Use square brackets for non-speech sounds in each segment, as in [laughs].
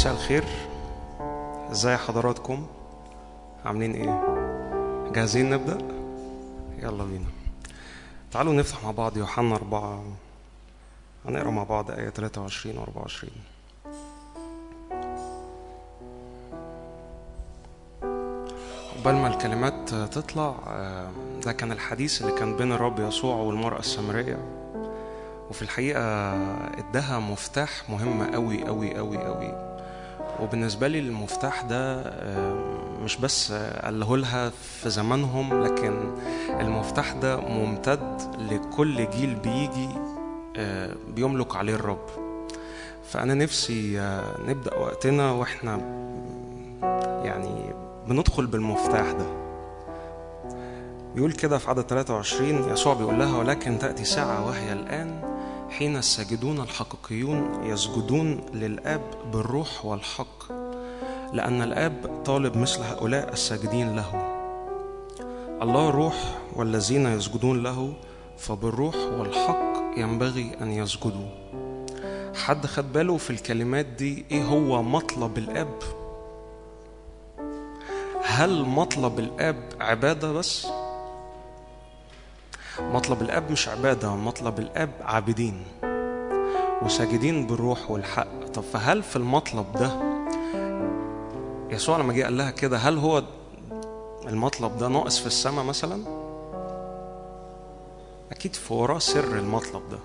مساء الخير. إزاي حضراتكم؟ عاملين إيه؟ جاهزين نبدأ؟ يلا بينا. تعالوا نفتح مع بعض يوحنا أربعة. هنقرأ مع بعض آية 23 و 24 قبل ما الكلمات تطلع آه، ده كان الحديث اللي كان بين الرب يسوع والمرأة السامرية. وفي الحقيقة اداها مفتاح مهم قوي قوي قوي قوي وبالنسبة لي المفتاح ده آه، مش بس قاله لها في زمانهم لكن المفتاح ده ممتد لكل جيل بيجي آه، بيملك عليه الرب. فأنا نفسي آه، نبدأ وقتنا وإحنا يعني بندخل بالمفتاح ده. بيقول كده في عدد 23 يسوع بيقول لها ولكن تأتي ساعة وهي الآن حين الساجدون الحقيقيون يسجدون للآب بالروح والحق لأن الآب طالب مثل هؤلاء الساجدين له. الله روح والذين يسجدون له فبالروح والحق ينبغي أن يسجدوا. حد خد باله في الكلمات دي إيه هو مطلب الآب؟ هل مطلب الآب عبادة بس؟ مطلب الأب مش عبادة مطلب الأب عابدين وساجدين بالروح والحق. طب فهل في المطلب ده يسوع لما جه قال لها كده هل هو المطلب ده ناقص في السماء مثلا؟ أكيد في وراه سر المطلب ده.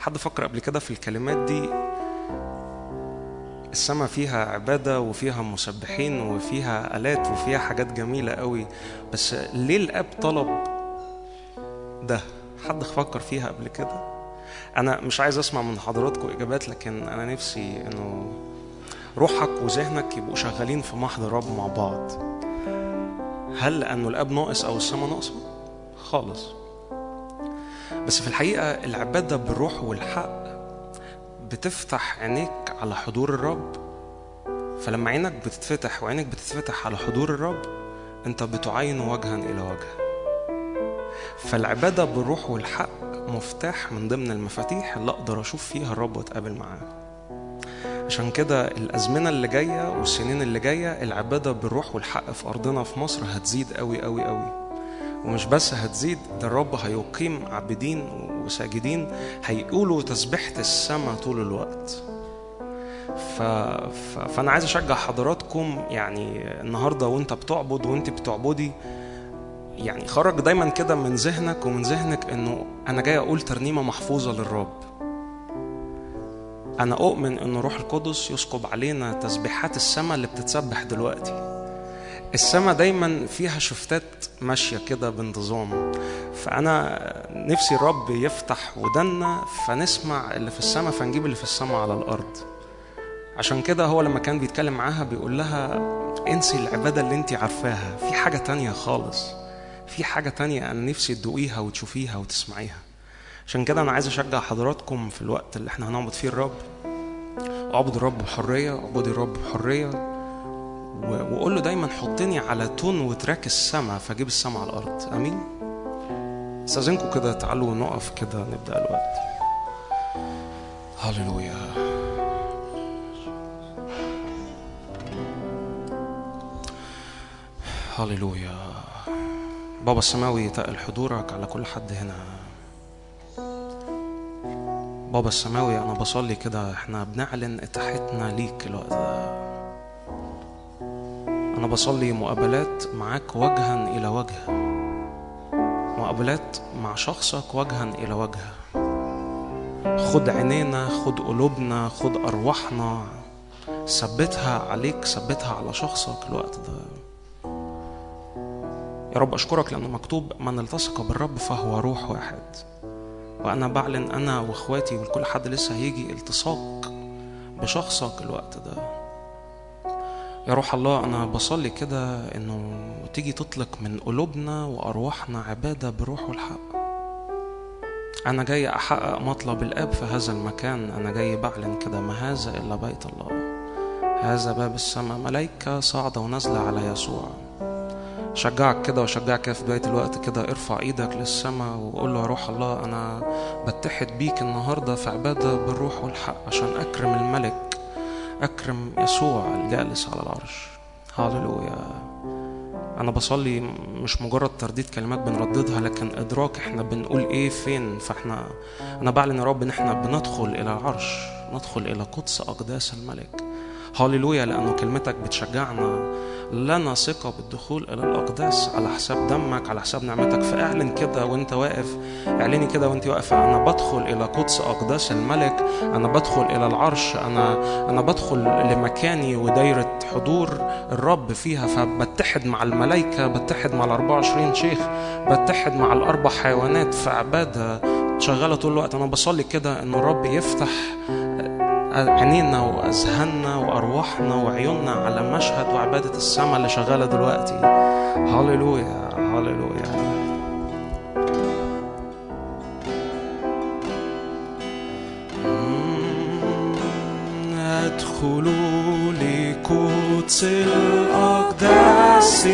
حد فكر قبل كده في الكلمات دي؟ السماء فيها عبادة وفيها مسبحين وفيها آلات وفيها حاجات جميلة قوي بس ليه الأب طلب ده. حد فكر فيها قبل كده؟ أنا مش عايز أسمع من حضراتكم إجابات لكن أنا نفسي إنه روحك وذهنك يبقوا شغالين في محضر الرب مع بعض. هل لأنه الأب ناقص أو السماء ناقصة؟ خالص. بس في الحقيقة العبادة بالروح والحق بتفتح عينيك على حضور الرب. فلما عينك بتتفتح وعينك بتتفتح على حضور الرب أنت بتعاين وجها إلى وجه. فالعبادة بالروح والحق مفتاح من ضمن المفاتيح اللي أقدر أشوف فيها الرب وأتقابل معاه. عشان كده الأزمنة اللي جاية والسنين اللي جاية العبادة بالروح والحق في أرضنا في مصر هتزيد قوي قوي قوي ومش بس هتزيد ده الرب هيقيم عابدين وساجدين هيقولوا تسبيحة السماء طول الوقت. ف... ف... فأنا عايز أشجع حضراتكم يعني النهاردة وأنت بتعبد وأنت بتعبدي يعني خرج دايما كده من ذهنك ومن ذهنك إنه أنا جاي أقول ترنيمة محفوظة للرب. أنا أؤمن ان روح القدس يسكب علينا تسبيحات السماء اللي بتتسبح دلوقتي. السماء دايما فيها شفتات ماشية كده بانتظام. فأنا نفسي الرب يفتح ودنا فنسمع اللي في السماء فنجيب اللي في السماء على الأرض. عشان كده هو لما كان بيتكلم معاها بيقول لها انسي العبادة اللي انت عارفاها. في حاجة تانية خالص. في حاجة تانية أنا نفسي تدوقيها وتشوفيها وتسمعيها. عشان كده أنا عايز أشجع حضراتكم في الوقت اللي إحنا هنعبد فيه الرب. اعبد الرب بحرية اعبدي الرب بحرية. وقول له دايما حطني على تون وتراك السماء فأجيب السماء على الأرض. أمين؟ استاذنكم كده تعالوا نقف كده نبدأ الوقت. هللويا. هللويا. بابا السماوي تقل حضورك على كل حد هنا. بابا السماوي أنا بصلي كده إحنا بنعلن اتاحتنا ليك الوقت ده. أنا بصلي مقابلات معاك وجها إلى وجه. مقابلات مع شخصك وجها إلى وجه. خد عينينا خد قلوبنا خد أرواحنا. ثبتها عليك ثبتها على شخصك الوقت ده. يا رب أشكرك لأنه مكتوب من التصق بالرب فهو روح واحد. وأنا بعلن أنا وإخواتي وكل حد لسه هيجي التصاق بشخصك الوقت ده. يا روح الله أنا بصلي كده إنه تيجي تطلق من قلوبنا وأرواحنا عبادة بروح والحق. أنا جاي أحقق مطلب الآب في هذا المكان. أنا جاي بعلن كده ما هذا إلا بيت الله. هذا باب السماء. ملايكة صاعدة ونازلة على يسوع. شجعك كده وشجعك كده في بداية الوقت كده ارفع إيدك للسماء وقول له يا روح الله أنا بتحد بيك النهاردة في عبادة بالروح والحق عشان أكرم الملك أكرم يسوع الجالس على العرش. هاللويا أنا بصلي مش مجرد ترديد كلمات بنرددها لكن إدراك إحنا بنقول إيه فين؟ فإحنا أنا بعلن يا رب إن إحنا بندخل إلى العرش ندخل إلى قدس أقداس الملك. هاللويا لأنه كلمتك بتشجعنا. لنا ثقة بالدخول إلى الأقداس. على حساب دمك على حساب نعمتك. فاعلن كده وأنت واقف. اعلني كده وأنت واقفة أنا بدخل إلى قدس أقداس الملك. أنا بدخل إلى العرش. أنا أنا بدخل لمكاني ودايرة حضور الرب فيها. فبتحد مع الملائكة بتحد مع ال 24 شيخ بتحد مع الأربع حيوانات. في عبادة شغالة طول الوقت. أنا بصلي كده إن الرب يفتح عينينا واذهاننا وأرواحنا وعيوننا على مشهد وعبادة السماء اللي شغالة دلوقتي. هللويا هللويا. أدخلوا لقدس الاقداس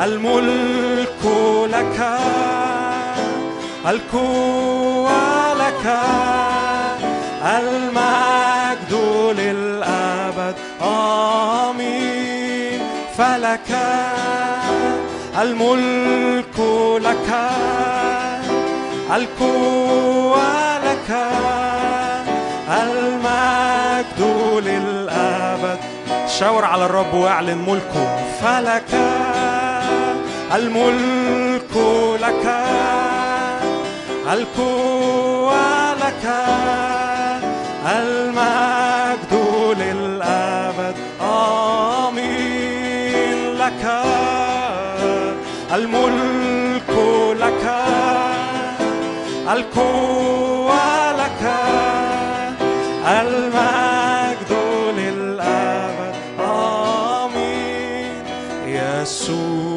الملك لك القوة لك المجد للأبد. آمين. فلك الملك لك القوة لك المجد للأبد. شاور على الرب واعلن ملكه. فلك الملك لك القوة لك المجد للأبد آمين لك. الملك لك القوة لك المجد للأبد آمين. يسوع.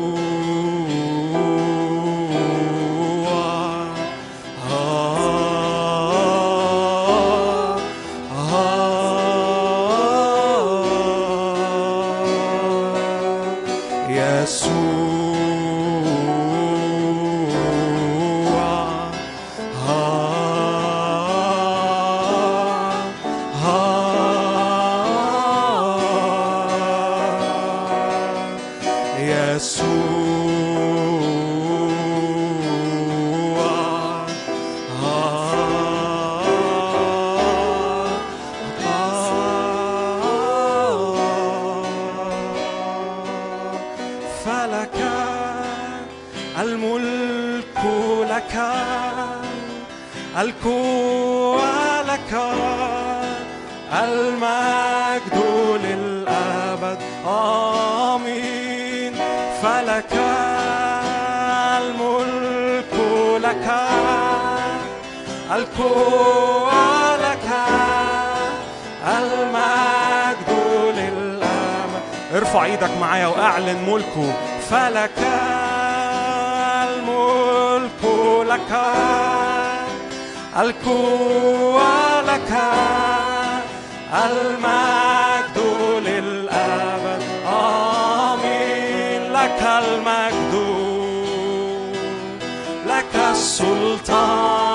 ارفع إيدك معايا واعلن ملكه. فلك الملك لك. القوة لك. المجد للأبد آمين. لك المجد لك السلطان.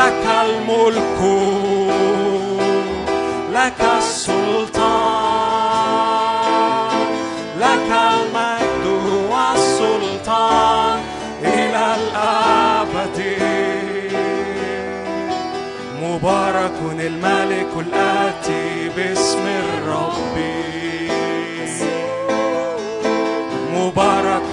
لك الملك لك السلطان لك المجد والسلطان إلى الأبد. مبارك الملك الآتي باسم الرب. مبارك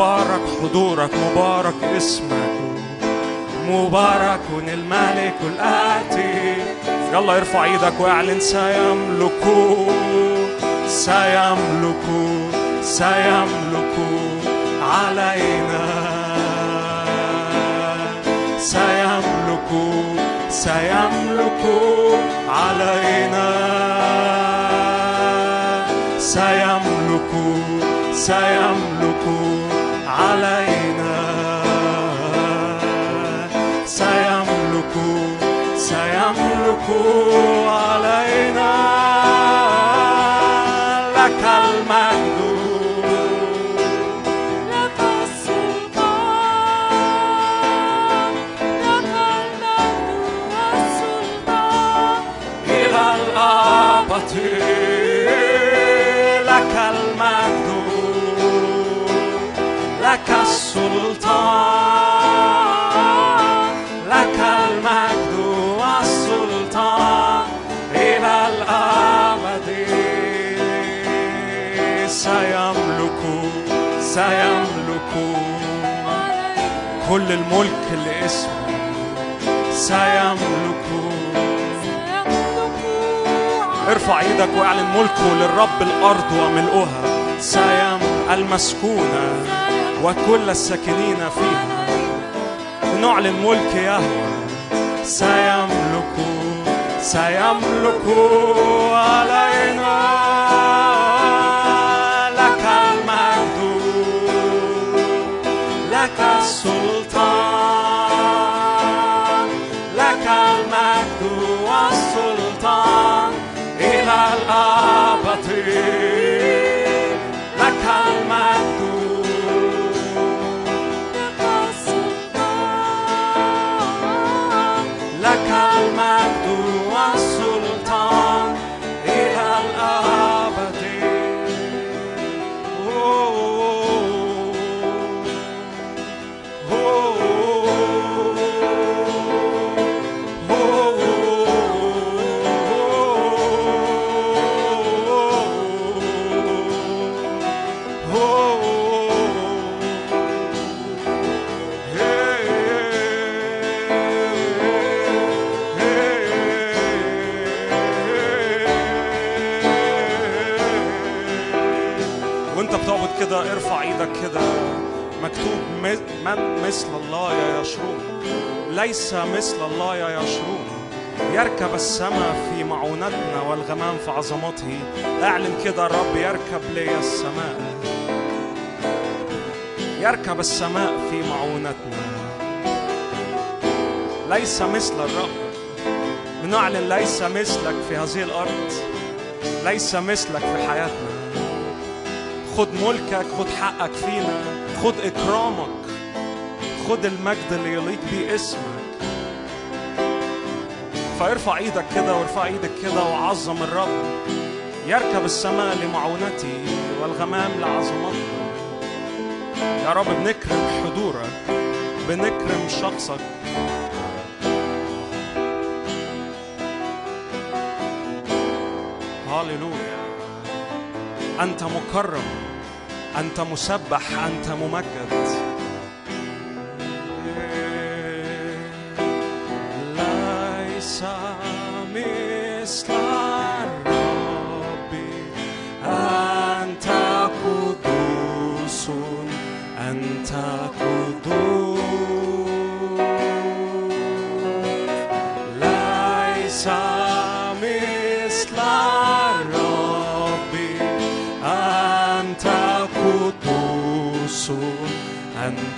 مبارك حضورك مبارك اسمك مبارك الملك الآتي. يلا ارفع إيدك واعلن سيملك سيملك سيملك علينا. سيملك سيملك علينا. سيملك سيملك علينا سيملك سيملك كل الملك لاسمه. سيملك ارفع إيدك واعلن ملكه للرب الأرض وملؤها. سيم المسكونة وكل الساكنين فيها. نعلن ملك يهوه سيملك سيملك علينا. من مثل الله يا يشرون ليس مثل الله يا يشرون يركب السماء في معونتنا والغمام في عظمته. أعلن كده الرب يركب لي السماء. يركب السماء في معونتنا. ليس مثل الرب. بنعلن ليس مثلك في هذه الأرض. ليس مثلك في حياتنا. خد ملكك خد حقك فينا. خد إكرامك. خد المجد اللي يليق بيه اسمك. فارفع إيدك كده وارفع إيدك كده وعظم الرب. يركب السماء لمعونتي والغمام لعظمتنا يا رب بنكرم حضورك بنكرم شخصك. هاليلويا أنت مكرم أنت مسبح أنت ممجد.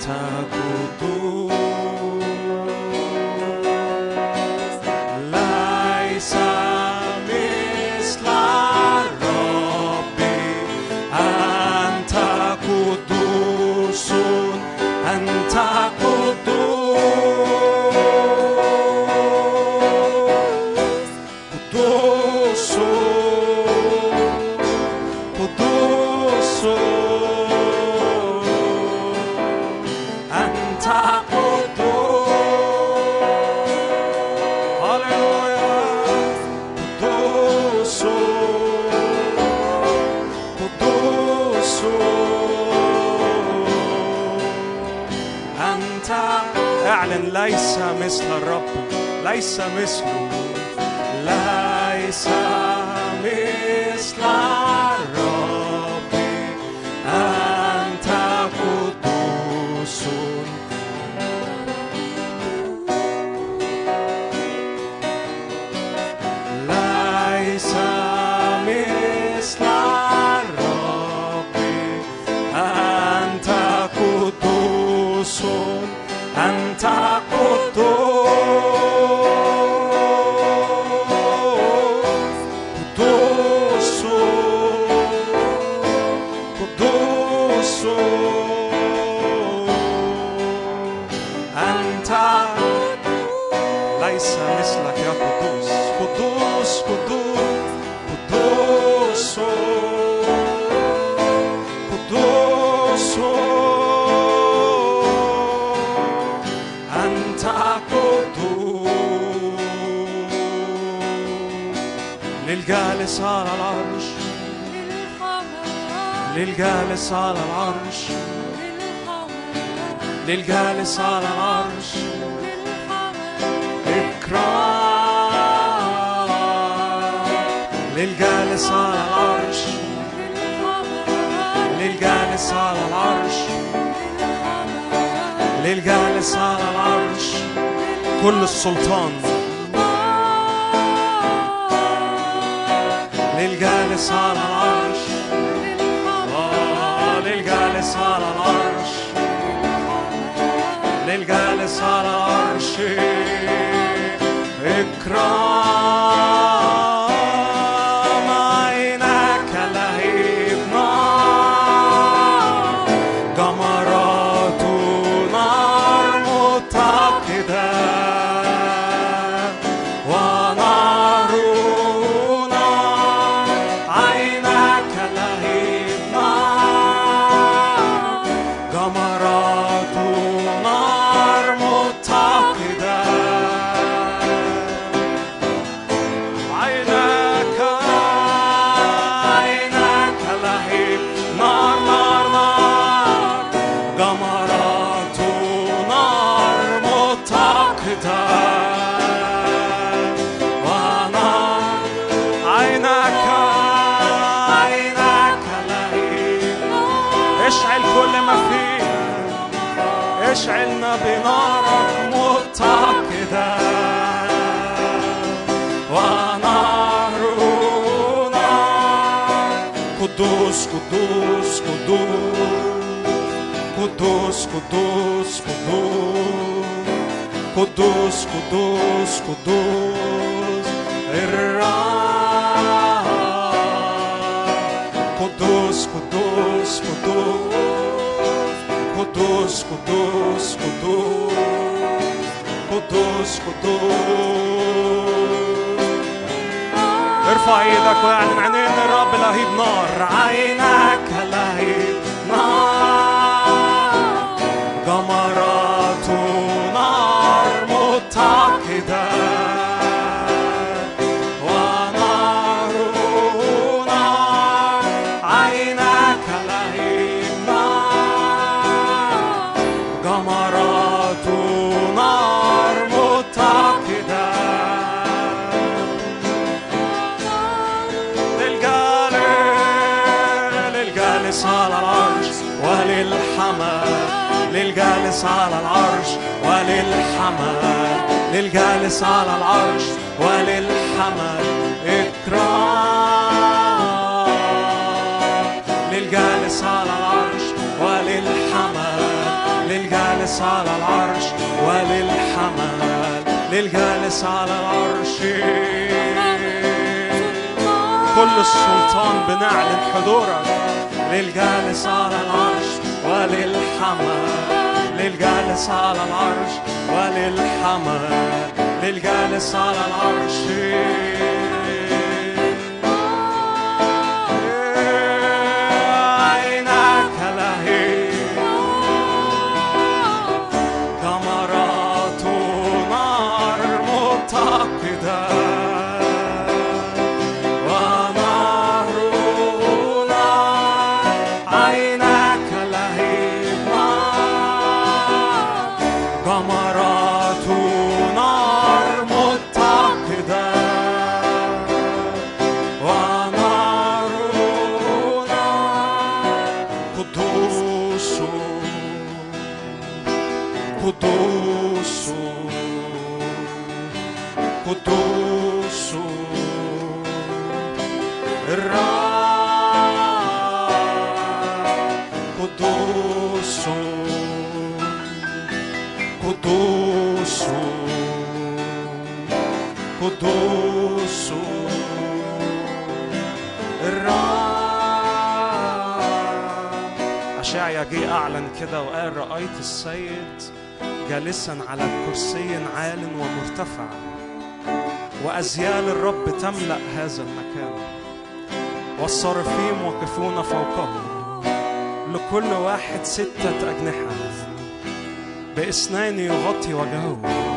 أنت قدوس ليس ليس للجالس على العرش. للجالس على العرش. إكرام للجالس على العرش. للجالس على العرش. للجالس على العرش. كل السلطان. للجالس على العرش. للجالس على العرش للجالس على العرش. إكرام. κοντός, κοντός, κοντός, κοντός, κοντός, κοντός, ερά. Κοντός, κοντός, κοντός, κοντός, κοντός, κοντός, κοντός, κοντός. ارفع يدك واعلن عن الرب رهيب نار عينك على العرش وللحمل للجالس على العرش وللحمل إكرام. للجالس على العرش وللحمل للجالس على العرش وللحمل للجالس على العرش. كل السلطان بنعلن حضورك. للجالس على العرش وللحمل للجالس على العرش وللحمل للجالس على العرش. جه أعلن كده وقال رأيت السيد جالسا على كرسي عال ومرتفع وأزيال الرب تملأ هذا المكان والصارفين واقفون فوقه لكل واحد ستة أجنحة بإثنين يغطي وجهه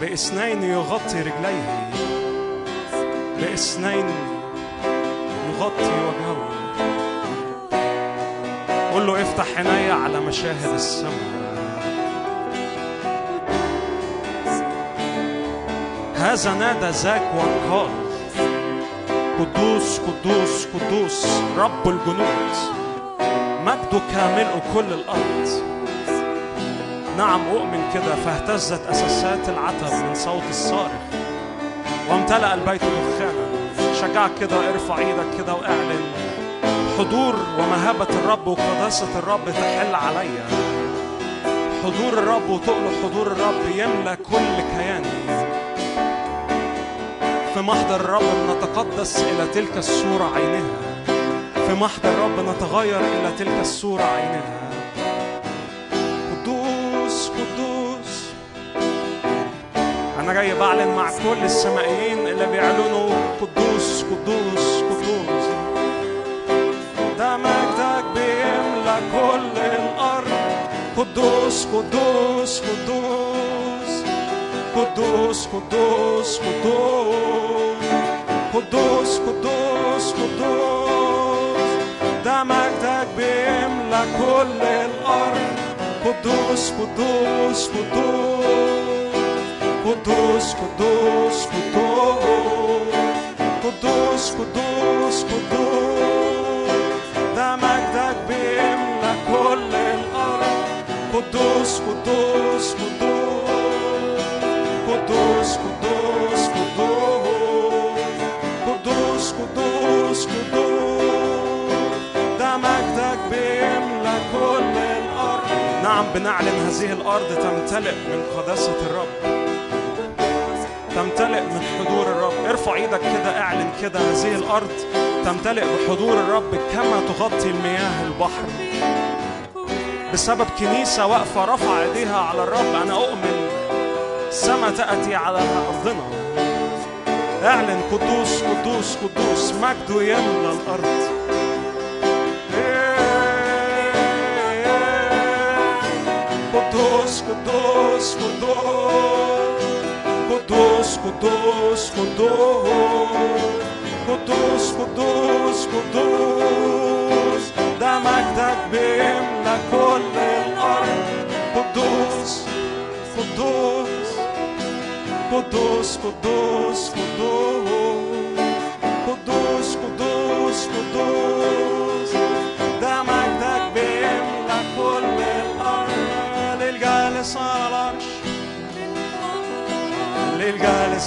بإثنين يغطي رجليه. بإثنين يغطي وجهه. قل له افتح عيني على مشاهد السماء. هذا نادى ذاك وقال قدوس قدوس قدوس رب الجنود مجدك ملء كل الأرض. نعم أؤمن كده. فاهتزت أساسات العتب من صوت الصارخ. وامتلأ البيت دخانا شجعك كده ارفع إيدك كده وأعلن. حضور ومهابة الرب وقداسة الرب تحل عليا حضور الرب وتقله حضور الرب يملى كل كياني. في محضر الرب نتقدس إلى تلك الصورة عينها. في محضر الرب نتغير إلى تلك الصورة عينها. أنا جاي بعلن مع كل السمائيين اللي بيعلنوا قدوس قدوس قدوس. ده مجدك بيملى كل الأرض. قدوس قدوس قدوس. قدوس قدوس قدوس. قدوس قدوس قدوس. ده مجدك بيملى كل الأرض. قدوس قدوس قدوس. قدوس قدوس قدوس قدوس قدوس قدوس ده مجدك بيملى كل الأرض قدوس قدوس قدوس قدوس قدوس قدوس قدوس قدوس ده مجدك بيملى نعم بنعلن هذه الأرض تمتلئ من قداسة الرب. تمتلئ من حضور الرب. ارفع إيدك كده اعلن كده هذه الأرض. تمتلئ بحضور الرب كما تغطي المياه البحر. بسبب كنيسة واقفة رفع ايديها على الرب أنا أؤمن السماء تأتي على أرضنا. اعلن قدوس قدوس قدوس مجده يملى الأرض. قدوس قدوس قدوس. σκοτός, σκοτός, σκοτός, σκοτός, σκοτός. Τα μακτακμπέμ, τα κόλλελ, σκοτός, σκοτός, σκοτός, σκοτός, σκοτός.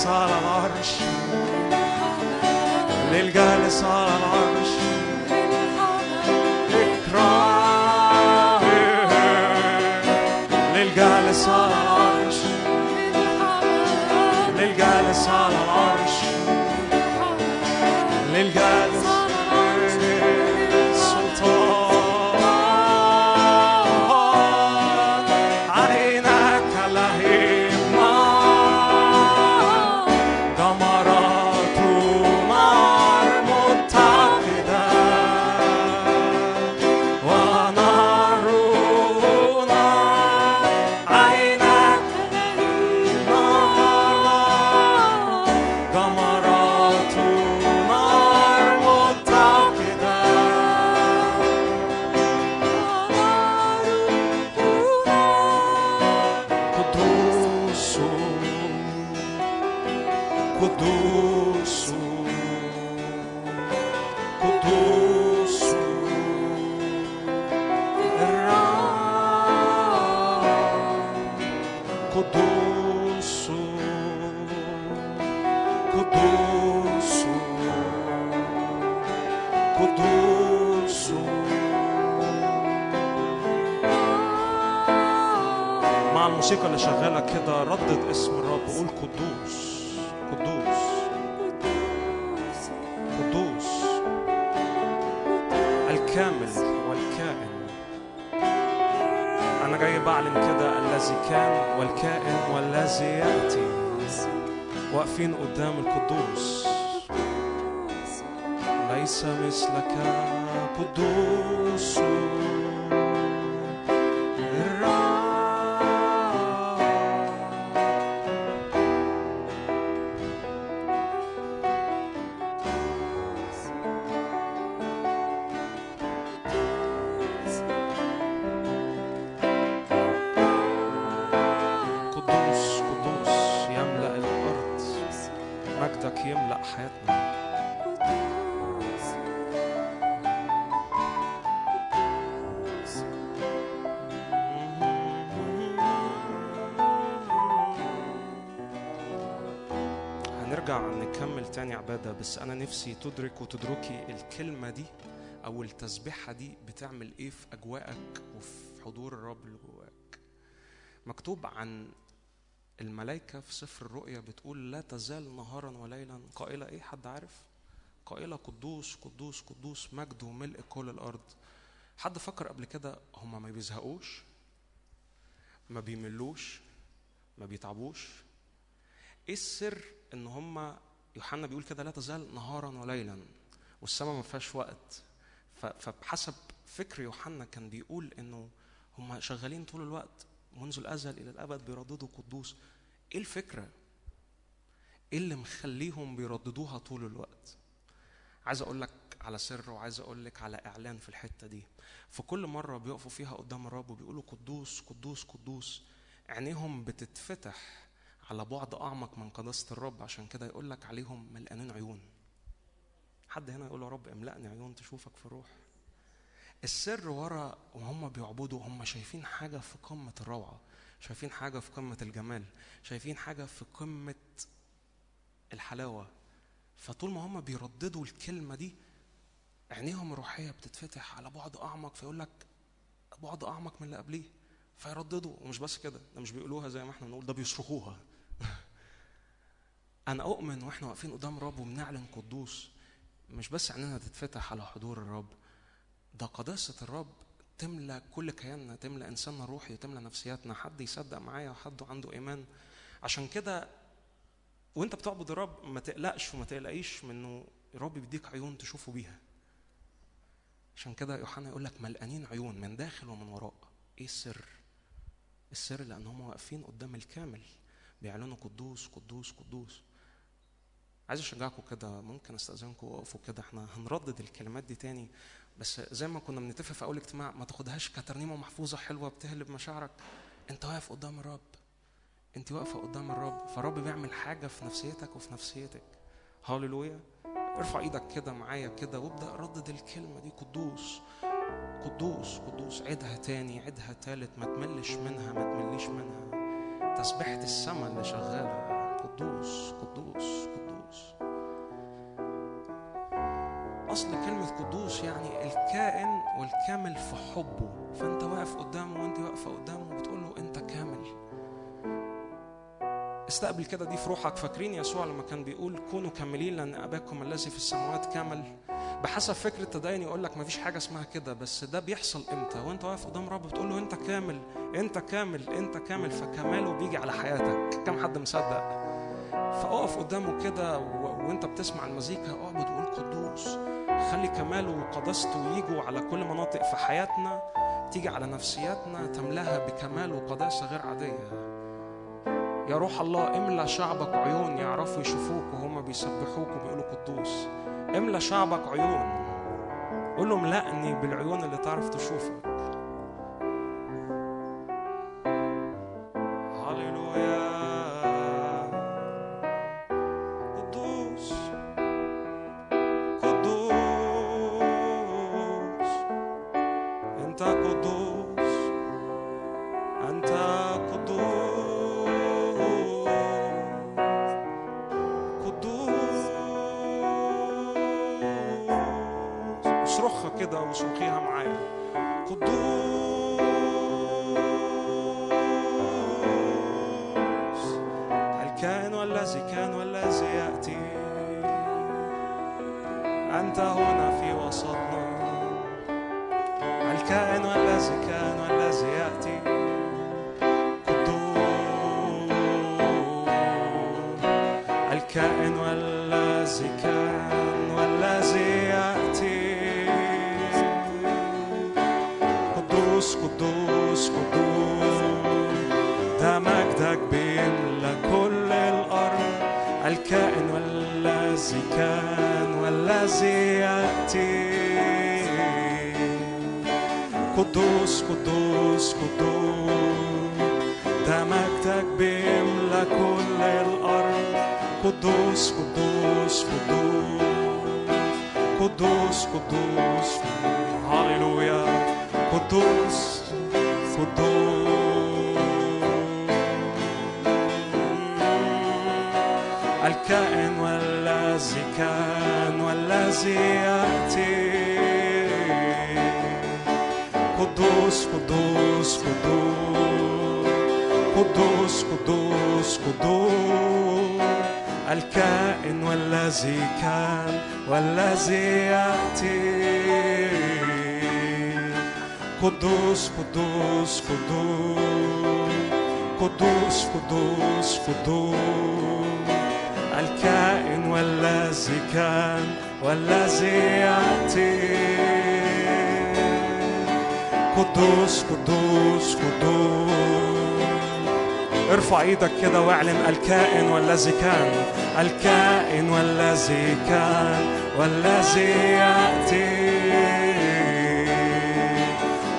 العرش. للجالس على العرش. بس أنا نفسي تدرك وتدركي الكلمة دي أو التسبيحة دي بتعمل إيه في أجواءك وفي حضور الرب اللي جواك. مكتوب عن الملائكة في سفر الرؤيا بتقول لا تزال نهارا وليلا. قائلة إيه؟ حد عارف؟ قائلة قدوس قدوس قدوس مجد وملء كل الأرض. حد فكر قبل كده هما ما بيزهقوش؟ ما بيملوش؟ ما بيتعبوش؟ إيه السر إن هما يوحنا بيقول كده لا تزال نهارا وليلا والسماء ما فيهاش وقت. فبحسب فكر يوحنا كان بيقول إنه هما شغالين طول الوقت منذ الأزل إلى الأبد بيرددوا قدوس إيه الفكرة؟ إيه اللي مخليهم بيرددوها طول الوقت؟ عايز أقول لك على سر وعايز أقول لك على إعلان في الحتة دي. في كل مرة بيقفوا فيها قدام الرب وبيقولوا قدوس قدوس قدوس عينيهم بتتفتح على بعد أعمق من قداسة الرب. عشان كده يقول لك عليهم ملقانين عيون. حد هنا يقول يا رب املأني عيون تشوفك في الروح. السر ورا وهم بيعبدوا هم شايفين حاجة في قمة الروعة شايفين حاجة في قمة الجمال شايفين حاجة في قمة الحلاوة. فطول ما هم بيرددوا الكلمة دي عينيهم الروحية بتتفتح على بعد أعمق. فيقول لك بعد أعمق من اللي قبليه. فيرددوا. ومش بس كده ده مش بيقولوها زي ما إحنا بنقول ده بيصرخوها. [laughs] أنا أؤمن وإحنا واقفين قدام الرب وبنعلن قدوس مش بس عينينا تتفتح على حضور الرب ده قداسة الرب تملى كل كياننا تملى إنساننا الروحي وتملى نفسياتنا حد يصدق معايا وحد عنده إيمان. عشان كده وأنت بتعبد الرب ما تقلقش وما تقلقيش من إنه الرب بيديك عيون تشوفوا بيها. عشان كده يوحنا يقول لك ملقانين عيون من داخل ومن وراء. إيه السر؟ السر لأن هم واقفين قدام الكامل. بيعلنوا قدوس قدوس قدوس. عايز أشجعكم كده ممكن أستأذنكم وقفوا كده. إحنا هنردد الكلمات دي تاني بس زي ما كنا بنتفق في أول اجتماع ما تاخدهاش كترنيمة محفوظة حلوة بتهلب مشاعرك. أنت واقف قدام الرب. أنت واقفة قدام الرب. فالرب بيعمل حاجة في نفسيتك وفي نفسيتك. هاليلويا ارفع إيدك كده معايا كده وابدأ ردد الكلمة دي. قدوس قدوس قدوس. عيدها تاني عيدها تالت. ما تملش منها ما تمليش منها. تسبيحة السماء اللي شغالة. قدوس قدوس قدوس. أصل كلمة قدوس يعني الكائن والكامل في حبه. فأنت واقف قدامه وأنت واقفة قدامه بتقول له أنت كامل. استقبل كده دي في روحك. فاكرين يسوع لما كان بيقول كونوا كاملين لأن أباكم الذي في السماوات كامل؟ بحسب فكر التدين يقول لك مفيش حاجة اسمها كده بس ده بيحصل إمتى؟ وأنت واقف قدام رب بتقول له أنت كامل أنت كامل أنت كامل فكماله بيجي على حياتك. كم حد مصدق؟ فاقف قدامه كده و... وأنت بتسمع المزيكا اعبد وقول قدوس. خلي كماله وقداسته يجوا على كل مناطق في حياتنا تيجي على نفسياتنا تملاها بكمال وقداسة غير عادية. يا روح الله املى شعبك عيون يعرفوا يشوفوك وهم بيسبحوك وبيقولوا قدوس. املى شعبك عيون. قول له املأني بالعيون اللي تعرف تشوفك إيدك كده واعلن الكائن والذي كان. الكائن والذي كان والذي يأتي.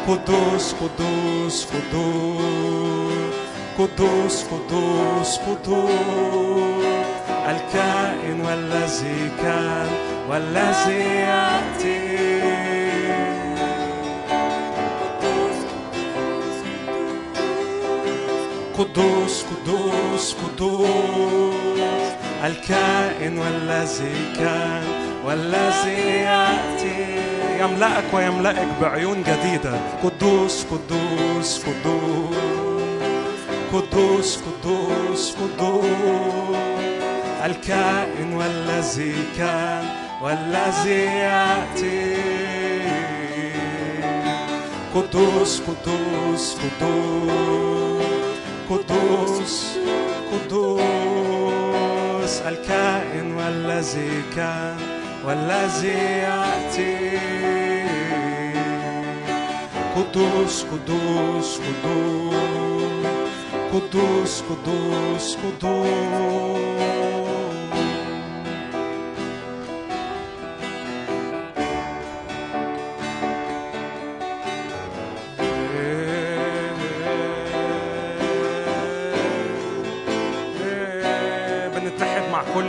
قدوس قدوس قدوس. قدوس قدوس قدوس. الكائن والذي كان والذي يأتي. والذي كان والذي يأتي يملأك ويملأك بعيون جديدة. قدوس قدوس قدوس قدوس قدوس. قدوس الكائن والذي كان والذي يأتي. قدوس قدوس قدوس. الكائن والذي كان والذي يأتي قدوس قدوس قدوس قدوس قدوس قدوس.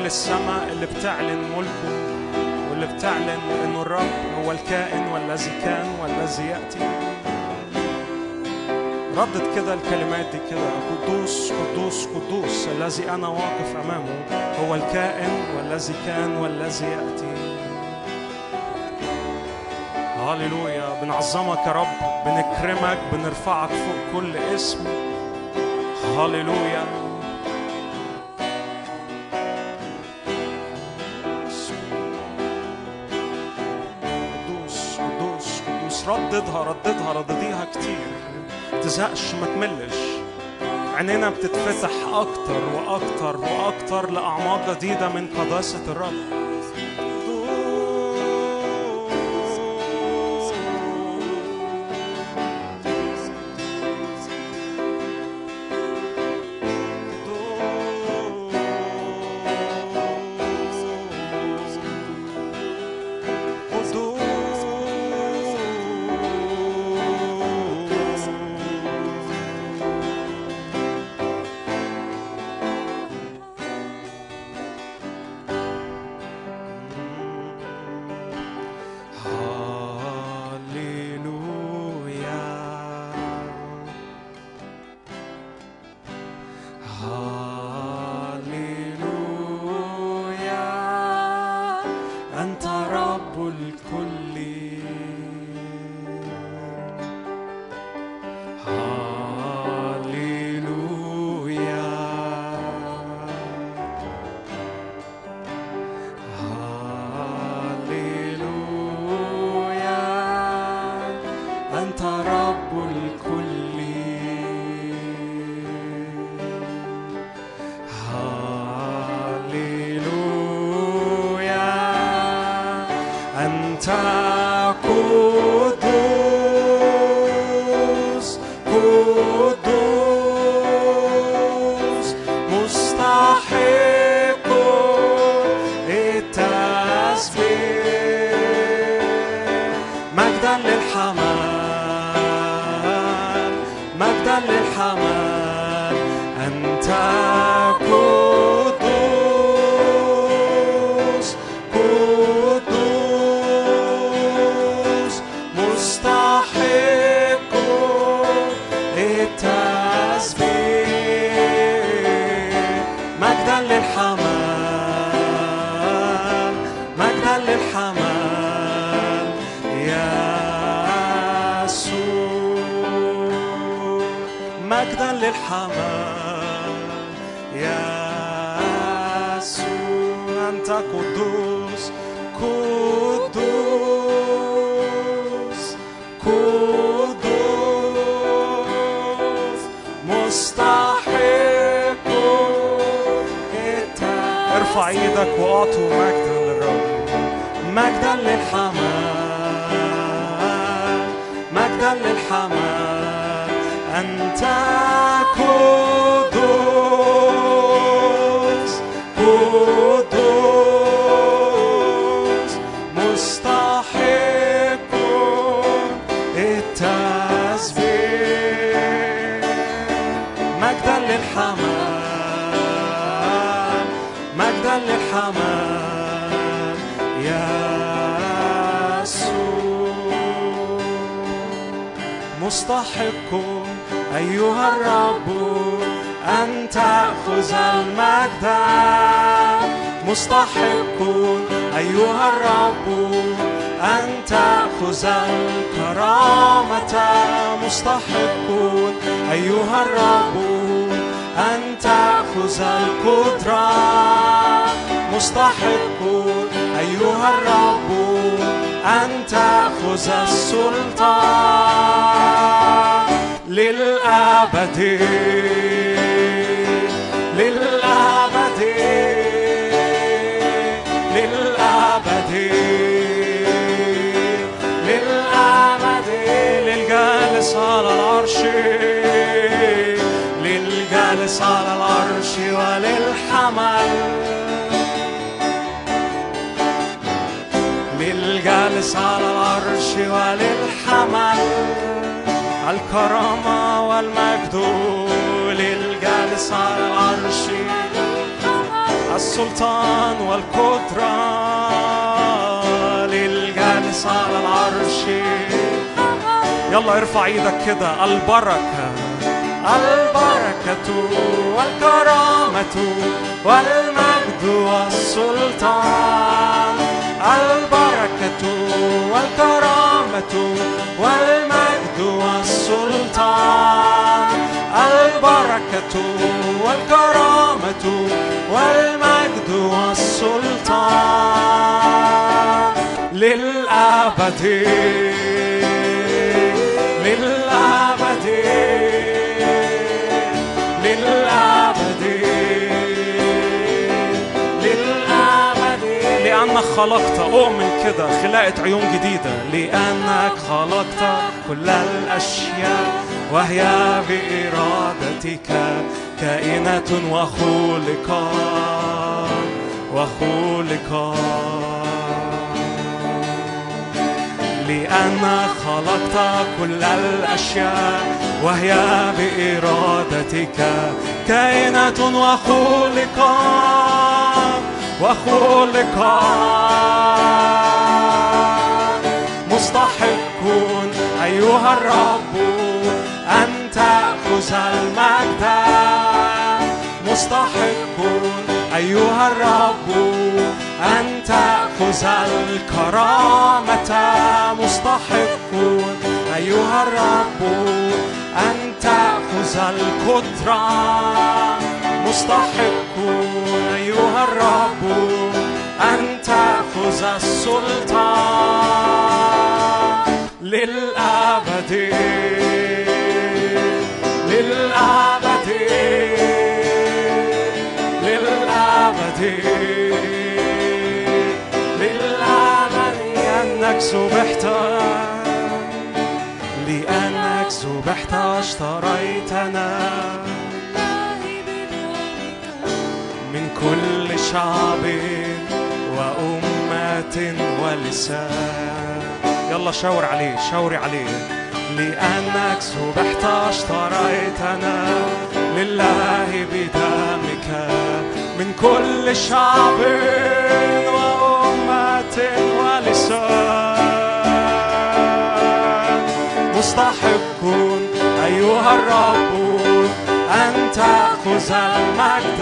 كل السماء اللي بتعلن ملكه واللي بتعلن إنه الرب هو الكائن والذي كان والذي يأتي. ردد كده الكلمات دي كده قدوس قدوس قدوس الذي أنا واقف أمامه هو الكائن والذي كان والذي يأتي. هللويا بنعظمك يا رب بنكرمك بنرفعك فوق كل اسم. هللويا. رددها رددها ردديها كتير. تزهقش ما تملش. عينينا بتتفتح أكتر وأكتر وأكتر لأعماق جديدة من قداسة الرب. والكرامة والمجد والسلطان. البركة والكرامة والمجد والسلطان. للأبد. خلقت أؤمن كده خلقت عيون جديدة. لأنك خلقت كل الأشياء وهي بإرادتك. كائنة وخلقا وخلقا. لأنك خلقت كل الأشياء وهي بإرادتك. كائنة وخلقا. وخلقا مستحق أيها الرب أن تأخذ المجد. مستحق أيها الرب أن تأخذ الكرامة. مستحق أيها الرب أن تأخذ القدرة. مستحق أيها الرب أن تأخذ السلطان للأبد. للأبد. للأبد. للأبد. لأنك سبحت لأنك سبحت اشتريتنا. كل شعب وأمة ولسان. يلا شاور عليه شاوري عليه. لأنك سبحت اشتريتنا لله بدمك. من كل شعب وأمة ولسان. مستحق أيها الرب أن تأخذ المجد.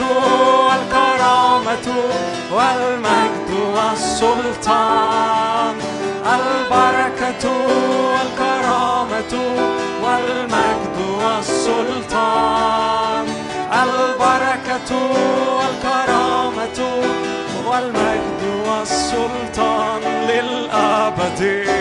والكرامة والمجد والسلطان. البركة والكرامة والمجد والسلطان. البركة والكرامة والمجد والسلطان للأبدين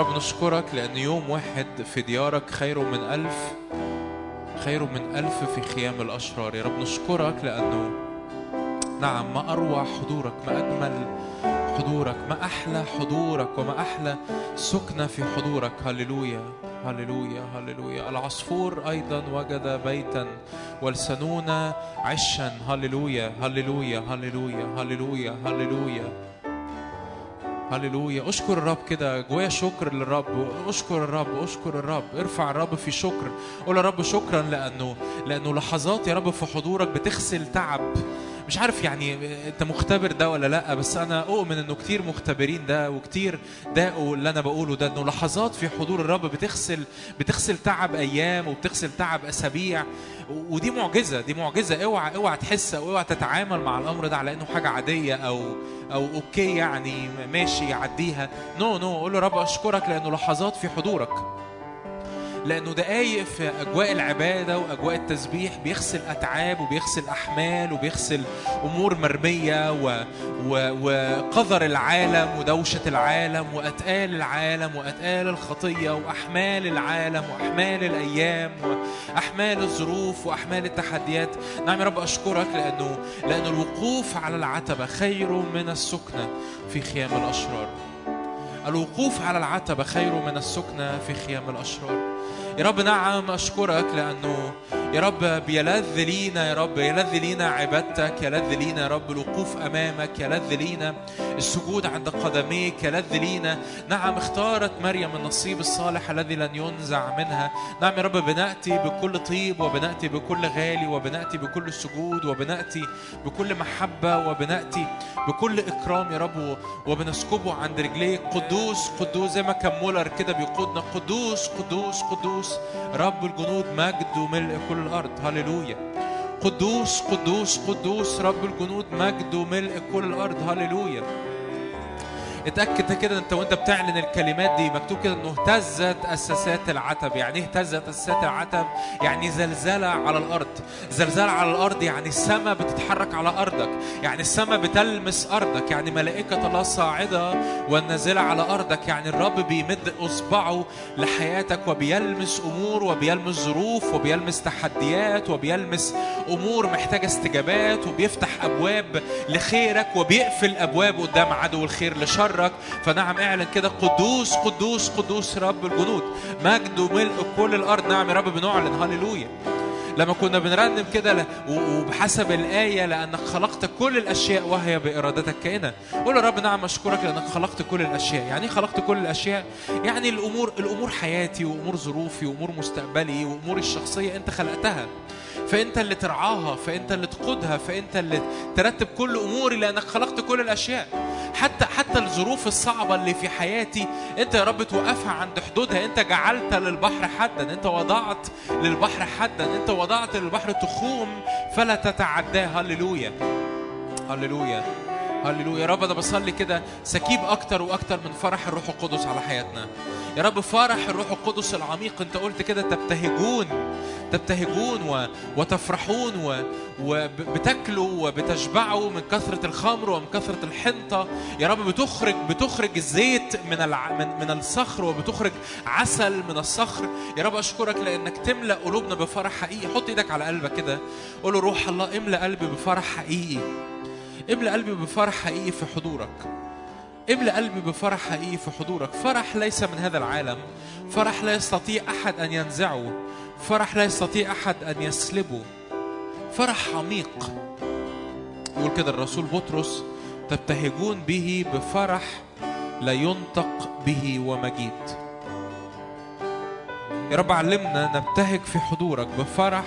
رب نشكرك لأن يوم واحد في ديارك خير من ألف خير من ألف في خيام الأشرار. يا رب نشكرك لأنه نعم ما أروع حضورك ما أجمل حضورك ما أحلى حضورك وما أحلى سكنة في حضورك. هللويا هللويا هللويا. العصفور أيضا وجد بيتا والسنون عشا. هللويا هللويا هللويا هللويا هللويا. هللويا أشكر الرب كده. جوايا شكر للرب. أشكر الرب. أشكر الرب. ارفع الرب في شكر. قول يا رب شكرا لأنه لأنه لحظات يا رب في حضورك بتغسل تعب. مش عارف يعني انت مختبر ده ولا لأ بس أنا أؤمن إنه كتير مختبرين ده وكتير داقوا اللي أنا بقوله ده إنه لحظات في حضور الرب بتغسل بتغسل تعب أيام وبتغسل تعب أسابيع. ودي معجزة دي معجزة. اوعى اوعى تحس أو اوعى تتعامل مع الأمر ده على إنه حاجة عادية أو أو okay يعني ماشي يعديها. no no قول له رب أشكرك لأنه لحظات في حضورك. لأنه دقايق في أجواء العبادة وأجواء التسبيح بيغسل أتعاب وبيغسل أحمال وبيغسل أمور مرمية و... و... وقذر العالم ودوشة العالم وأتقال العالم وأتقال الخطية وأحمال العالم وأحمال الأيام وأحمال الظروف وأحمال التحديات. نعم يا رب أشكرك لأنه لأن الوقوف على العتبة خير من السكنه في خيام الأشرار. الوقوف على العتبة خير من السكنة في خيام الأشرار. يا رب نعم أشكرك لأنه يا رب بيلذ لينا يا رب يلذ لينا عبادتك يلذ لينا يا رب الوقوف أمامك يلذ لينا السجود عند قدميك يلذ لينا. نعم اختارت مريم النصيب الصالح الذي لن ينزع منها. نعم يا رب بنأتي بكل طيب وبنأتي بكل غالي وبنأتي بكل سجود وبنأتي بكل محبة وبنأتي بكل إكرام يا رب وبنسكبه عند رجليك قدوس قدوس زي ما كان مولر كده بيقودنا. قدوس قدوس قدوس. رب الجنود مجد وملء كل الأرض. هللويا. قدوس قدوس قدوس رب الجنود مجد وملء كل الأرض. هللويا. اتأكد كده انت وانت بتعلن الكلمات دي مكتوب كده انه اهتزت أساسات العتب. يعني إيه اهتزت أساسات العتب؟ يعني زلزلة على الأرض. زلزال على الأرض يعني السماء بتتحرك على أرضك. يعني السماء بتلمس أرضك. يعني ملائكة الله صاعدة والنازلة على أرضك. يعني الرب بيمد إصبعه لحياتك وبيلمس أمور وبيلمس ظروف وبيلمس تحديات وبيلمس أمور محتاجة استجابات وبيفتح أبواب لخيرك وبيقفل أبواب قدام عدو الخير لشر. شرك فنعم اعلن كده قدوس قدوس قدوس رب الجنود. مجد وملء كل الأرض. نعم يا رب بنعلن. هللويا. لما كنا بنرنم كده وبحسب الآية لأنك خلقت كل الأشياء وهي بإرادتك كائنة. قول يا رب نعم أشكرك لأنك خلقت كل الأشياء. يعني إيه خلقت كل الأشياء؟ يعني الأمور الأمور حياتي وأمور ظروفي وأمور مستقبلي وأموري الشخصية أنت خلقتها. فأنت اللي ترعاها فأنت اللي تقودها فأنت اللي ترتب كل أموري لأنك خلقت كل الأشياء. حتى حتى الظروف الصعبة اللي في حياتي أنت يا رب توقفها عند حدودها. أنت جعلت للبحر حدا أنت وضعت للبحر حدا أنت وضعت للبحر تخوم فلا تتعداه. هللويا. هللويا. هللويا. يا رب أنا بصلي كده سكيب أكتر وأكتر من فرح الروح القدس على حياتنا. يا رب فرح الروح القدس العميق أنت قلت كده تبتهجون تبتهجون و... وتفرحون و... وبتاكلوا وبتشبعوا من كثرة الخمر ومن كثرة الحنطة. يا رب بتخرج بتخرج الزيت من الع... من... من الصخر وبتخرج عسل من الصخر. يا رب أشكرك لأنك تملأ قلوبنا بفرح حقيقي. حط إيدك على قلبك كده. قول له روح الله املأ قلبي بفرح حقيقي. املأ قلبي بفرح حقيقي في حضورك. املأ قلبي بفرح حقيقي في حضورك. فرح ليس من هذا العالم. فرح لا يستطيع أحد أن ينزعه. فرح لا يستطيع أحد أن يسلبه. فرح عميق. يقول كده الرسول بطرس تبتهجون به بفرح لا ينطق به ومجيد. يا رب علمنا نبتهج في حضورك. بفرح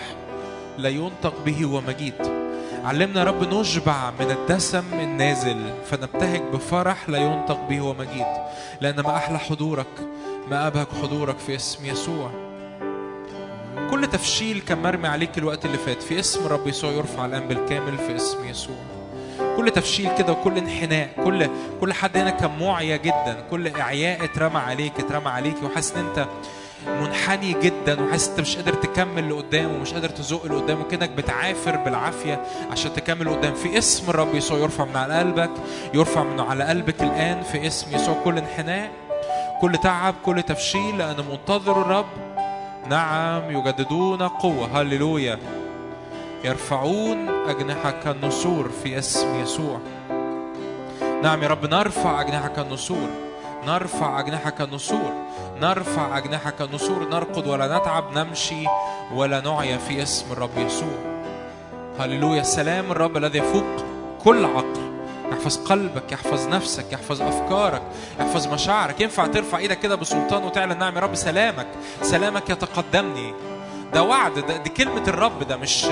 لا ينطق به ومجيد. علمنا يا رب نشبع من الدسم النازل فنبتهج بفرح لا ينطق به ومجيد. لأن ما أحلى حضورك ما أبهج حضورك في اسم يسوع. كل تفشيل كان مرمي عليك الوقت اللي فات. في اسم الرب يسوع يرفع الآن بالكامل في اسم يسوع. كل تفشيل كده وكل انحناء كل كل حد هنا كان معيا جدا. كل إعياء اترمى عليك اترمى عليك. وحاسس إن أنت منحني جدا وحاسس إنت مش قادر تكمل لقدام ومش قادر تزق لقدام وكأنك بتعافر بالعافية عشان تكمل لقدام. في اسم الرب يسوع يرفع من على قلبك يرفع من على قلبك الآن في اسم يسوع. كل انحناء كل تعب كل تفشيل لأن منتظر الرب. نعم يجددون قوة. هللويا. يرفعون أجنحة كالنسور في اسم يسوع. نعم يا رب نرفع أجنحة كالنسور نرفع أجنحة كالنسور نرفع أجنحة كالنسور نرقد ولا نتعب نمشي ولا نعيا في اسم الرب يسوع. هللويا سلام الرب الذي يفوق كل عقل. يحفظ قلبك يحفظ نفسك يحفظ أفكارك يحفظ مشاعرك. ينفع ترفع إيدك كده بسلطان وتعلن نعم يا رب سلامك. سلامك يتقدمني. ده وعد ده دي كلمة الرب ده مش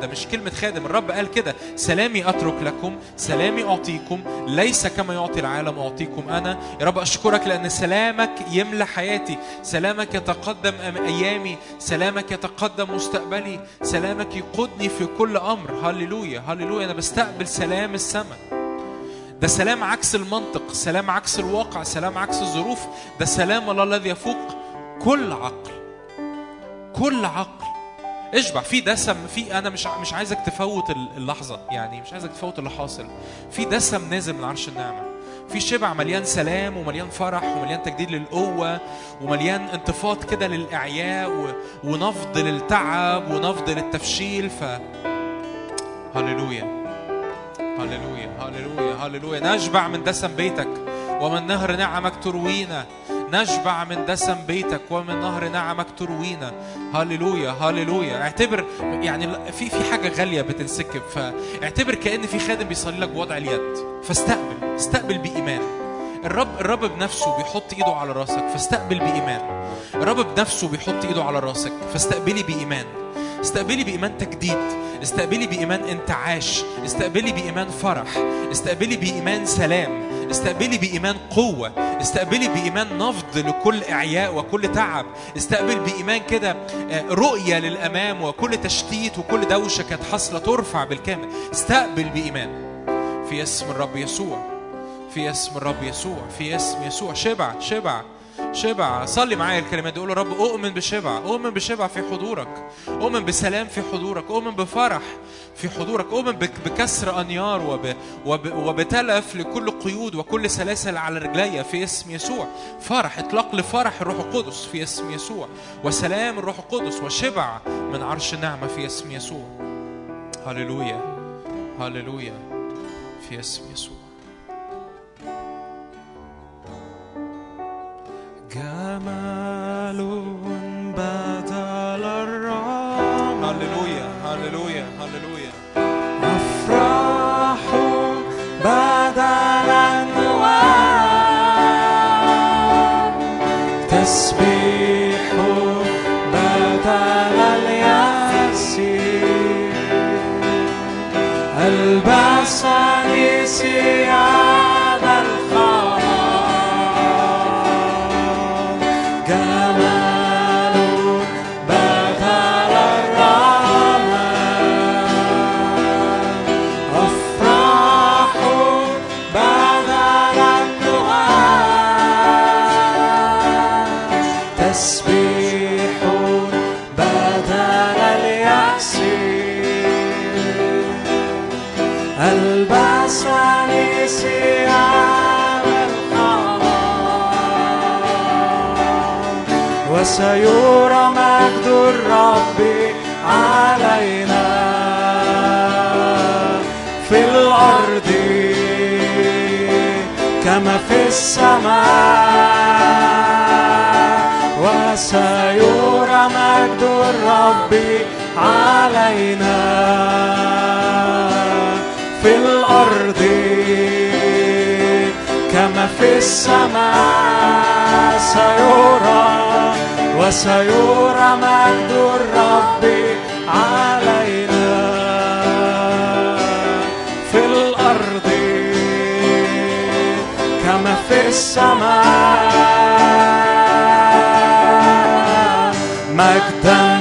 ده مش كلمة خادم. الرب قال كده سلامي أترك لكم سلامي أعطيكم ليس كما يعطي العالم أعطيكم أنا. يا رب أشكرك لأن سلامك يملى حياتي. سلامك يتقدم أيامي سلامك يتقدم مستقبلي سلامك يقودني في كل أمر. هللويا هللويا. أنا بستقبل سلام السماء. ده سلام عكس المنطق سلام عكس الواقع سلام عكس الظروف. ده سلام الله الذي يفوق كل عقل. كل عقل. اشبع في دسم في أنا مش مش عايزك تفوت اللحظة يعني مش عايزك تفوت اللي حاصل. في دسم نازل من عرش النعمة. في شبع مليان سلام ومليان فرح ومليان تجديد للقوة ومليان انتفاض كده للإعياء. ونفض للتعب ونفض للتفشيل ف هللويا هللويا هللويا هللويا. نشبع من دسم بيتك. ومن نهر نعمك تروينا. نشبع من دسم بيتك ومن نهر نعمك تروينا. هللويا هللويا. اعتبر يعني في في حاجة غالية بتنسكب فاعتبر كأن في خادم بيصلي لك بوضع اليد. فاستقبل استقبل بإيمان. الرب الرب بنفسه بيحط إيده على راسك. فاستقبل بإيمان. الرب بنفسه بيحط إيده على راسك. فاستقبلي بإيمان. استقبلي بإيمان تجديد استقبلي بإيمان انتعاش استقبلي بإيمان فرح استقبلي بإيمان سلام استقبلي بإيمان قوة استقبلي بإيمان نفض لكل إعياء وكل تعب استقبل بإيمان كده آه، رؤية للأمام وكل تشتيت وكل دوشة كانت حاصلة ترفع بالكامل. استقبل بإيمان. في اسم الرب يسوع في اسم الرب يسوع في اسم يسوع. شبع شبع. شبع. صلي معايا الكلمات دي. قول رب أؤمن بشبع. أؤمن بشبع في حضورك. أؤمن بسلام في حضورك. أؤمن بفرح في حضورك. أؤمن بك- بكسر أنيار وب وب وبتلف لكل قيود وكل سلاسل على رجلي في اسم يسوع. فرح اطلاق لفرح الروح القدس في اسم يسوع. وسلام الروح القدس وشبع من عرش النعمة في اسم يسوع. هللويا. هللويا. في اسم يسوع. جمال بدل الرمل هللويا هللويا هللويا. أفراح بدل النوام تسبيح وسيرى مجد الرب علينا. في الأرض كما في السماء. وسيرى مجد الرب علينا. في الأرض كما في السماء. سيرى وسيرى مجد الرب علينا. في الأرض كما في السماء مجدا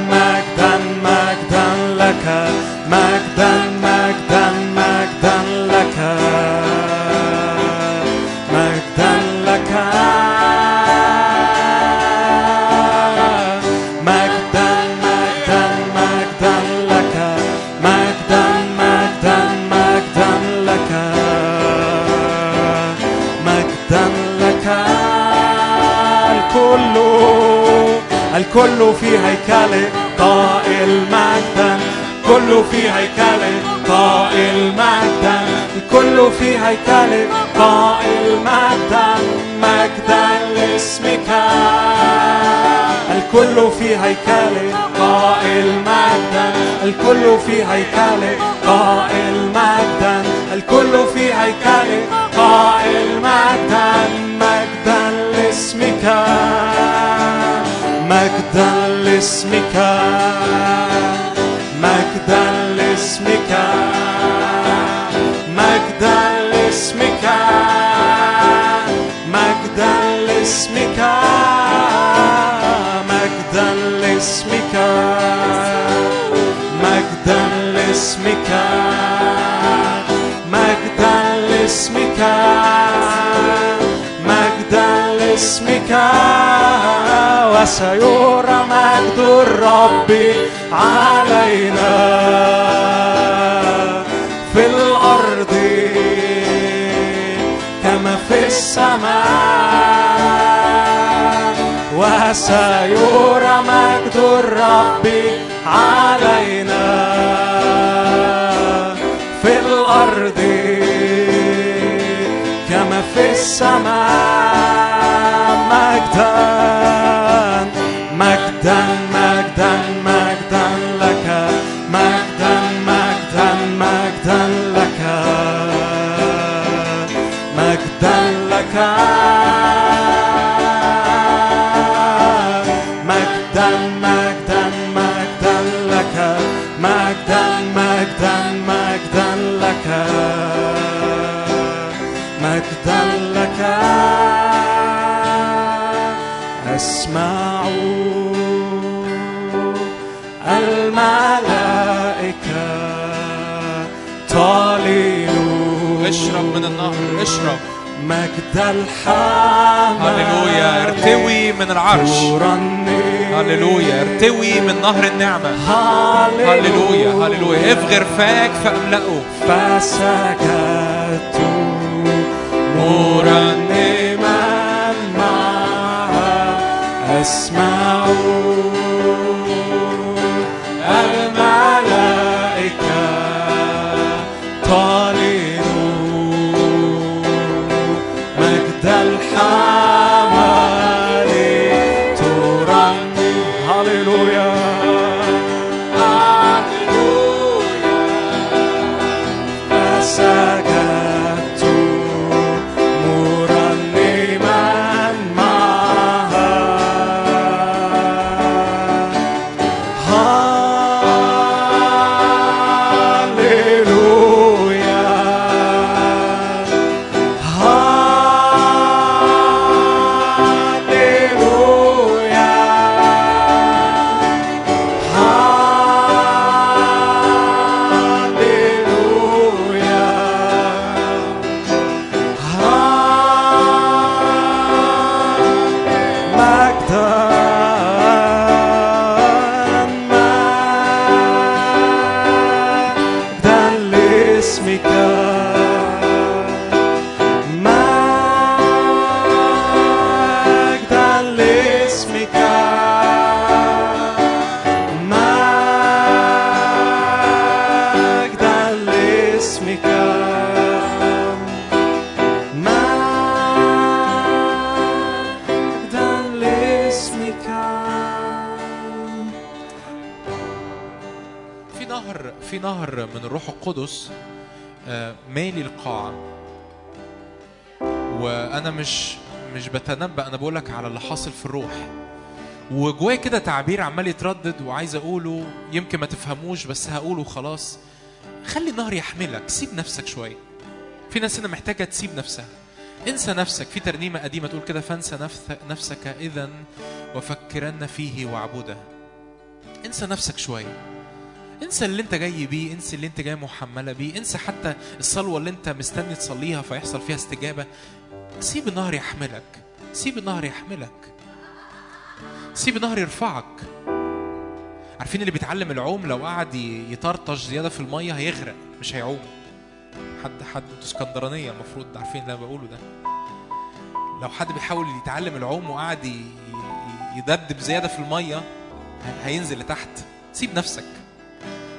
الكل في هيكله قائل مجدا كل في هيكله قائل مجدا الكل في هيكله قائل مجدا مجدا لاسمك. الكل في هيكله قائل مجدا الكل في هيكله قائل مجدا الكل في هيكله قائل مجدا مجدا لاسمك. لاسمك مجدا لاسمك. مجدا لاسمك. مجدا لاسمك. مجدا لاسمك. مجدا لاسمك. مجدا لاسمك. مجدا لاسمك. وسيرى مجد الرب علينا. في الأرض كما في السماء. وسيرى مجد الرب علينا. في الأرض كما في السماء. مجدا dá. مجد الحمام. هللويا ارتوي من العرش. هللويا ارتوي من نهر النعمة. هللويا. هللويا افغر فاك فأملأه. فسجدت مرنما معها أسمع القدس آه، مالي القاعة وأنا مش مش بتنبأ أنا بقولك على اللي حاصل في الروح. وجوايا كده تعبير عمال يتردد وعايز أقوله يمكن ما تفهموش بس هقوله خلاص خلي النهر يحملك سيب نفسك شوية. في ناس هنا محتاجة تسيب نفسها. انسى نفسك. في ترنيمة قديمة تقول كده فانسى نفس- نفسك اذا وفكرن فيه واعبده انسى نفسك شوية. انسى اللي انت جاي بيه انسى اللي انت جاي محملة بيه انسى حتى الصلوة اللي انت مستني تصليها فيحصل فيها استجابة. سيب النهر يحملك سيب النهر يحملك. سيب النهر يرفعك. عارفين اللي بيتعلم العوم لو قعد يطرطش زيادة في المية هيغرق مش هيعوم. حد حد أنتوا اسكندرانية المفروض عارفين اللي أنا بقوله ده. لو حد بيحاول يتعلم العوم وقعد يدبدب زيادة في المية هينزل لتحت. سيب نفسك.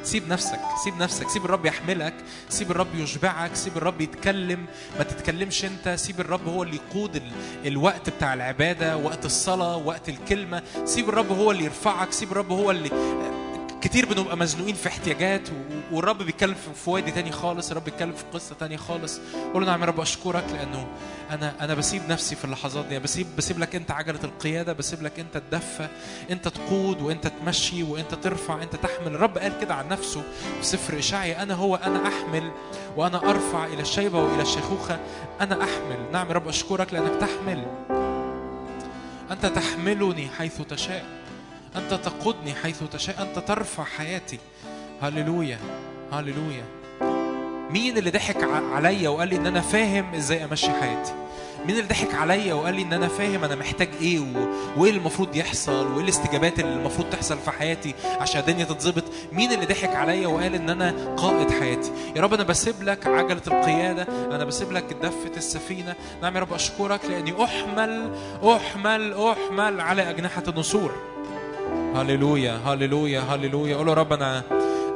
سيب نفسك سيب نفسك سيب الرب يحملك سيب الرب يشبعك سيب الرب يتكلم. ما تتكلمش انت سيب الرب هو اللي يقود ال... الوقت بتاع العبادة وقت الصلاة وقت الكلمة. سيب الرب هو اللي يرفعك سيب الرب هو اللي كتير بنبقى مزنوقين في احتياجات والرب بيتكلم في- وادي تاني خالص الرب بيتكلم في قصة تانية خالص. قول له نعم يا رب أشكرك لأنه أنا أنا بسيب نفسي في اللحظات دي بسيب بسيب لك أنت عجلة القيادة بسيب لك أنت تدفى أنت تقود وأنت تمشي وأنت ترفع أنت تحمل. الرب قال كده عن نفسه في سفر إشعيا أنا هو أنا أحمل وأنا أرفع إلى الشيبة وإلى الشيخوخة أنا أحمل. نعم يا رب أشكرك لأنك تحمل. أنت تحملني حيث تشاء. أنت تقودني حيث تشاء أنت ترفع حياتي. هللويا هللويا. مين اللي ضحك عليا وقال لي إن أنا فاهم إزاي أمشي حياتي؟ مين اللي ضحك عليا وقال لي إن أنا فاهم أنا محتاج إيه. وإيه المفروض يحصل وإيه الاستجابات اللي المفروض تحصل في حياتي عشان الدنيا تتظبط؟ مين اللي ضحك عليا وقال إن أنا قائد حياتي؟ يا رب أنا بسيب لك عجلة القيادة أنا بسيب لك دفة السفينة. نعم يا رب أشكرك لأني أحمل أحمل أحمل على أجنحة النسور. هللويا هللويا هللويا. قول يا رب أنا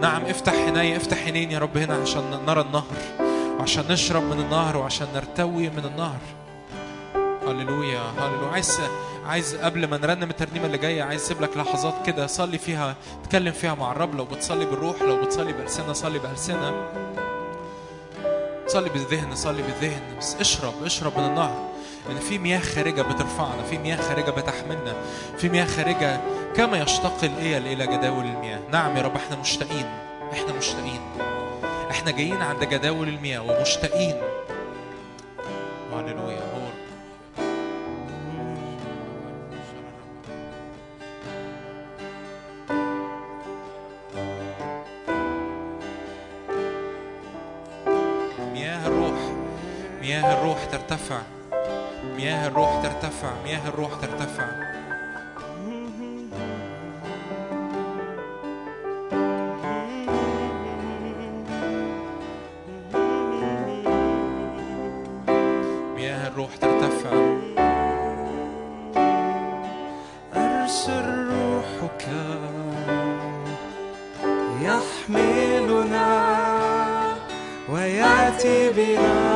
نعم افتح عيني افتح عينين يا رب هنا عشان نرى النهر وعشان نشرب من النهر وعشان نرتوي من النهر. هللويا هللويا. عايز عايز قبل ما نرنم الترنيمة اللي جاية عايز اسيب لك لحظات كده صلي فيها اتكلم فيها مع الرب. لو بتصلي بالروح لو بتصلي بألسنة صلي بألسنة. صلي بالذهن صلي بالذهن. بس اشرب اشرب من النهر. لأن في مياه خارجة بترفعنا في مياه خارجة بتحملنا في مياه خارجة كما يشتاق الايل إلى جداول المياه. نعم يا رب إحنا مشتاقين إحنا مشتاقين إحنا جايين عند جداول المياه ومشتاقين هللويا هو مياه الروح مياه الروح ترتفع. مياه الروح ترتفع مياه الروح ترتفع. مياه الروح ترتفع. أرسل روحك يحملنا ويأتي بنا.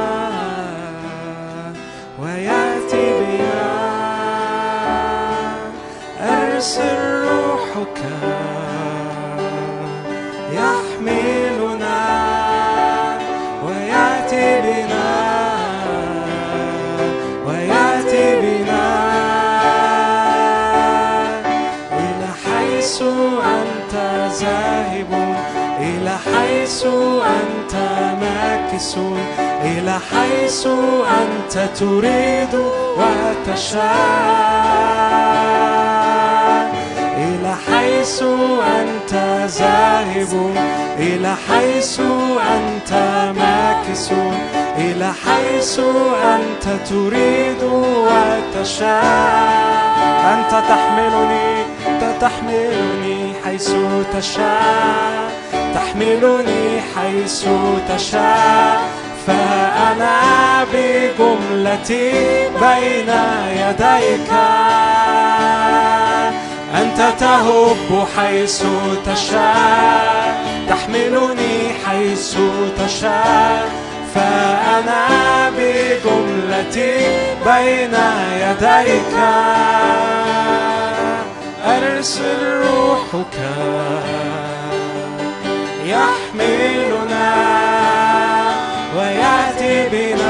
أرسل روحك يحملنا ويأتي بنا ويأتي بنا. إلى حيث أنت ذاهب إلى حيث أنت ماكس إلى حيث أنت تريد وتشاء. حيث أنت ذاهب إلى حيث أنت ماكس إلى حيث أنت تريد وتشاء. أنت تحملني تحملني حيث تشاء. تحملني حيث تشاء. فأنا بجملتي بين يديك. أنت تهب حيث تشاء تحملني حيث تشاء فأنا بجملتي بين يديك. أرسل روحك يحملنا ويأتي بنا.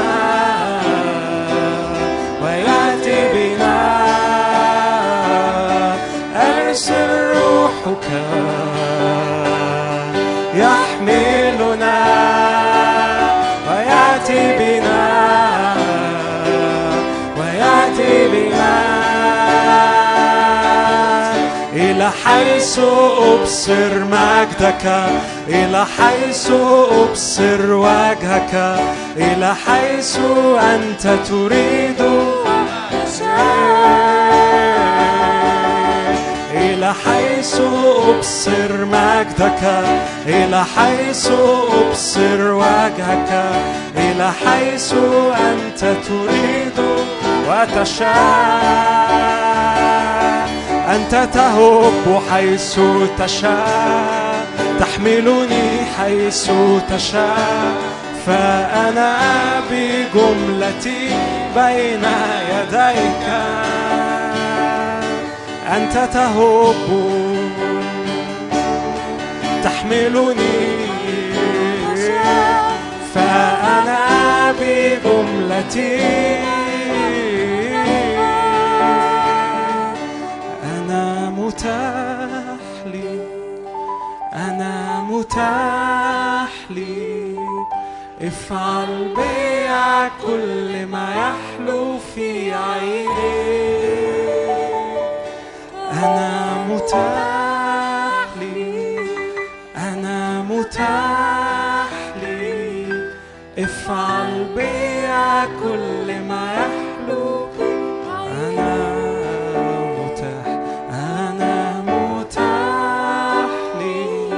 روحك يحملنا ويأتي بنا ويأتي بنا إلى حيث أبصر مجدك إلى حيث أبصر وجهك إلى حيث أنت تريد. أن إلى حيث حيث أبصر مجدك إلى حيث أبصر وجهك إلى حيث أنت تريد وتشاء. أنت تهب حيث تشاء تحملني حيث تشاء. فأنا بجملتي بين يديك. أنت تهب تحملني. فأنا بجملتي. أنا متاح لي أنا متاح لي افعل بيا كل ما يحلو في عيني. أنا متاح متاح لي افعل بيا كل ما يحلو. أنا متاح أنا متاح لي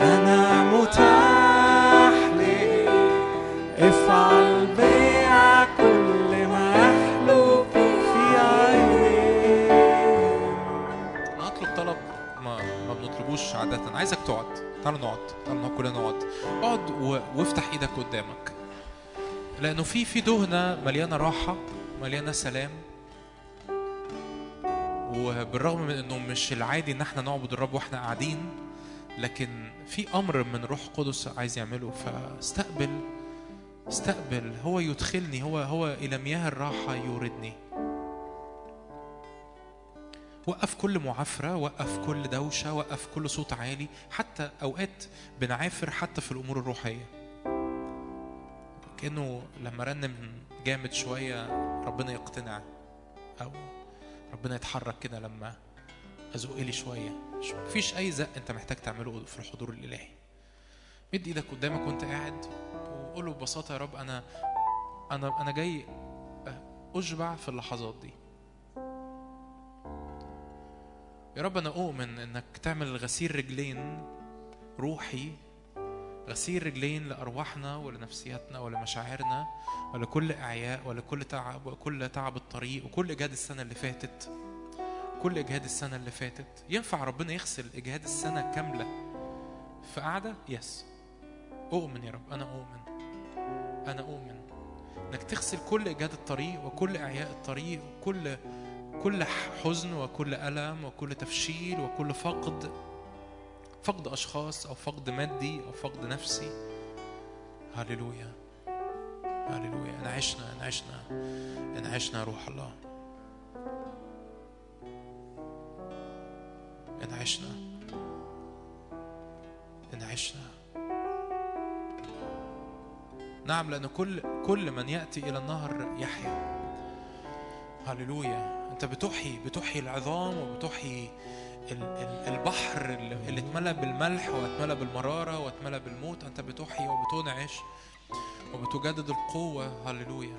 أنا متاح لي افعل بيا كل ما يحلو. في عيني. هطلب طلب ما ما بنطلبوش عادة. عايزك تقعد. تعالوا نقعد تعالوا نقعد كلنا نقعد اقعد. وافتح إيدك قدامك. لأنه في في دهنة مليانة راحة مليانة سلام. وبالرغم من انه مش العادي ان إحنا نعبد الرب وإحنا قاعدين لكن في أمر من روح قدس عايز يعمله. فاستقبل استقبل. هو يدخلني هو هو إلى مياه الراحة يوردني. وقف كل معافرة وقف كل دوشة وقف كل صوت عالي حتى أوقات بنعافر حتى في الأمور الروحية. كأنه لما رنم جامد شوية ربنا يقتنع أو ربنا يتحرك كده لما أزق لي شوية. مفيش أي زق أنت محتاج تعمله في الحضور الإلهي. مد إيدك قدامك وأنت قاعد وقول له ببساطة يا رب أنا أنا أنا جاي أشبع في اللحظات دي. يا رب أنا أؤمن إنك تعمل غسيل رجلين روحي غسيل رجلين لأرواحنا ولنفسياتنا ولمشاعرنا ولكل إعياء ولكل تعب وكل تعب الطريق وكل إجهاد السنة اللي فاتت. كل إجهاد السنة اللي فاتت. ينفع ربنا يغسل إجهاد السنة كاملة في قعدة؟ يس. أؤمن يا رب. أنا أؤمن. أنا أؤمن إنك تغسل كل إجهاد الطريق وكل إعياء الطريق وكل كل حزن وكل ألم وكل تفشيل وكل فقد فقد أشخاص أو فقد مادي أو فقد نفسي. هللويا. هللويا. إن عشنا إن عشنا إن عشنا يا روح الله. إن عشنا. إن عشنا. نعم لأن كل كل من يأتي إلى النهر يحيا. هللويا. انت بتحيي بتحيي العظام وبتحيي ال- ال- البحر اللي اتملى بالملح واتملى بالمرارة واتملى بالموت انت بتحيي وبتنعش وبتجدد القوة. هللويا.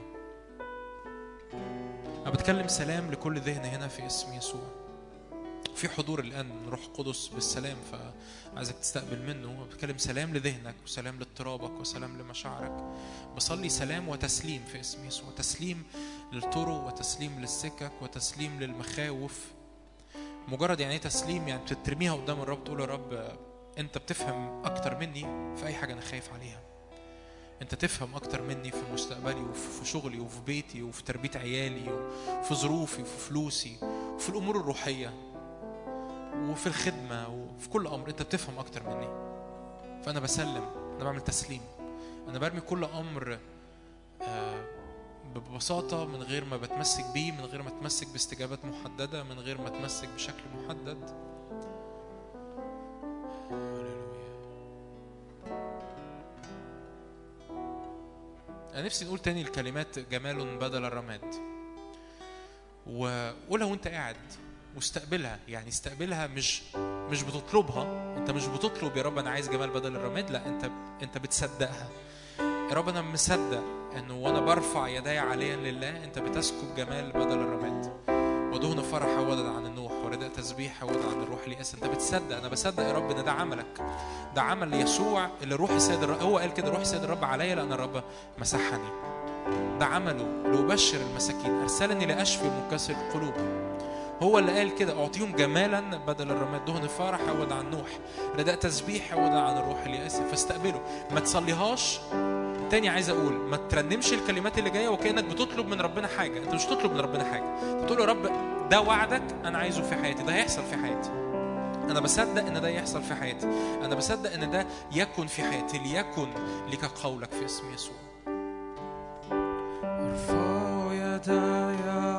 أنا بتكلم سلام لكل ذهن هنا في اسم يسوع. في حضور الآن من روح قدس بالسلام فعايزك تستقبل منه. بتكلم سلام لذهنك وسلام لاضطرابك وسلام لمشاعرك. بصلي سلام وتسليم في اسم يسوع. تسليم للطرق وتسليم للسكك وتسليم للمخاوف. مجرد يعني إيه تسليم؟ يعني بترميها قدام الرب تقول يا رب أنت بتفهم أكتر مني في أي حاجة أنا خايف عليها. أنت تفهم أكتر مني في مستقبلي وفي شغلي وفي بيتي وفي تربية عيالي وفي ظروفي وفي فلوسي وفي الأمور الروحية وفي الخدمة وفي كل أمر. أنت بتفهم أكتر مني. فأنا بسلم أنا بعمل تسليم. أنا برمي كل أمر آه، ببساطة من غير ما بتمسك بيه من غير ما اتمسك باستجابات محددة من غير ما اتمسك بشكل محدد. أنا نفسي نقول تاني الكلمات جمال بدل الرماد. و... ولو أنت قاعد واستقبلها. يعني استقبلها مش مش بتطلبها. انت مش بتطلب يا رب أنا عايز جمال بدل الرماد لا انت انت بتصدقها. يا رب أنا مصدق إنه وأنا برفع يدي عاليا لله أنت بتسكب جمال بدل الرماد. ودهن فرح عوضا عن النوح ورداء تسبيح عوضا عن الروح اليأس. أنت بتصدق أنا بصدق يا رب إن ده عملك. ده عمل يسوع اللي روح السيد الرب هو قال كده روح السيد الرب عليا لأن الرب مسحني. ده عمله لأبشر المساكين. أرسلني لأشفي منكسر القلوب هو اللي قال كده أعطيهم جمالا بدل الرماد. دهن فرح عوض عن نوح رداء تسبيح عوض عن الروح الياسي فاستقبله ما تصليهاش. تاني عايز أقول ما ترنمش الكلمات اللي جاية وكأنك بتطلب من ربنا حاجة. أنت مش بتطلب من ربنا حاجة. أنت بتقول يا رب ده وعدك أنا عايزه في حياتي. ده هيحصل في حياتي. أنا بصدق إن ده يحصل في حياتي. أنا بصدق إن ده يكن في حياتي. ليكن لك قولك في اسم يسوع. ارفع يداي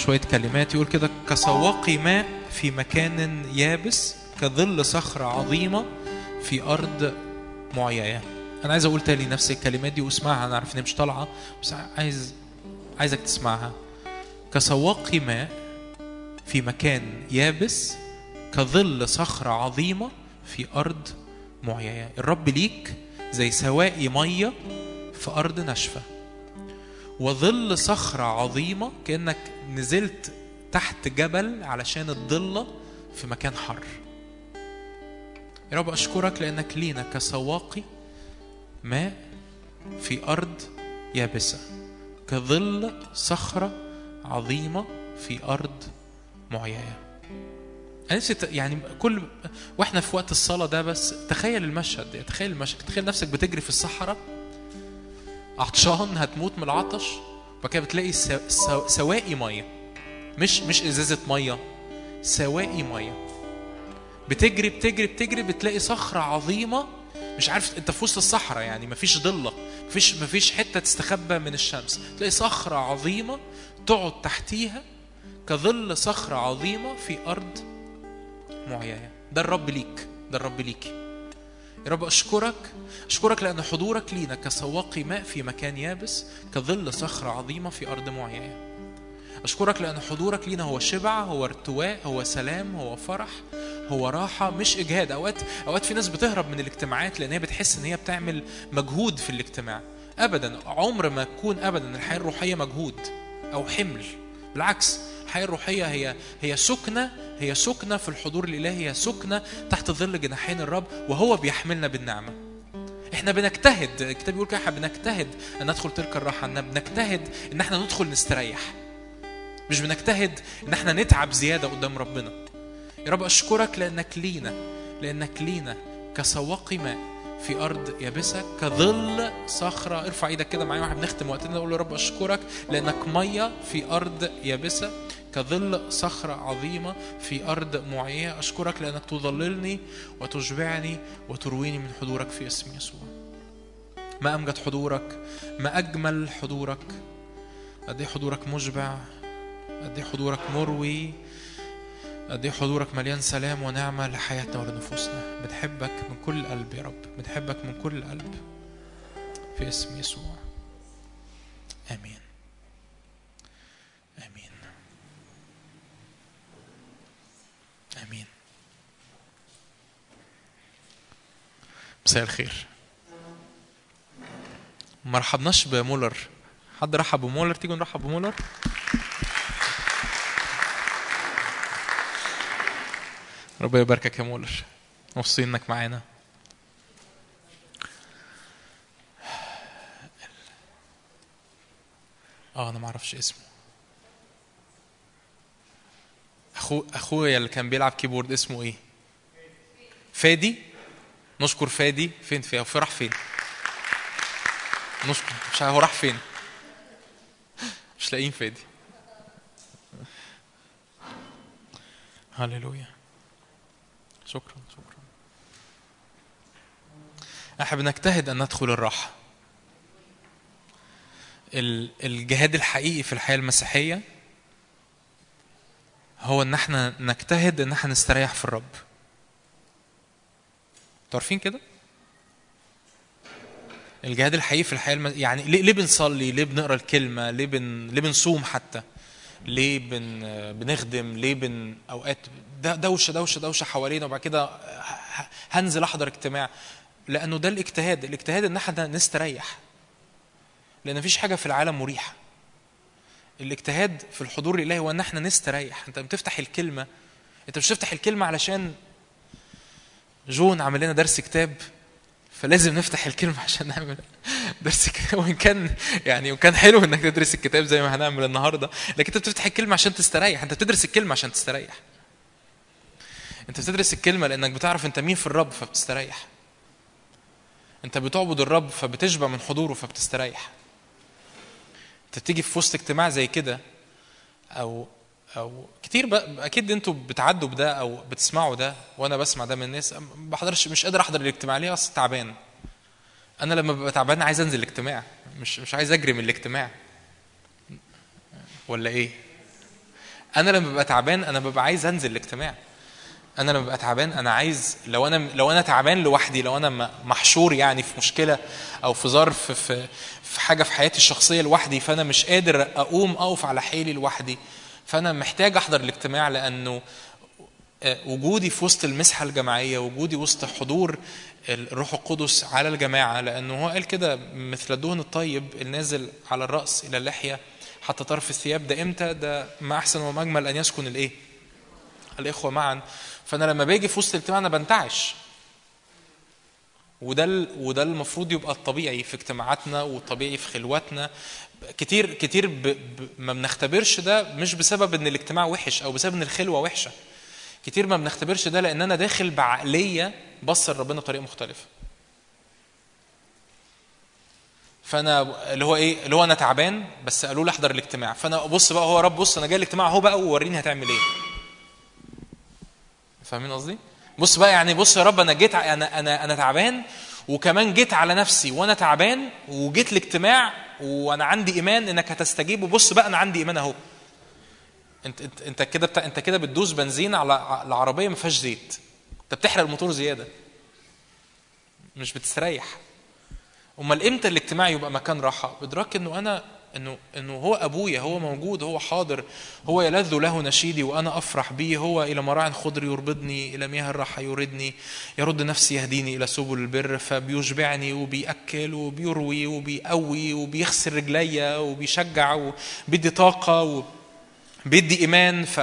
شوية كلمات يقول كده كسواقي ماء في مكان يابس كظل صخرة عظيمة في أرض معياة. أنا عايز أقول تاني نفس الكلمات دي واسمعها أنا عارف إن مش طالعة بس عايز عايزك تسمعها. كسواقي ماء في مكان يابس كظل صخرة عظيمة في أرض معياة. الرب ليك زي سواقي مية في أرض ناشفة. وظل صخرة عظيمة كأنك نزلت تحت جبل علشان الضلة في مكان حر. يا رب أشكرك لأنك لينا كسواقي ماء في أرض يابسة كظل صخرة عظيمة في أرض معياة أنا نفسي يعني كل وإحنا في وقت الصلاة ده بس تخيل المشهد تخيل المشهد تخيل نفسك بتجري في الصحراء عطشان هتموت من العطش وبعد كده بتلاقي سو- سو- سواقي مية. مش مش إزازة مية سواقي مية. بتجري بتجري بتجري بتلاقي صخرة عظيمة. مش عارف أنت في وسط الصحراء يعني مفيش ضله مفيش مفيش حتة تستخبى من الشمس. تلاقي صخرة عظيمة تقعد تحتيها كظل صخرة عظيمة في أرض معياة ده الرب ليك ده الرب ليكي. يا رب أشكرك أشكرك لأن حضورك لينا كسواقي ماء في مكان يابس كظل صخرة عظيمة في أرض معياة أشكرك لأن حضورك لينا هو شبع هو ارتواء هو سلام هو فرح هو راحة مش إجهاد. أوقات أوقات في ناس بتهرب من الاجتماعات لأن هي بتحس إن هي بتعمل مجهود في الاجتماع. أبدا عمر ما تكون أبدا الحياة الروحية مجهود أو حمل. بالعكس الحياة الروحية هي هي سكنة هي سكنة في الحضور الإلهي هي سكنة تحت ظل جناحين الرب وهو بيحملنا بالنعمة. إحنا بنجتهد الكتاب بيقول كده بنجتهد أن ندخل تلك الراحة إن بنجتهد إن إحنا ندخل نستريح. مش بنجتهد إن إحنا نتعب زيادة قدام ربنا. يا رب أشكرك لأنك لينا لأنك لينا كسواقي ماء. في أرض يابسة كظل صخرة. ارفع إيدك كده معايا وإحنا بنختم وقتنا نقول يا رب أشكرك لأنك مية في أرض يابسة كظل صخرة عظيمة في أرض معينة. أشكرك لأنك تظللني وتشبعني وترويني من حضورك في اسم يسوع. ما أمجد حضورك ما أجمل حضورك. قد إيه حضورك مشبع قد إيه حضورك مروي. قد إيه حضورك مليان سلام ونعمة لحياتنا ولنفوسنا. بنحبك من كل قلب يا رب. بنحبك من كل قلب. في اسم يسوع. آمين. آمين. آمين. مساء الخير. ما رحبناش بمولر. حد رحب بمولر؟ تيجوا نرحب بمولر؟ ربنا يباركك يا مولر مبسوطين إنك معانا. آه أنا ما أعرفش اسمه. اخو أخويا اللي كان بيلعب كيبورد اسمه إيه؟ فادي. نشكر فادي. فين في في راح فين؟ نشكر. مش هو راح فين. مش لاقيين فادي. هللويا. شكرا شكرا. إحنا بنجتهد أن ندخل الراحة. ال- الجهاد الحقيقي في الحياة المسيحية هو إن إحنا نجتهد إن إحنا نستريح في الرب. عارفين كده؟ الجهاد الحقيقي في الحياة الم... يعني ليه بنصلي؟ ليه بنقرأ الكلمة؟ ليه بن... ليه بنصوم حتى؟ ليه بن... بنخدم ليه بن أوقات دوشة دوشة دوشة حوالينا وبعد كده هنزل أحضر اجتماع. لأنه ده الاجتهاد الاجتهاد إن إحنا نستريح. لأن مفيش حاجة في العالم مريحة. الاجتهاد في الحضور الالهي هو إن إحنا نستريح. أنت بتفتح الكلمة أنت مش تفتح الكلمة علشان جون عمل لنا درس كتاب؟ فلازم نفتح الكلمة [laughs] عشان نعمل درس وإن كان يعني وكان حلو إنك تدرس الكتاب زي ما هنعمل النهاردة. لكن أنت بتفتح الكلمة عشان تستريح. أنت بتدرس الكلمة عشان تستريح. أنت بتدرس الكلمة لأنك بتعرف أنت مين في الرب فبتستريح. أنت بتعبد الرب فبتشبع من حضوره فبتستريح. أنت بتيجي في وسط اجتماع زي كده أو أو كتير بقى أكيد أنتوا بتعدوا بده أو بتسمعوا ده وأنا بسمع ده من الناس ما بحضرش مش قادر أحضر الاجتماع ليه؟ أصل تعبان. أنا لما ببقى تعبان عايز أنزل الاجتماع مش مش عايز أجري من الاجتماع. ولا إيه؟ أنا لما ببقى تعبان أنا ببقى عايز أنزل الاجتماع. أنا لما ببقى تعبان أنا عايز لو أنا لو أنا تعبان لوحدي لو أنا محشور يعني في مشكلة أو في ظرف في في حاجة في حياتي الشخصية لوحدي فأنا مش قادر أقوم أقف على حيلي لوحدي. فأنا محتاج أحضر الاجتماع لأنه آه، وجودي في وسط المسحة الجماعية وجودي وسط حضور الروح القدس على الجماعة لأنه هو قال كده مثل الدهن الطيب النازل على الرأس إلى اللحية حتى طرف الثياب ده إمتى؟ ده ما أحسن وما اجمل أن يسكن الإيه؟ الإخوة معا. فأنا لما باجي في وسط الاجتماع أنا بنتعش. وده وده المفروض يبقى الطبيعي في اجتماعاتنا والطبيعي في خلواتنا. كتير كتير ب... ب... ما بنختبرش ده مش بسبب إن الاجتماع وحش أو بسبب إن الخلوة وحشة. كتير ما بنختبرش ده لأن أنا داخل بعقلية بص لربنا بطريقه مختلفه فأنا اللي هو إيه؟ اللي هو أنا تعبان بس قالوا لي أحضر الاجتماع. فأنا بص بقى هو يا رب بص أنا جاي الاجتماع أهو بقى ووريني هتعمل إيه. فاهمين قصدي؟ بص بقى يعني بص يا رب أنا جيت أنا أنا أنا تعبان وكمان جيت على نفسي وأنا تعبان وجيت الاجتماع وأنا عندي ايمان انك هتستجيب. وبص بقى أنا عندي ايمان اهو. انت انت انت كده بتا... انت كده بتدوس بنزين على على عربيه ما فيهاش زيت. انت بتحرق الموتور زيادة. مش بتستريح. امال إمتى الاجتماع يبقى مكان راحة؟ بدراك انه أنا انه إنه هو أبويا هو موجود هو حاضر هو يلذ له نشيدي وأنا أفرح به هو إلى مراع خضر يربضني إلى مياه الراحة يردني يرد نفسي يهديني إلى سبل البر فبيشبعني وبيأكل وبيروي وبيقوي وبيغسل رجليا وبيشجع وبيدي طاقة وبيدي إيمان ف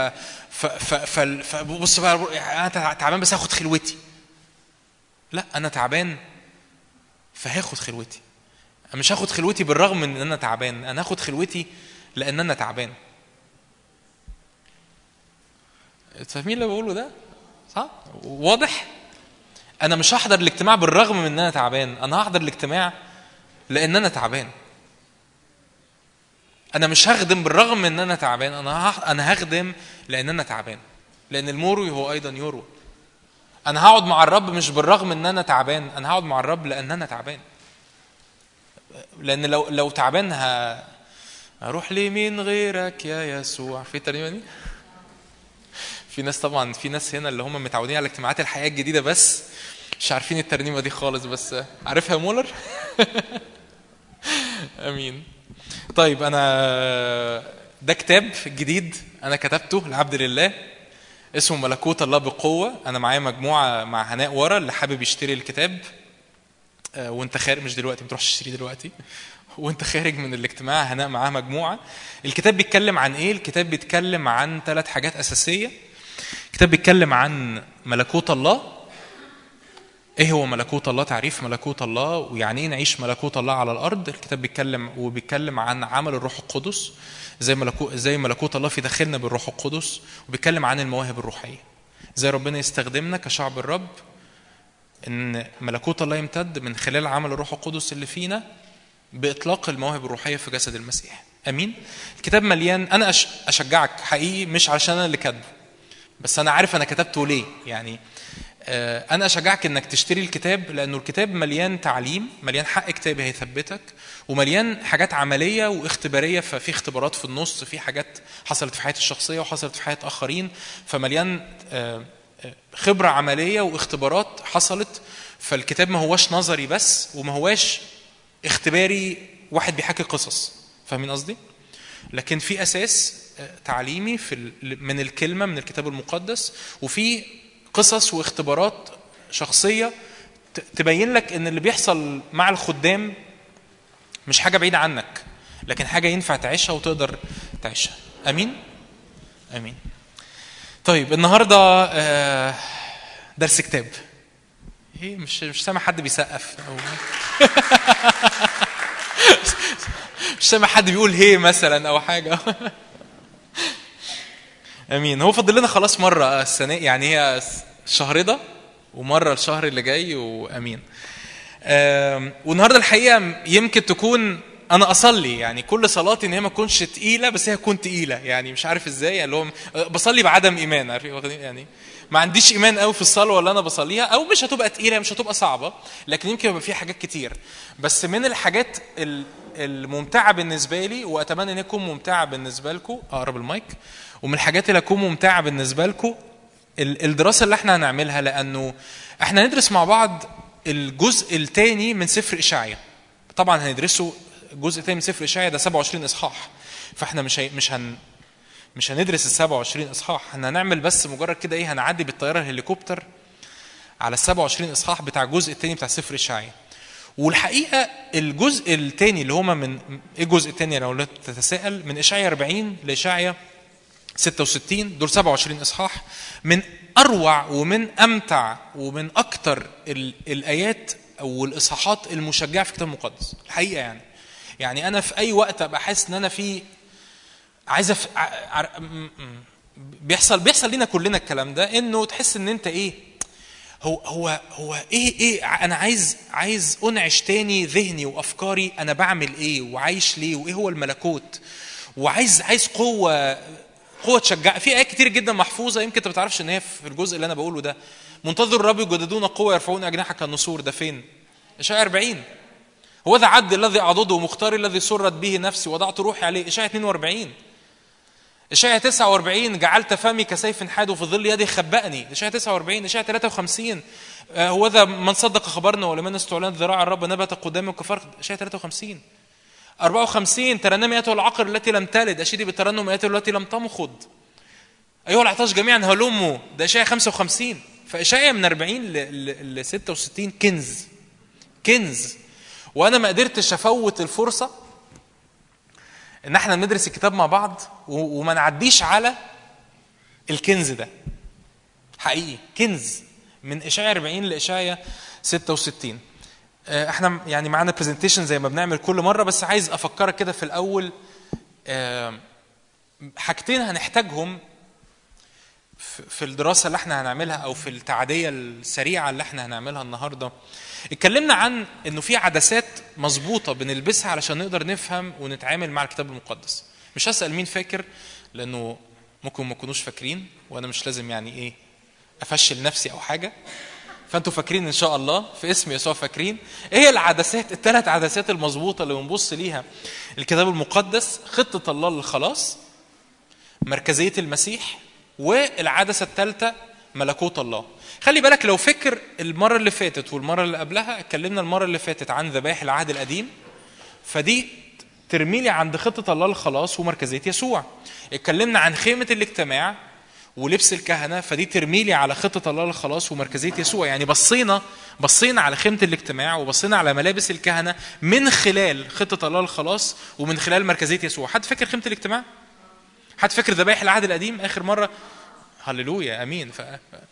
ف ف ف فبص بقى أنا تعبان بس هاخد خلوتي. لا أنا تعبان فهاخد خلوتي. مش هاخد خلوتي بالرغم من إن أنا تعبان أنا هاخد خلوتي لأن أنا تعبان. فاهمين اللي بقوله ده؟ صح؟ واضح؟ أنا مش هحضر الاجتماع بالرغم من إن أنا تعبان أنا هحضر الاجتماع لأن أنا تعبان. أنا مش هخدم بالرغم من إن أنا تعبان أنا. أنا هخدم لأن أنا تعبان. لأن المروي هو أيضا يروى. أنا هقعد مع الرب مش بالرغم إن أنا تعبان أنا هقعد مع الرب لأن أنا تعبان. لأن لو لو تعبان. أروح لمين غيرك يا يسوع؟ في الترنيمه دي؟ في ناس طبعا في ناس هنا اللي هم متعودين على اجتماعات الحياة الجديدة بس مش عارفين الترنيمة دي خالص بس عارفها مولر؟ [laughs] آمين. طيب أنا ده كتاب جديد أنا كتبته لعبد لله اسمه ملكوت الله بقوة. أنا معايا مجموعة مع هناء ورا اللي حابب يشتري الكتاب. وانت خارج مش دلوقتي ما تروحش تشتريه دلوقتي. وانت خارج من الاجتماع هناء معاه مجموعة. الكتاب بيتكلم عن إيه؟ الكتاب بيتكلم عن ثلاث حاجات أساسية. الكتاب بيتكلم عن ملكوت الله. إيه هو ملكوت الله؟ تعريف ملكوت الله. ويعني إيه نعيش ملكوت الله على الأرض؟ الكتاب بيتكلم وبيتكلم عن عمل الروح القدس. زي ملكوت زي ملكوت الله في داخلنا بالروح القدس. وبيتكلم عن المواهب الروحية. زي ربنا يستخدمنا كشعب الرب إن ملكوت الله يمتد من خلال عمل الروح القدس اللي فينا بإطلاق المواهب الروحية في جسد المسيح. أمين؟ الكتاب مليان. أنا أشجعك حقيقي مش علشان أنا اللي كاتبه بس أنا عارف أنا كتبته ليه. يعني آه، أنا أشجعك إنك تشتري الكتاب لأنه الكتاب مليان تعليم مليان حق كتابي هيثبتك ومليان حاجات عملية واختبارية. ففي اختبارات في النص في حاجات حصلت في حياتي الشخصية وحصلت في حياة آخرين فمليان آه، خبرة عملية واختبارات حصلت فالكتاب ما هواش نظري بس وما هواش اختباري واحد بيحكي قصص. فاهمين قصدي؟ لكن في أساس آه، تعليمي في من الكلمة من الكتاب المقدس وفي قصص واختبارات شخصية تبين لك إن اللي بيحصل مع الخدام مش حاجة بعيدة عنك لكن حاجة ينفع تعيشها وتقدر تعيشها. أمين؟ أمين. طيب النهارده آه، درس كتاب. إيه مش مش سامع حد بيسقف أو [laughs] مش سامع حد بيقول هي مثلا أو حاجة. [laughs] آمين. هو فاضل لنا خلاص مرة السنة يعني هي الشهر ده ومرة الشهر اللي جاي وآمين. والنهاردة الحقيقة يمكن تكون أنا أصلي يعني كل صلاتي إن هي ما تكونش تقيلة بس هي تكون تقيلة. يعني مش عارف إزاي يعني اللي هو بصلي بعدم إيمان عارفين واخدين؟ يعني ما عنديش إيمان قوي في الصلاة اللي أنا بصليها أو مش هتبقى تقيلة مش هتبقى صعبة لكن يمكن يبقى فيها حاجات كتير. بس من الحاجات ال- الممتعة بالنسبة لي وأتمنى إن تكون ممتعة بالنسبة لكم. اقرب المايك. ومن الحاجات اللي هتكون ممتعة بالنسبة لكم ال- الدراسة اللي إحنا هنعملها لأنه إحنا هندرس مع بعض الجزء الثاني من سفر إشعيا. طبعا هندرسه الجزء الثاني من سفر اشعيا ده 27 إصحاح. فإحنا مش هي مش هن مش هندرس ال 27 إصحاح. إحنا هنعمل بس مجرد كده إيه هنعدي بالطيارة الهليكوبتر على ال 27 إصحاح بتاع الجزء الثاني بتاع سفر اشعيا والحقيقة الجزء الثاني اللي هما من إيه الجزء الثاني لو تتساءل؟ من اشعيا 40 لاشعيا 66 دول 27 إصحاح. من أروع ومن أمتع ومن أكتر ال- الآيات أو الاصحاحات المشجعة في الكتاب المقدس. الحقيقة يعني. يعني أنا في أي وقت أبقى حاسس إن أنا في عايز أف... بيحصل بيحصل لينا كلنا الكلام ده إنه تحس إن أنت إيه هو هو هو إيه إيه أنا عايز عايز أنعش تاني ذهني وأفكاري أنا بعمل إيه وعايش ليه وإيه هو الملكوت؟ وعايز عايز قوه قوة تشجع في آيات كتير جدا محفوظة يمكن أنت ما تعرفش إن هي في الجزء اللي أنا بقوله ده. منتظر الرب يجددون قوة يرفعون أجنحة كالنسور ده فين؟ اشعياء 40 هو ذا عبد الذي اعضده مختاري الذي سرت به نفسي وضعت روحي عليه. اشعياء 42 اشعياء 49 جعلت فمي كسيف حاد وفي ظل يدي خبأني. اشعياء 49 اشعياء 53 آه، هو ذا من صدق خبرنا ولمن استعلنت ذراع الرب نبت قدامي كفرق اشعياء 53 54 ترنمي ايتها العقر التي لم تلد. أشيدي بالترنم ايتها التي لم تمخض. أيها العطاش جميعا هلموا. ده اشعياء 55 فاشعياء من 40 ل ل- ل 66 كنز. كنز. وأنا ما قدرتش افوت الفرصة ان إحنا ندرس الكتاب مع بعض وما نعديش على الكنز ده. حقيقي كنز من اشعياء 40 لاشعياء 66 آه، إحنا يعني معانا presentation زي ما بنعمل كل مرة بس عايز أفكرك كده في الأول آه، حاجتين هنحتاجهم في الدراسة اللي إحنا هنعملها أو في التعدية السريعة اللي إحنا هنعملها النهارده. اتكلمنا عن إنه في عدسات مظبوطة بنلبسها علشان نقدر نفهم ونتعامل مع الكتاب المقدس. مش هسأل مين فاكر؟ لأنه ممكن ما تكونوش فاكرين وأنا مش لازم يعني إيه أفشل نفسي أو حاجة. فأنتوا فاكرين إن شاء الله في اسم يسوع فاكرين. إيه العدسات؟ الثلاث عدسات المظبوطة اللي بنبص ليها. الكتاب المقدس خطة الله للخلاص مركزية المسيح والعدسة الثالثه ملكوت الله. خلي بالك لو فكر المرة اللي فاتت والمرة اللي قبلها اتكلمنا المرة اللي فاتت عن ذبائح العهد القديم. فدي ترميلي عند خطة الله للخلاص ومركزيه يسوع. اتكلمنا عن خيمة الاجتماع ولبس الكهنة فدي ترميلي على خطة الله للخلاص ومركزيه يسوع. يعني بصينا بصينا على خيمة الاجتماع وبصينا على ملابس الكهنة من خلال خطة الله للخلاص ومن خلال مركزيه يسوع. حد فاكر خيمة الاجتماع؟ حد فاكر ذبائح العهد القديم؟ آخر مرة هللويا آمين.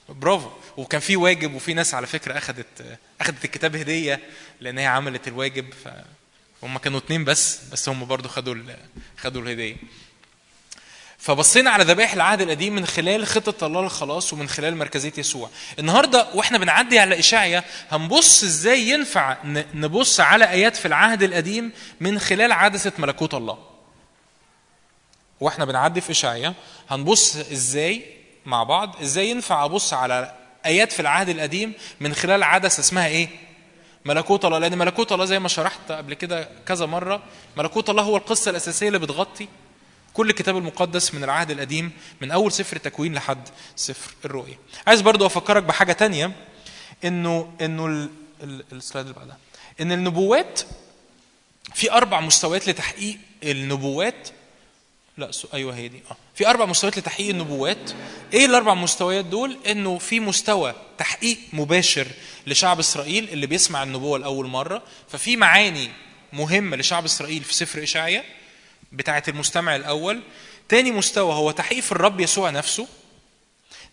برافو وكان في واجب وفي ناس على فكرة اخذت اخذت الكتاب هدية لأن هي عملت الواجب ف هم كانوا اتنين بس بس هم برضو خدوا. خدوا الهدية فبصينا على ذبائح العهد القديم من خلال خطة الله للخلاص ومن خلال مركزية يسوع. النهارده وإحنا بنعدي على إشعيا هنبص إزاي ينفع نبص على آيات في العهد القديم من خلال عدسة ملكوت الله. وإحنا بنعدي في إشعيا هنبص إزاي مع بعض إزاي ينفع أبص على آيات في العهد القديم من خلال عدسة اسمها إيه؟ ملكوت الله. لأن ملكوت الله زي ما شرحت قبل كده كذا مرة ملكوت الله هو القصة الأساسية اللي بتغطي كل الكتاب المقدس من العهد القديم من أول سفر التكوين لحد سفر الرؤيا عايز برضو أفكرك بحاجة تانية إنه إنه ال- ال- السلايد اللي بعدها. إن النبوات في أربع مستويات لتحقيق النبوات لا. أيوه هي دي. آه. في أربع مستويات لتحقيق النبوات. إيه الأربع مستويات دول؟ إنه في مستوى تحقيق مباشر لشعب إسرائيل اللي بيسمع النبوة لأول مرة. ففي معاني مهمة لشعب إسرائيل في سفر اشعياء بتاعه المستمع الأول. تاني مستوى هو تحقيق في الرب يسوع نفسه.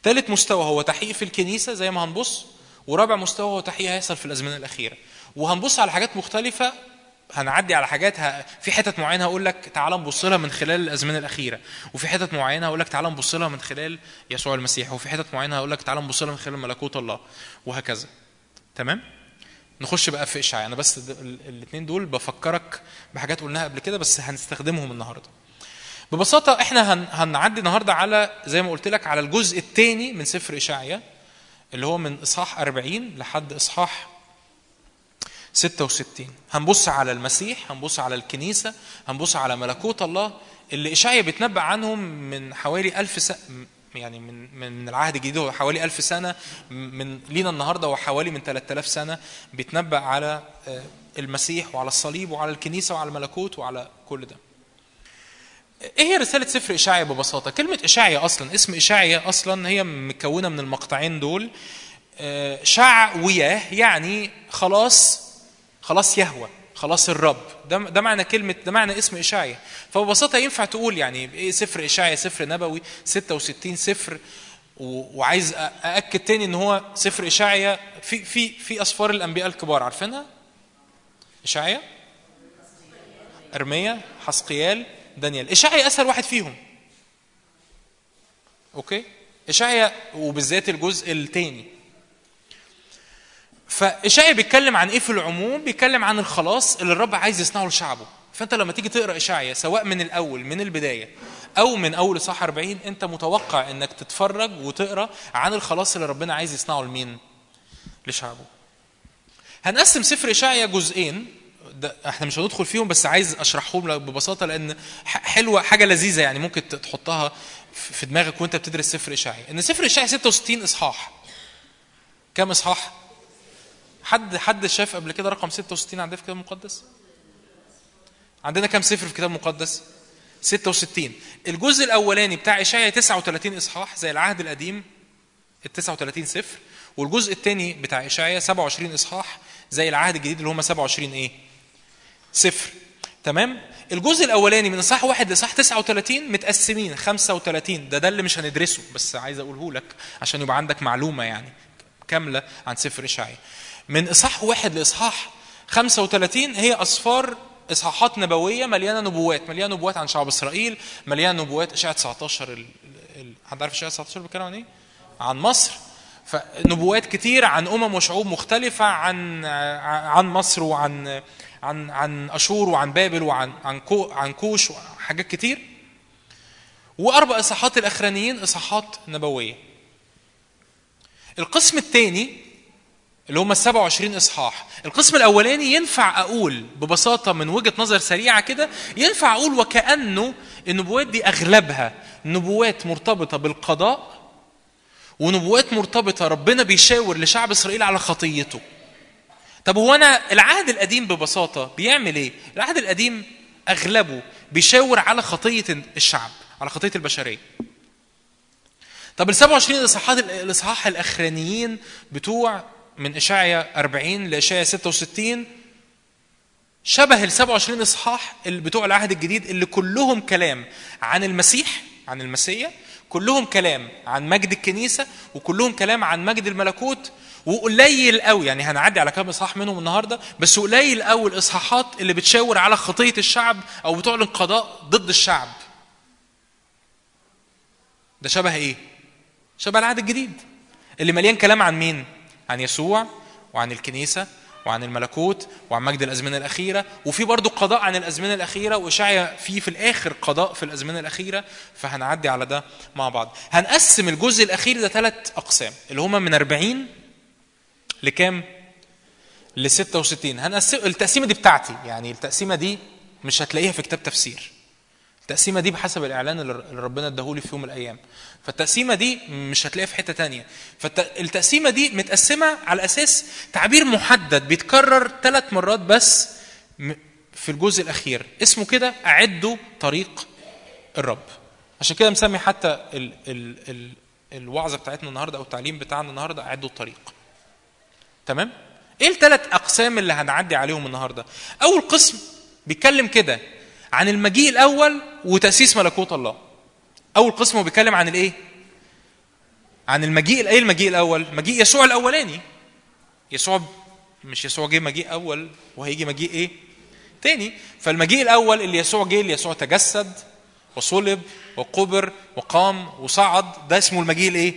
ثالث مستوى هو تحقيق في الكنيسة زي ما هنبص. ورابع مستوى هو تحقيق هيحصل في الازمنه الأخيرة. وهنبص على حاجات مختلفة هنعدي على حاجات ه... في حتت معينة هقول لك تعال نبص لها من خلال الأزمنة الأخيرة وفي حتت معينة هقول لك تعال نبص لها من خلال يسوع المسيح وفي حتت معينة هقول لك تعال نبص لها من خلال ملكوت الله وهكذا. تمام؟ نخش بقى في اشعياء أنا بس الاثنين دول بفكرك بحاجات قلناها قبل كده بس هنستخدمهم النهارده. ببساطة إحنا هن... هنعدي النهارده على زي ما قلت لك على الجزء الثاني من سفر اشعياء اللي هو من إصحاح 40 لحد إصحاح 66 هنبص على المسيح هنبص على الكنيسة هنبص على ملكوت الله اللي إشعيا بيتنبأ عنهم من حوالي ألف سنة يعني من من العهد الجديد هو حوالي ألف سنة من لينا النهارده هو حوالي من 3000 سنة بيتنبأ على آه، المسيح وعلى الصليب وعلى الكنيسة وعلى الملكوت وعلى كل ده. إيه هي رسالة سفر إشعيا ببساطة؟ كلمة إشعيا أصلا اسم إشعيا أصلا هي مكونة من المقطعين دول شع وياه يعني خلاص خلاص يهوى خلاص الرب. ده ده معنى كلمة ده معنى اسم إشعيا. فببساطة ينفع تقول يعني سفر إشعيا سفر نبوي 66 سفر وعايز أأكد تاني إن هو سفر إشعيا في في في أسفار الأنبياء الكبار. عارفينها؟ إشعيا؟ أرميا؟ حسقيال؟ دانيال. إشعيا أسهل واحد فيهم. أوكي؟ إشعيا وبالذات الجزء الثاني فإشعيا بيتكلم عن إيه في العموم؟ بيتكلم عن الخلاص اللي الرب عايز يصنعه لشعبه. فأنت لما تيجي تقرأ إشعيا سواء من الأول من البداية أو من أول اصحاح 40 أنت متوقع إنك تتفرج وتقرأ عن الخلاص اللي ربنا عايز يصنعه لمين؟ لشعبه. هنقسم سفر إشعيا جزئين ده إحنا مش هندخل فيهم بس عايز أشرحهم ببساطة لأن حلوة حاجة لذيذة يعني ممكن تحطها في دماغك وأنت بتدرس سفر إشعيا إن سفر إشعيا 66 إصحاح كم إصحاح؟ حد حد شاف قبل كده رقم 66 عندنا في الكتاب المقدس؟ عندنا كم سفر في الكتاب المقدس؟ 66 الجزء الأولاني بتاع إشعيا 39 إصحاح زي العهد القديم ال 39 سفر والجزء الثاني بتاع إشعيا 27 إصحاح زي العهد الجديد اللي هم 27 إيه؟ صفر تمام؟ الجزء الأولاني من إصحاح واحد لإصحاح 39 متقسمين 35 ده ده اللي مش هندرسه بس عايز أقوله لك عشان يبقى عندك معلومة يعني كاملة عن سفر إشعيا. من إصحاح واحد لإصحاح 35 هي أصفار إصحاحات نبوية مليانة نبوات مليانة نبوات عن شعب إسرائيل مليانة نبوات إشاعة 19 ال... ال... حد عارف إشاعة 19 بيتكلم عن إيه؟ عن مصر. فنبوات كتير عن أمم وشعوب مختلفة عن عن مصر وعن عن عن أشور وعن بابل وعن عن كو عن كوش وحاجات كتير. وأربع إصحاحات الأخرانيين إصحاحات نبوية. القسم الثاني اللي هم ال 27 إصحاح. القسم الأولاني ينفع أقول ببساطة من وجهة نظر سريعة كده ينفع أقول وكأنه النبوات دي أغلبها نبوات مرتبطة بالقضاء ونبوات مرتبطة ربنا بيشاور لشعب إسرائيل على خطيته. طب هو أنا العهد القديم ببساطة بيعمل إيه؟ العهد القديم أغلبه بيشاور على خطية الشعب على خطية البشرية. طب ال 27 اصحاحات الإصحاح الأخرانيين بتوع من اشعيا 40 لاشعيا 66 شبه ال 27 إصحاح اللي بتوع العهد الجديد اللي كلهم كلام عن المسيح عن المسيا كلهم كلام عن مجد الكنيسة وكلهم كلام عن مجد الملكوت وقليل قوي يعني هنعدي على كام إصحاح منهم النهارده بس قليل قوي الإصحاحات اللي بتشاور على خطية الشعب أو بتعلن قضاء ضد الشعب. ده شبه إيه؟ شبه العهد الجديد. اللي مليان كلام عن مين؟ عن يسوع وعن الكنيسة وعن الملكوت وعن مجد الأزمنة الأخيرة. وفي برضو قضاء عن الأزمنة الأخيرة وإشعيا في في الآخر قضاء في الأزمنة الأخيرة فهنعدي على ده مع بعض. هنقسم الجزء الأخير ده ثلاث أقسام اللي هما من 40 لكام؟ ل 66 هنقسم التقسيمة دي بتاعتي يعني التقسيمة دي مش هتلاقيها في كتاب تفسير. التقسيمة دي بحسب الإعلان اللي ربنا اداهولي في يوم من الأيام. فالتقسيمة دي مش هتلاقيها في حتة تانية. فالتقسيمة دي متقسمة على أساس تعبير محدد بيتكرر ثلاث مرات بس في الجزء الأخير. اسمه كده أعدوا طريق الرب. عشان كده مسمي حتى ال ال ال الوعظة بتاعتنا النهاردة أو التعليم بتاعنا النهاردة أعدوا الطريق تمام؟ إيه الثلاث أقسام اللي هنعدي عليهم النهاردة؟ أول قسم بيتكلم كده عن المجيء الأول وتأسيس ملكوت الله. أول قسم هو بيتكلم عن الإيه؟ عن المجيء إيه المجيء الأول؟ مجيء يسوع الأولاني. يسوع مش يسوع جه مجيء أول وهيجي مجيء إيه؟ تاني. فالمجيء الأول اللي يسوع جه اللي يسوع تجسد وصلب وقبر وقام وصعد ده اسمه المجيء الإيه؟